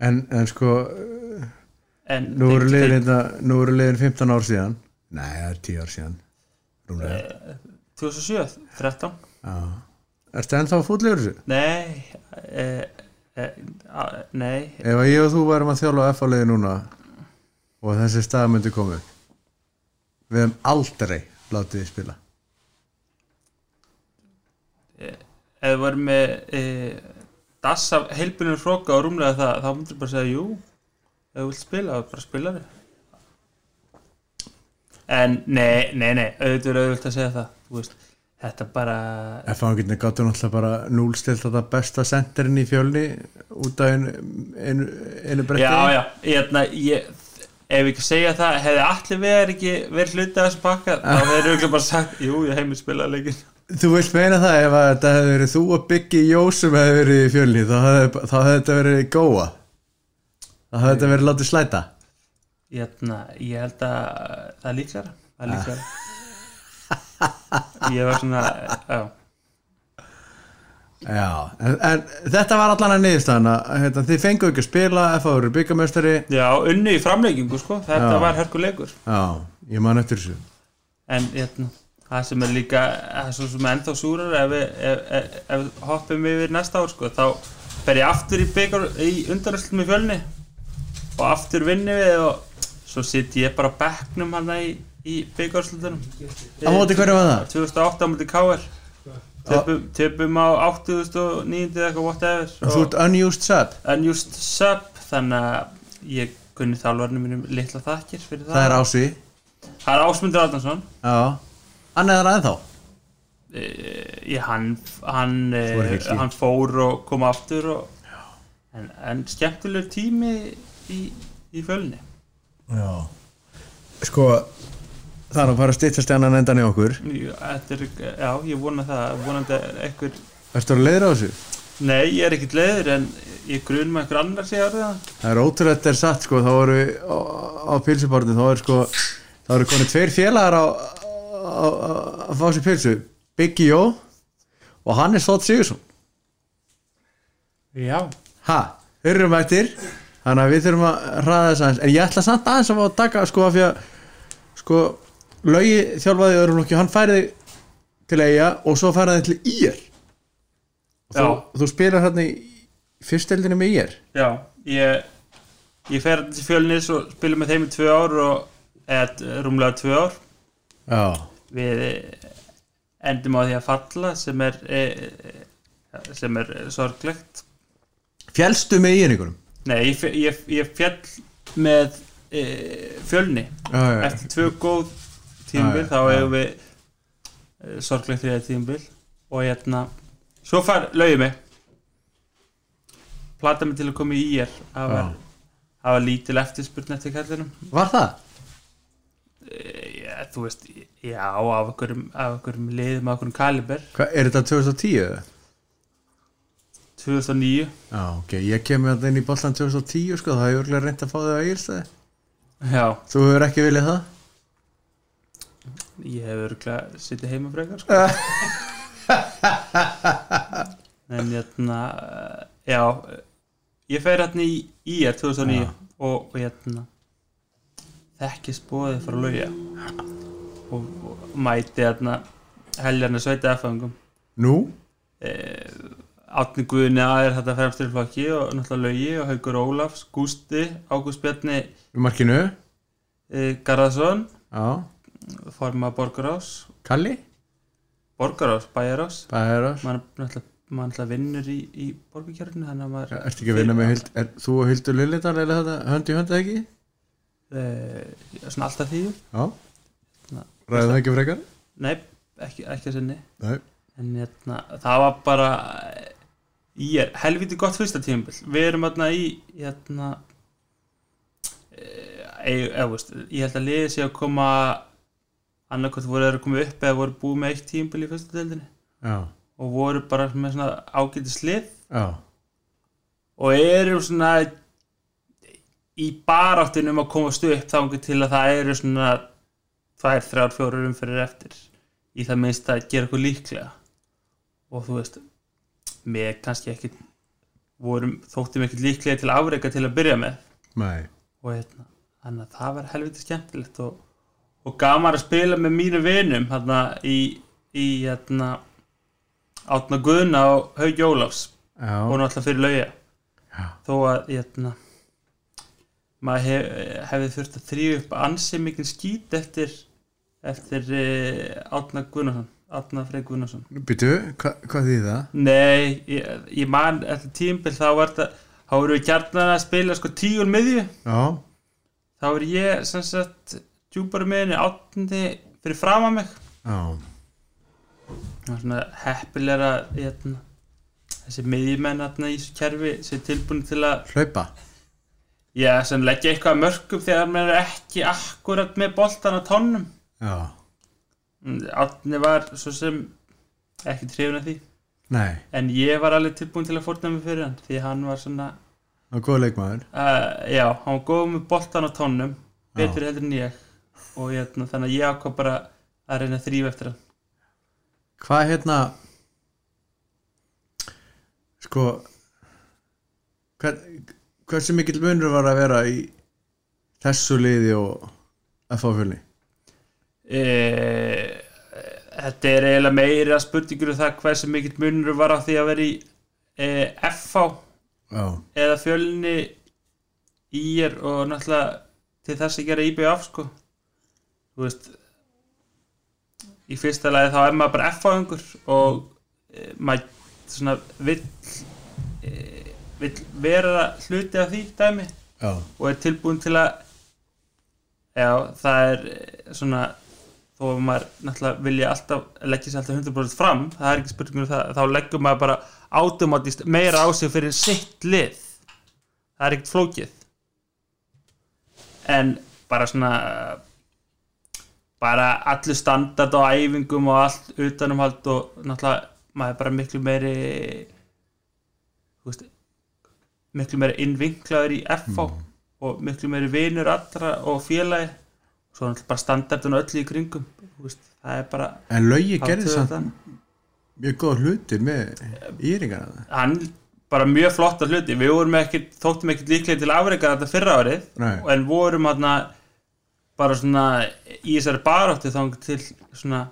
En, en sko en nú eru þeir- liðin hérna, eru liðin 15 ár síðan. Nei, það er 10 ár síðan rúmlega. 2007, 13 já. Ertu ennþá fútlegur þessu? nei e, e, a, nei. Ef að ég og þú værum að þjálfa F á leiði núna og þessi stað myndi upp við hefum aldrei látið spila ef þú varum með e, dass af heilbunum hróka og rúmlega það þá myndir bara segja jú ef þú vilt spila, þá bara spila þig. En nei, nei, nei auðvitað er auðvitað að segja það þú veist, þetta bara F á getur gáttu náttúrulega bara núlstilt þetta besta senterinn í fjölni út af einu, einu, einu bretti. Já, já, hérna ég, ef ekki segja það hefði allir verið ekki verið hluti af þessu pakka þá hefði auðvitað bara sagt, jú, ég heimil spila leikin Þú vilt meina það ef að þetta hefði verið þú og Biggi Jó sem hefði verið í fjölni þá hefði, þetta verið góa. Þá hefði þetta verið látið slæta. Hérna, ég held að það er líklara það er líklara ég var svona já, Já, en, en þetta var allan að niðurstaðan að hérna, þið fengu ekki að spila F á eru byggamestari já, unni í framleikingu sko, þetta Já. var hörkuleikur Já, ég man eftir þessu. En hérna, það sem er líka það svo sem er ennþá súrar ef við, ef, ef, ef við hoppum yfir næsta ár sko, þá fer ég aftur í, í undanröslum í fjölni og aftur vinni við og svo sitt ég bara á bekknum hann í, í byggarslutunum Á móti hverju var það? 2008 á móti KR töpum, á 8009 eða eitthvað whatever. Þú ert unused sub? Unused sub þannig að ég kunni þjálfarnir mínum litla þakkir fyrir það Það. Er ási. Það er Ásmundur Árnason. Já, hann er það ennþá? E, ég, hann, hann, er e, í. hann fór og kom aftur og, en, en skemmtilegur tími í, í fjölni. Já. Sko, það er að fara að stýttast annan endan í okkur. Þetta er, já, ég vona það vonandi einhver Erstu að leiðra á þessu? nei, ég er ekkert leiður en ég grun með einhver annar sé að það. Það er ótrúlega þetta er satt sko, þá við á, á pilsubortin, þá er sko þá eru konið tveir félagar á, að fá sér pilsu Biggi Jó og hann er Stótt Sigursson já, Ha, þeir eru mættir þannig að við þurfum að hraða þess aðeins. En ég ætla samt aðeins að fá að taka sko af því að sko Laugi þjálfaði í öðrum flokki, hann færiði til eiga og svo færiði til IR og þú, þú spilar hérna í fyrsteldinu með IR já ég ég fer til fjölnis og spila með þeim í tvö ár og eða rúmlega tvö ár. Já, við eh, endum á því að falla sem er e, e, sem er sorglegt. Fjælstu með IR einhverjum nei, ég, ég, ég fjall með e, fjölni. Já, já. eftir tvö góð tímbil Já, já, þá hefur við e, sorglegt því að tímbil og hérna svo far lögið mig plata mig til að koma í ír. Það var, það var lítil eftirspurn eftir kallinum Var það? Þú veist, já, af einhverjum af einhverjum liðum, af einhverjum kaliber Hva, er þetta 2010? eða? 2009 Já, ok, ég kemur þetta inn í bollan 2010 sko, það hefur örgulega reynd að fá þau á Egilstaði já, Þú hefur ekki viljað það? ég hef örgulega sittið heima frekar sko. en hérna já, ég fer hérna í IR 2009 Já. og, og hérna þekkist bóðið frá lauja og, og mæti hérna heljarni sveita F-fangum Nú? Átni Guðni aðeir þetta fremstur í flokki og náttúrulega laugi og Haugur Ólafs, Gústi, Ágúst Bjarni markinu? e, Garðarsson forma Borgarás Kalli? Borgarás, Bæjarás Bæðarás maður náttúrulega maður náttúrulega vinnur í, í borgarkjörnu þannig að maður Ertu ekki að vinna með Hild, er, þú og Hildur Lillidal eða þetta hönd í hönd eða ekki? E, svona alltaf því Já, Ná, ræði það ekki frekar? nei, ekki, ekki að sinni. Nei. En hérna, það var bara ég er helviti gott fyrsta tímabil. Við erum hérna í hérna e, eða, veist, ég held að liðið sé að koma annarkvæmt voru þeir að koma upp eða voru búið með eitt tímabil í fyrsta deildinni. Já, og voru bara með svona ágætis lið. Já, og eru svona í baráttinu um að komast upp þá til að það eru svona tvær, þrjár, fjórar umferðir eftir. Í það minnst að gera eitthvað líklega. Og þú veist með kannski ekki vorum þóttum ekkert líklega til afreika til að byrja með. Nei, og hérna, þannig að það var helviti skemmtilegt og, og gaman að spila með mínu vinum hérna í, í hérna átna Guðna og Haug Jólafs já, og náttúrulega fyrir lauja þó að hérna maður hef, hefði þurft að þrýja upp ansi mikil skít eftir eftir uh, Átna Guðnason Átna Frey Guðnason býtu, hva, hvað þýð það? Nei, ég, ég man eftir tímbil þá var þetta þá voru við kjarnan að spila sko tíul miðju. Já, þá er ég sem sagt djúpari miðinni áttundi fyrir fram að mig. Já, það var svona heppilega hérna, þessi miðjumenn hérna, í kerfi sem er tilbúin til að hlaupa já, sem leggja eitthvað að mörgum þegar maður er ekki akkurat með boltan á tónnum Já, áttundi var svo sem ekki trefna því. Nei, en ég var alveg tilbúin til að fórna mig fyrir hann því hann var svona það er góð leikmaður. Uh, já, hann var góð með boltan á tónnum betur heldur en ég. Og hérna, þannig að ég ákvað bara að reyna að þrýfa eftir hann. Hvað hérna sko hver, hversu mikill munur var að vera í þessu liði og FH-fjölni? e, þetta er eiginlega meira spurningur um það hversu mikill munur var á því að vera í e, Já, eða fjölni ír og náttúrulega til þess að gera IBF sko þú veist í fyrsta lagi þá er maður bara F-fáðingur og e, maður svona vill vill vera hluti af því dæmi já, og er tilbúin til að já, það er eh, svona þó að maður náttúrulega vilja alltaf leggja sér alltaf 100% fram það er ekki spurningur um það, þá leggur maður bara automatist meira á sig fyrir sitt lið. Það er ekkert flókið. En bara svona bara allur standard á æfingum og allt utanumhald og náttúrulega maður er bara miklu meiri þú veist miklu meiri innvinklaður í FH og miklu meiri vinur allra og félagi. Svo er náttúrulega bara standardun og öllu í kringum veist, það er bara en Laugi gerði samt mjög góða hlutir með íringana hann bara mjög flotta hluti við vorum ekki, þóttum ekki líklega til afreika þetta fyrra árið Nei. en vorum hann bara svona í þessari baráttu þá til svona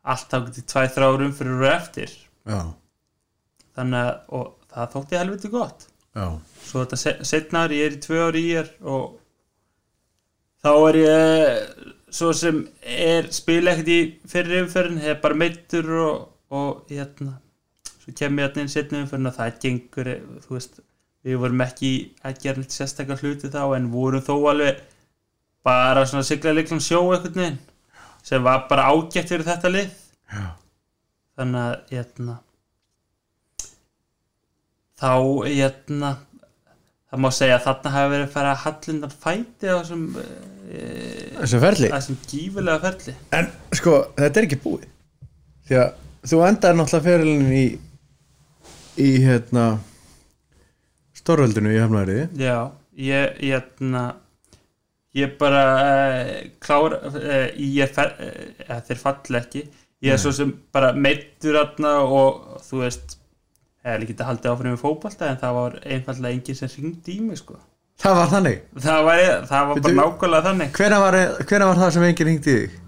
allt þá til tvæ þrárum fyrir og eftir. Já, þannig að og það þótti helviti gott já, svo þetta se- seinna ári, ég er í tvö ári í er og þá er ég svo sem er spila ekkert í fyrir umferðin, hef bara meittur og, og hérna svo kem ég hérna inn setni umferðin og það gengur, þú veist við vorum ekki að gera neitt sérstakar hluti þá en vorum þó alveg bara svona sigla leiklan sjó veginn sem var bara ágætt fyrir þetta lið. Já, þannig að hérna þá hérna það má segja að þarna hafi verið að fara að hallindan fæti á þessum e, þessu ferli? þessum gífulega ferli. En sko, þetta er ekki búið. Því að þú endar náttúrulega ferilin í í hérna stórveldinu í hefnæri já, ég hérna ég bara uh, klára uh, ég er fer, uh, þeir falli ekki. Ég er svo sem bara meittur aðna og þú veist hefði ekki að halda áfram með fótbolta en það var einfallega enginn sem ringdi í mig sko. Það var þannig? Það var, það var bara nákvæmlega þannig. Hvena var, hvena var það sem enginn hringdi í þig?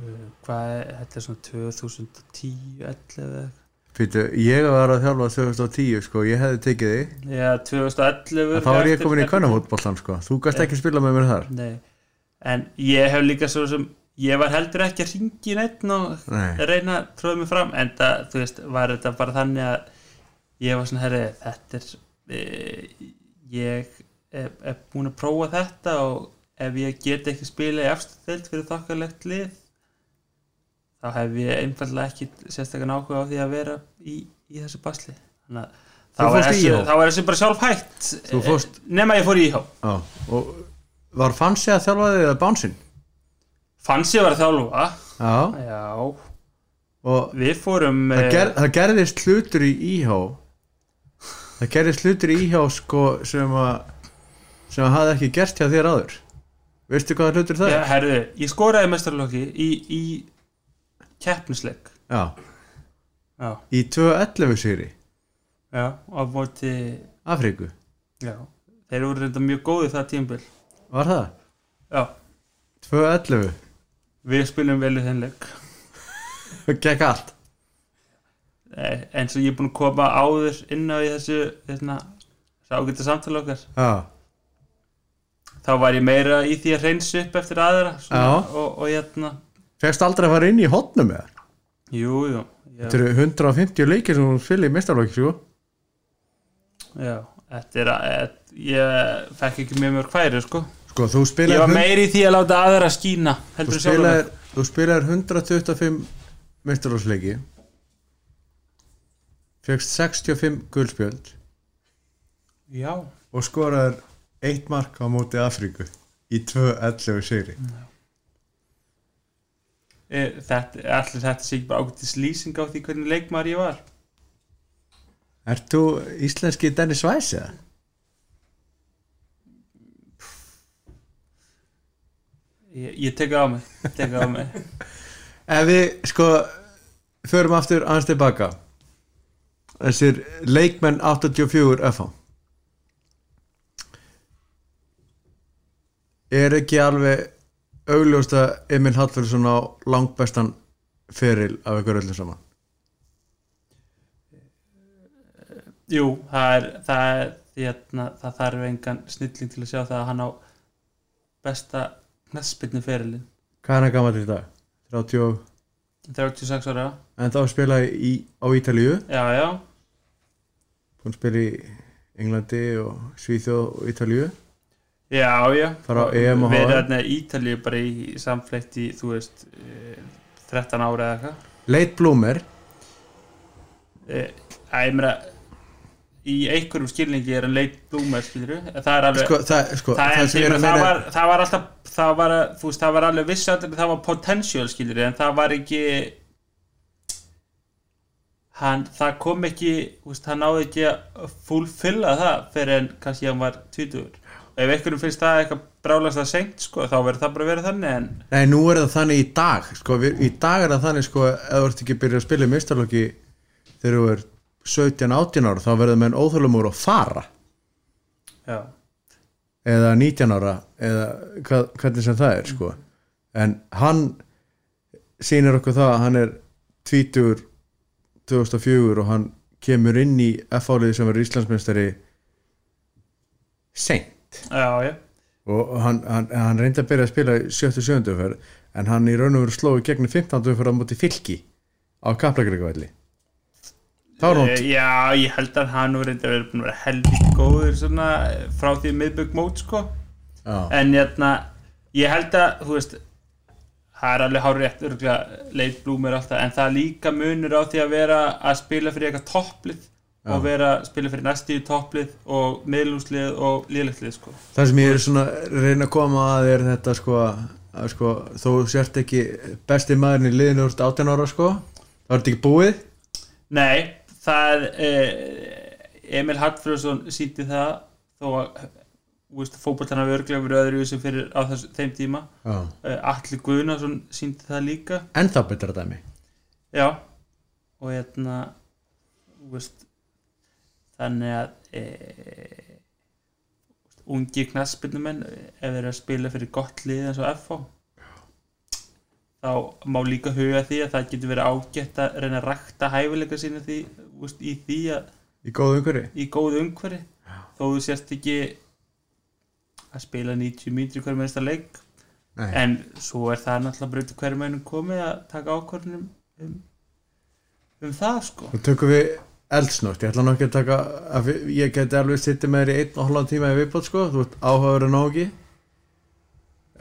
Uh, hvað er, þetta er svona 2010, 11 eða eitthvað. Fyrir, ég var að þjálfa 2010 sko, ég hefði tekið þig. Já, 2011 en þá var ég komin í kvennafótbollan sko. Þú gast ekki spila með mér þar. Nei, en ég hef líka svo sem ég var heldur ekki að ringi neitt og Nei. reyna að tróða mig fram en það, þú veist, var þetta bara þannig að ég var svona, herri, þetta er e, ég er, er búin að prófa þetta og ef ég get ekki spila í afstöðild fyrir þokkalegt lið þá hef ég einfallega ekki sérstaklega áhuga á því að vera í, í þessu basli þannig að þá er, IH? þá er þessu bara sjálf hægt fórst- nema ég fór í íhá og var Fansi að þjálfa þig eða Bánsinn? Fannst ég að vera þjálfa. Já, já, og við fórum það, eh, ger, það gerðist hlutur í íhá það gerðist hlutur í íhá sko sem að sem að hafði ekki gert hjá þér áður. Veistu hvað hlutur það já, er? herðu, ég skoraði mestarlokki í, í keppnisleik. Já, já, í 2.11 sigri. Já, á móti Afríku, já, þeir voru reynda mjög góði það tímabil. Var það? já, 2-11 við spilum vel í þenn leik. Gekk allt? Eins og ég er búin að koma áður inn á þessu þessu ágæta samtala okkar. Já, þá var ég meira í því að reynsa upp eftir aðra svona, og, og hérna. Fegst aldrei að fara inn í hotnum með það jú, jú, þetta eru 150 leikir sem hún fyllir í mestarlóki sko. já þetta er að ég fekk ekki mjög mjög hværi sko sko, þú ég var meiri í því að láta aðra skína þú heldur spilar, mig. þú spilar 125 mestarlóksleiki fegst 65 guldspjöld já, og skoraður eitt mark á móti Afríku í 2-11 sigri. E, þetta, allir þetta sé ekki bara ágætis lýsing á því hvernig leikmaður ég var? Ert þú íslenski Dennis Weiss ég, ég tek það á mig, tek það á mig. Ef við sko förum aftur aðeins tilbaka. Þessir leikmenn 84 FH er ekki alveg augljóst að Emil Hallfjörnsson á langbestan feril af ykkur öllum saman? Jú, það er það, er, hérna, það þarf engan snilling til að sjá það að hann á besta knæspinnu ferilinn. Hvað er hann gammal í dag? 30 og- 36 ára, en þá spilaði í, á Ítalíu. Já, já. Hún spila í Englandi og Svíþjóð og Ítalíu. Já, já. Fara á EM og HM. þarna í Ítalíu bara í samfleitt í, þú veist eh, 13 ára eða eitthvað. Leit Blúmer Eh, Æ, ég meina í einhverjum skilningi er hann leit blúmer það er alveg sko, það, sko, það, það sem að það, meina var, það var alltaf það var, veist, það var alveg viss að það var potential skilur en það var ekki hann, það kom ekki veist, hann náði ekki að fullfilla það fyrir en kannski hann var 20 ef einhverjum finnst það eitthvað brálast að sengt sko, þá verður það bara verið þannig en Nei, nú er það þannig í dag sko, í dag er það þannig sko, ef þú ert ekki að byrja að spila í mistarlokki þegar þú er 17-18 ára þá verður menn óþölumur að fara já, eða 19 ára eða hvað, hvernig sem það er sko. en hann sýnir okkur það að hann er 20 2004 og hann kemur inn í F-áliði sem verður Íslandsmeistari seint já, já og hann, hann, hann reyndi að byrja að spila í 77. umferð en hann í raun og veru slói gegn 15. umferð á móti fylki á Kaplagreikavalli Eh, Já, ég held að hann nú reyndi að vera búin að vera helvít góður svona eh, frá því miðbygg mót sko. Já, en jæna, ég held að þú veist það er alveg hár rétt leit blúmur alltaf en það líka munur á því að vera að spila fyrir eitthvað topplið og vera að spila fyrir næstíu topplið og miðlúslið og liðlegt sko. Það sem ég er svona reyna að koma að er þetta sko að sko þú sért ekki besti maðurinn í liðinu úr 18 ára sko það þetta ekki búið. Nei, það eh, Emil Hallfrjóðsson síndi það þó að fókbaltarna við örglega verið öðru sem fyrir á þess, þeim tíma. Já. uh, Alli Guðnason síndi það líka. En þá betra dæmi. Já. Og hérna veist, þannig að e, ungi knaspinnumenn ef þeir eru að spila fyrir gott lið eins og FH þá má líka huga því að það getur verið ágætt að reyna að rakta hæfileika sína því, þú veist, í því að í góðu umhverfi? Í góðu umhverfi. Þó þú sérst ekki að spila 90 mítri hverjum einsta leik. Nei. en svo er það náttúrulega í hverjum einum komið að taka ákvörðunum um, um það sko. Nú tökum við eldsnótt, ég ætla nú ekki að taka að ég geti alveg sittið með þér í einn og hálfan tíma í viðbót sko, þú ert áhugaður en áhugi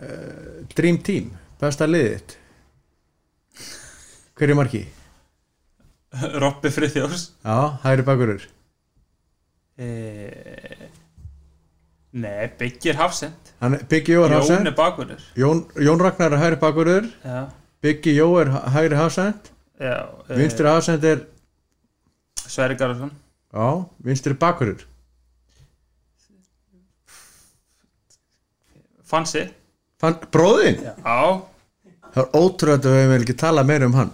uh, Dream Team. Besta liðið hver er marki? Robby Friðjórs Já, hægri bakurur. E... Nei, Byggir Hafsend Hann Biggi Jó er Jón hafsend er bakurur. Jón, Jón Ragnar er hægri bakurur. Já, Biggi Jó er hægri hafsend já e... vinstri hafsend er Sverri Garðarsson. Já, vinstri bakurur. Fansi Fann, bróðin, Já, það er ótrúlega að við hefum ekki talað meira um hann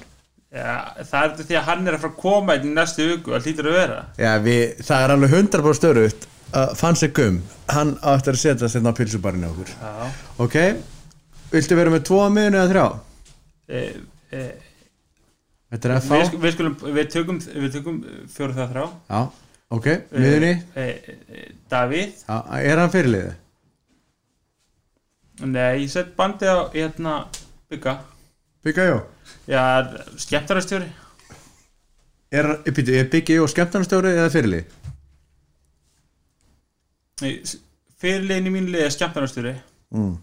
Já, það er þetta því að hann er að fara að koma í næstu viku, það hlýtur að vera. Já, við, það er alveg 100% störugt að fann sig gum, hann áttur að setja sérna á pilsubarinu okkur. Já. Ok, viltu vera með tvo að miðinu eða þrjá? e, e, Þetta er við, FH sk- við skulum, við tökum, við tökum fjóru það þrá Já, ok, miðunni e, e, Davíð. Já, er hann fyrirliðið? Nei, ég sett bandið á hérna bygga Byggja jó Já, skemmtarastjóri Er, býtu, er Biggi og skemmtarnastjóri eða fyrirlið? Fyrirliðin í mínu liði er skemmtarastjóri Mm.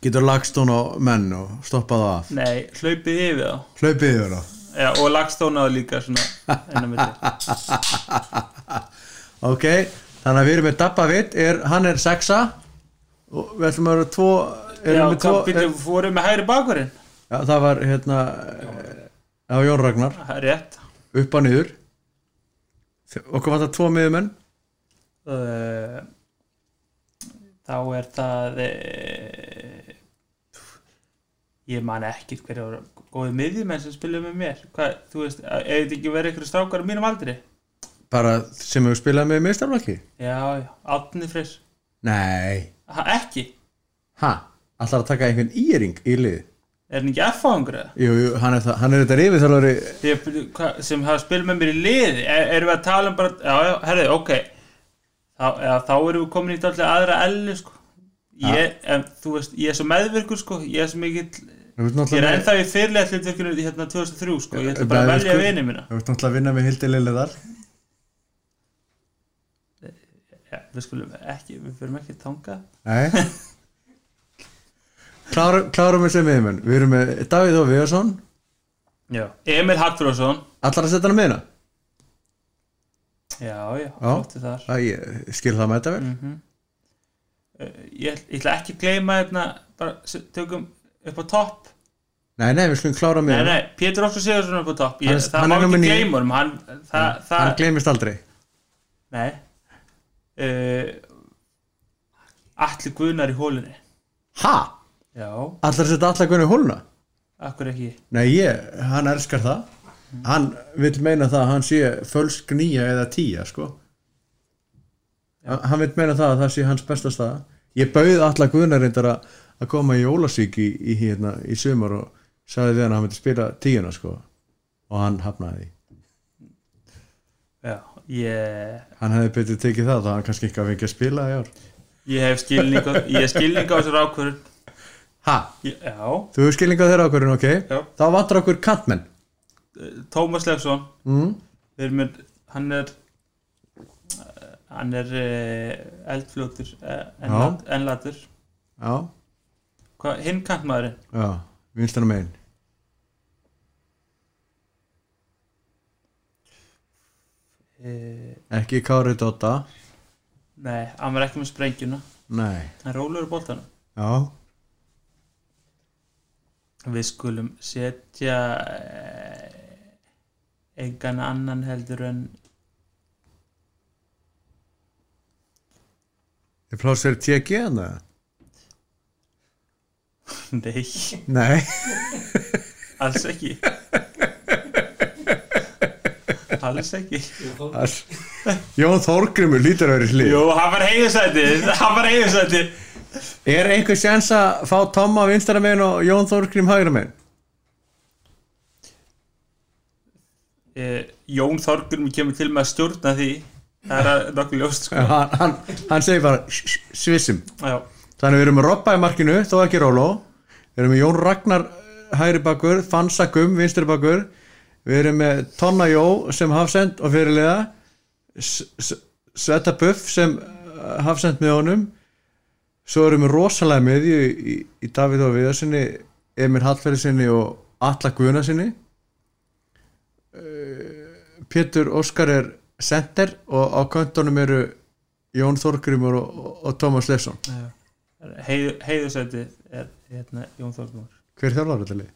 Getur lagst hún á menn og stoppað af? Nei, hlaupið yfir þá. Hlaupið yfir þá? Já, og lagst hónaðu líka Ok, þannig að við erum með Dabba Vitt er, Hann er sexa. Og við ætlum að vera tvo Já, við fórum með hægri bakurinn Já, það var hérna á Jón Ragnar, Það rétt. Upp og niður. Okkur vantar tvo miðumenn uh, Þá er það uh, Ég man ekkert hverju voru góði miðjumenn sem spiluðu með mér. Hvað, þú veist, ef þetta ekki verið einhverju strákar á mínum aldri? Bara sem hefur spilað með meistarflokki Já, já, Átni Freyr. Nei, Ha, Ekki, ha, allar að taka einhvern íring í lið er hann ekki F-fáðungur eða? Jú, jú, hann er, hann er þetta rifið hva, sem hafa spilað með mér í liði er, erum við að tala um bara já, já, herrið, ok þá, já, þá erum við komin í dálítið aðra elli sko. ég, en, þú veist, ég er svo meðvirkur sko. ég er svo mikill ég er ennþá í fyrirlega hlutverkinu hérna 2003 sko. ég ætla bara að velja vini mína Þú ert náttúrulega að vinna með Hildi Lilleðar já, við skulum ekki, við fyrum ekki tanga Nei Klárum, við sem miðumenn Við erum með Davíð og Viðarsson. Emil Hallfróðsson Allar að setja hann að miðuna já, já, flótti þar. Það ég skil það með þetta vel mm ég, ég ætla ekki að gleyma hérna, bara tökum upp á topp. Nei, nei, við skulum klára Nei, miðuna nei, Pétur Óskar Sigursson upp á topp. Ég, Hann Það hann má ekki gleyma honum. Hann, það, Hann það, gleymist aldrei. Nei. Uh, Allir Guðnar í hólunni Ha? Já, Allar að setja allar gunni hóluna? akkur ekki? Nei, ég, hann elskar það. Hann vil meina það að hann sé fölsk nýja eða tíja, sko. Hann vil meina það að það sé hans besta staða. Ég bauð allar Gunnar reyndar að að koma í Jólasvík í, í, hérna, í sumar og sagði við hann að hann myndi spila tíuna sko. Og hann hafnaði. Því Já, ég hann hefði betur tekið það þá hann kannski ekki að fengja að spila í ár. Ég hef skilning á, á þessar ákvörðun Ha? Ég- Já, Þú hefur skilning á þeirra ákvörðin, ok? Já. Þá vantar okkur kantmenn. Eh, Tómas Leifsson. Mm. Með, hann er eh, hann er uh, eldfljótur uh, en, Já. en Hvað, hinn kantmaðurinn? Já, vinstana megin. Uh, Ekki Kári Dota Nei, hann var ekki með sprengjuna. Nei, Hann rólur í boltanum. Já Við skulum setja eh, engan annan heldur en pláss fyrir TG hann eða? Nei, Nei. Alls ekki. Alls ekki. Jón Þórgrimur lítur að vera í hlið. Jú, hann var heiðusæti Hann var heiðusæti Er einhver sjans að fá Tomma vinstara megin og Jón Þórgrim hægra megin? eh, Jón Þorgur kemur til með að stjórna því. Það er nokkuð ljóst sko. Hann, hann, hann segir bara "Sh- sh- svissum. Þannig við erum með Robba í markinu, þó ekki Róló. Við erum með Jón Ragnar eh, hægri bakur, Fansa Gum vinstri bakur. Við erum með Tonna Jó sem hafsend og S- Sveta Buff sem eh, hafsend með honum Svo erum við rosalega með í, í, í Davíð og Viðarsinni Emil Hallferðinsinni og Alla Guðnarsinni Pétur Óskar er center og á köntunum eru Jón Þorgrimur og, og, og Tómas Leifsson. Heiðu, heiðusæti er hérna, Jón Þorgur Hver þjálfar þetta lið?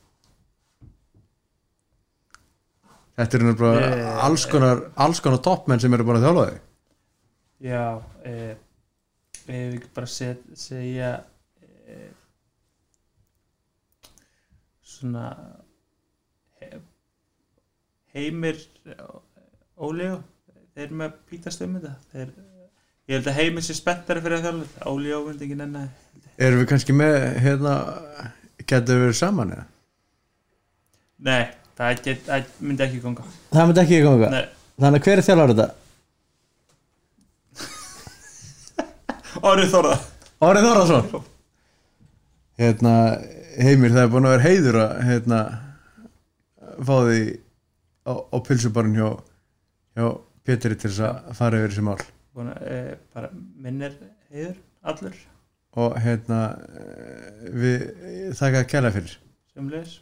Þetta eru náttúrulega Eh, alls konar, konar toppmenn sem eru bara að þjálfa þig. Já, eh, við ekki bara set, segja eh, svona eh, heimir Ólíó þeir eru með að pítast um þetta. Þeir, ég held að heimir sé spenntari fyrir að þjálfa Ólíó myndi ekki nenni. Erum við kannski með hérna, getur við verið saman eða? nei, það, get, það myndi ekki ganga. Það myndi ekki ganga. Nei, Þannig að hver er þjálfur þetta? Orrið Þorða Árið Þorðarsson Hérna, heimir, það er búin að vera heiður að hérna fá því á, á pilsubarinn hjá, hjá Pétri til þess að fara yfir þessi mál. Búna, e, bara minnir heiður allur. Og hérna eh, við þakka að kæla fyrir. Sem leis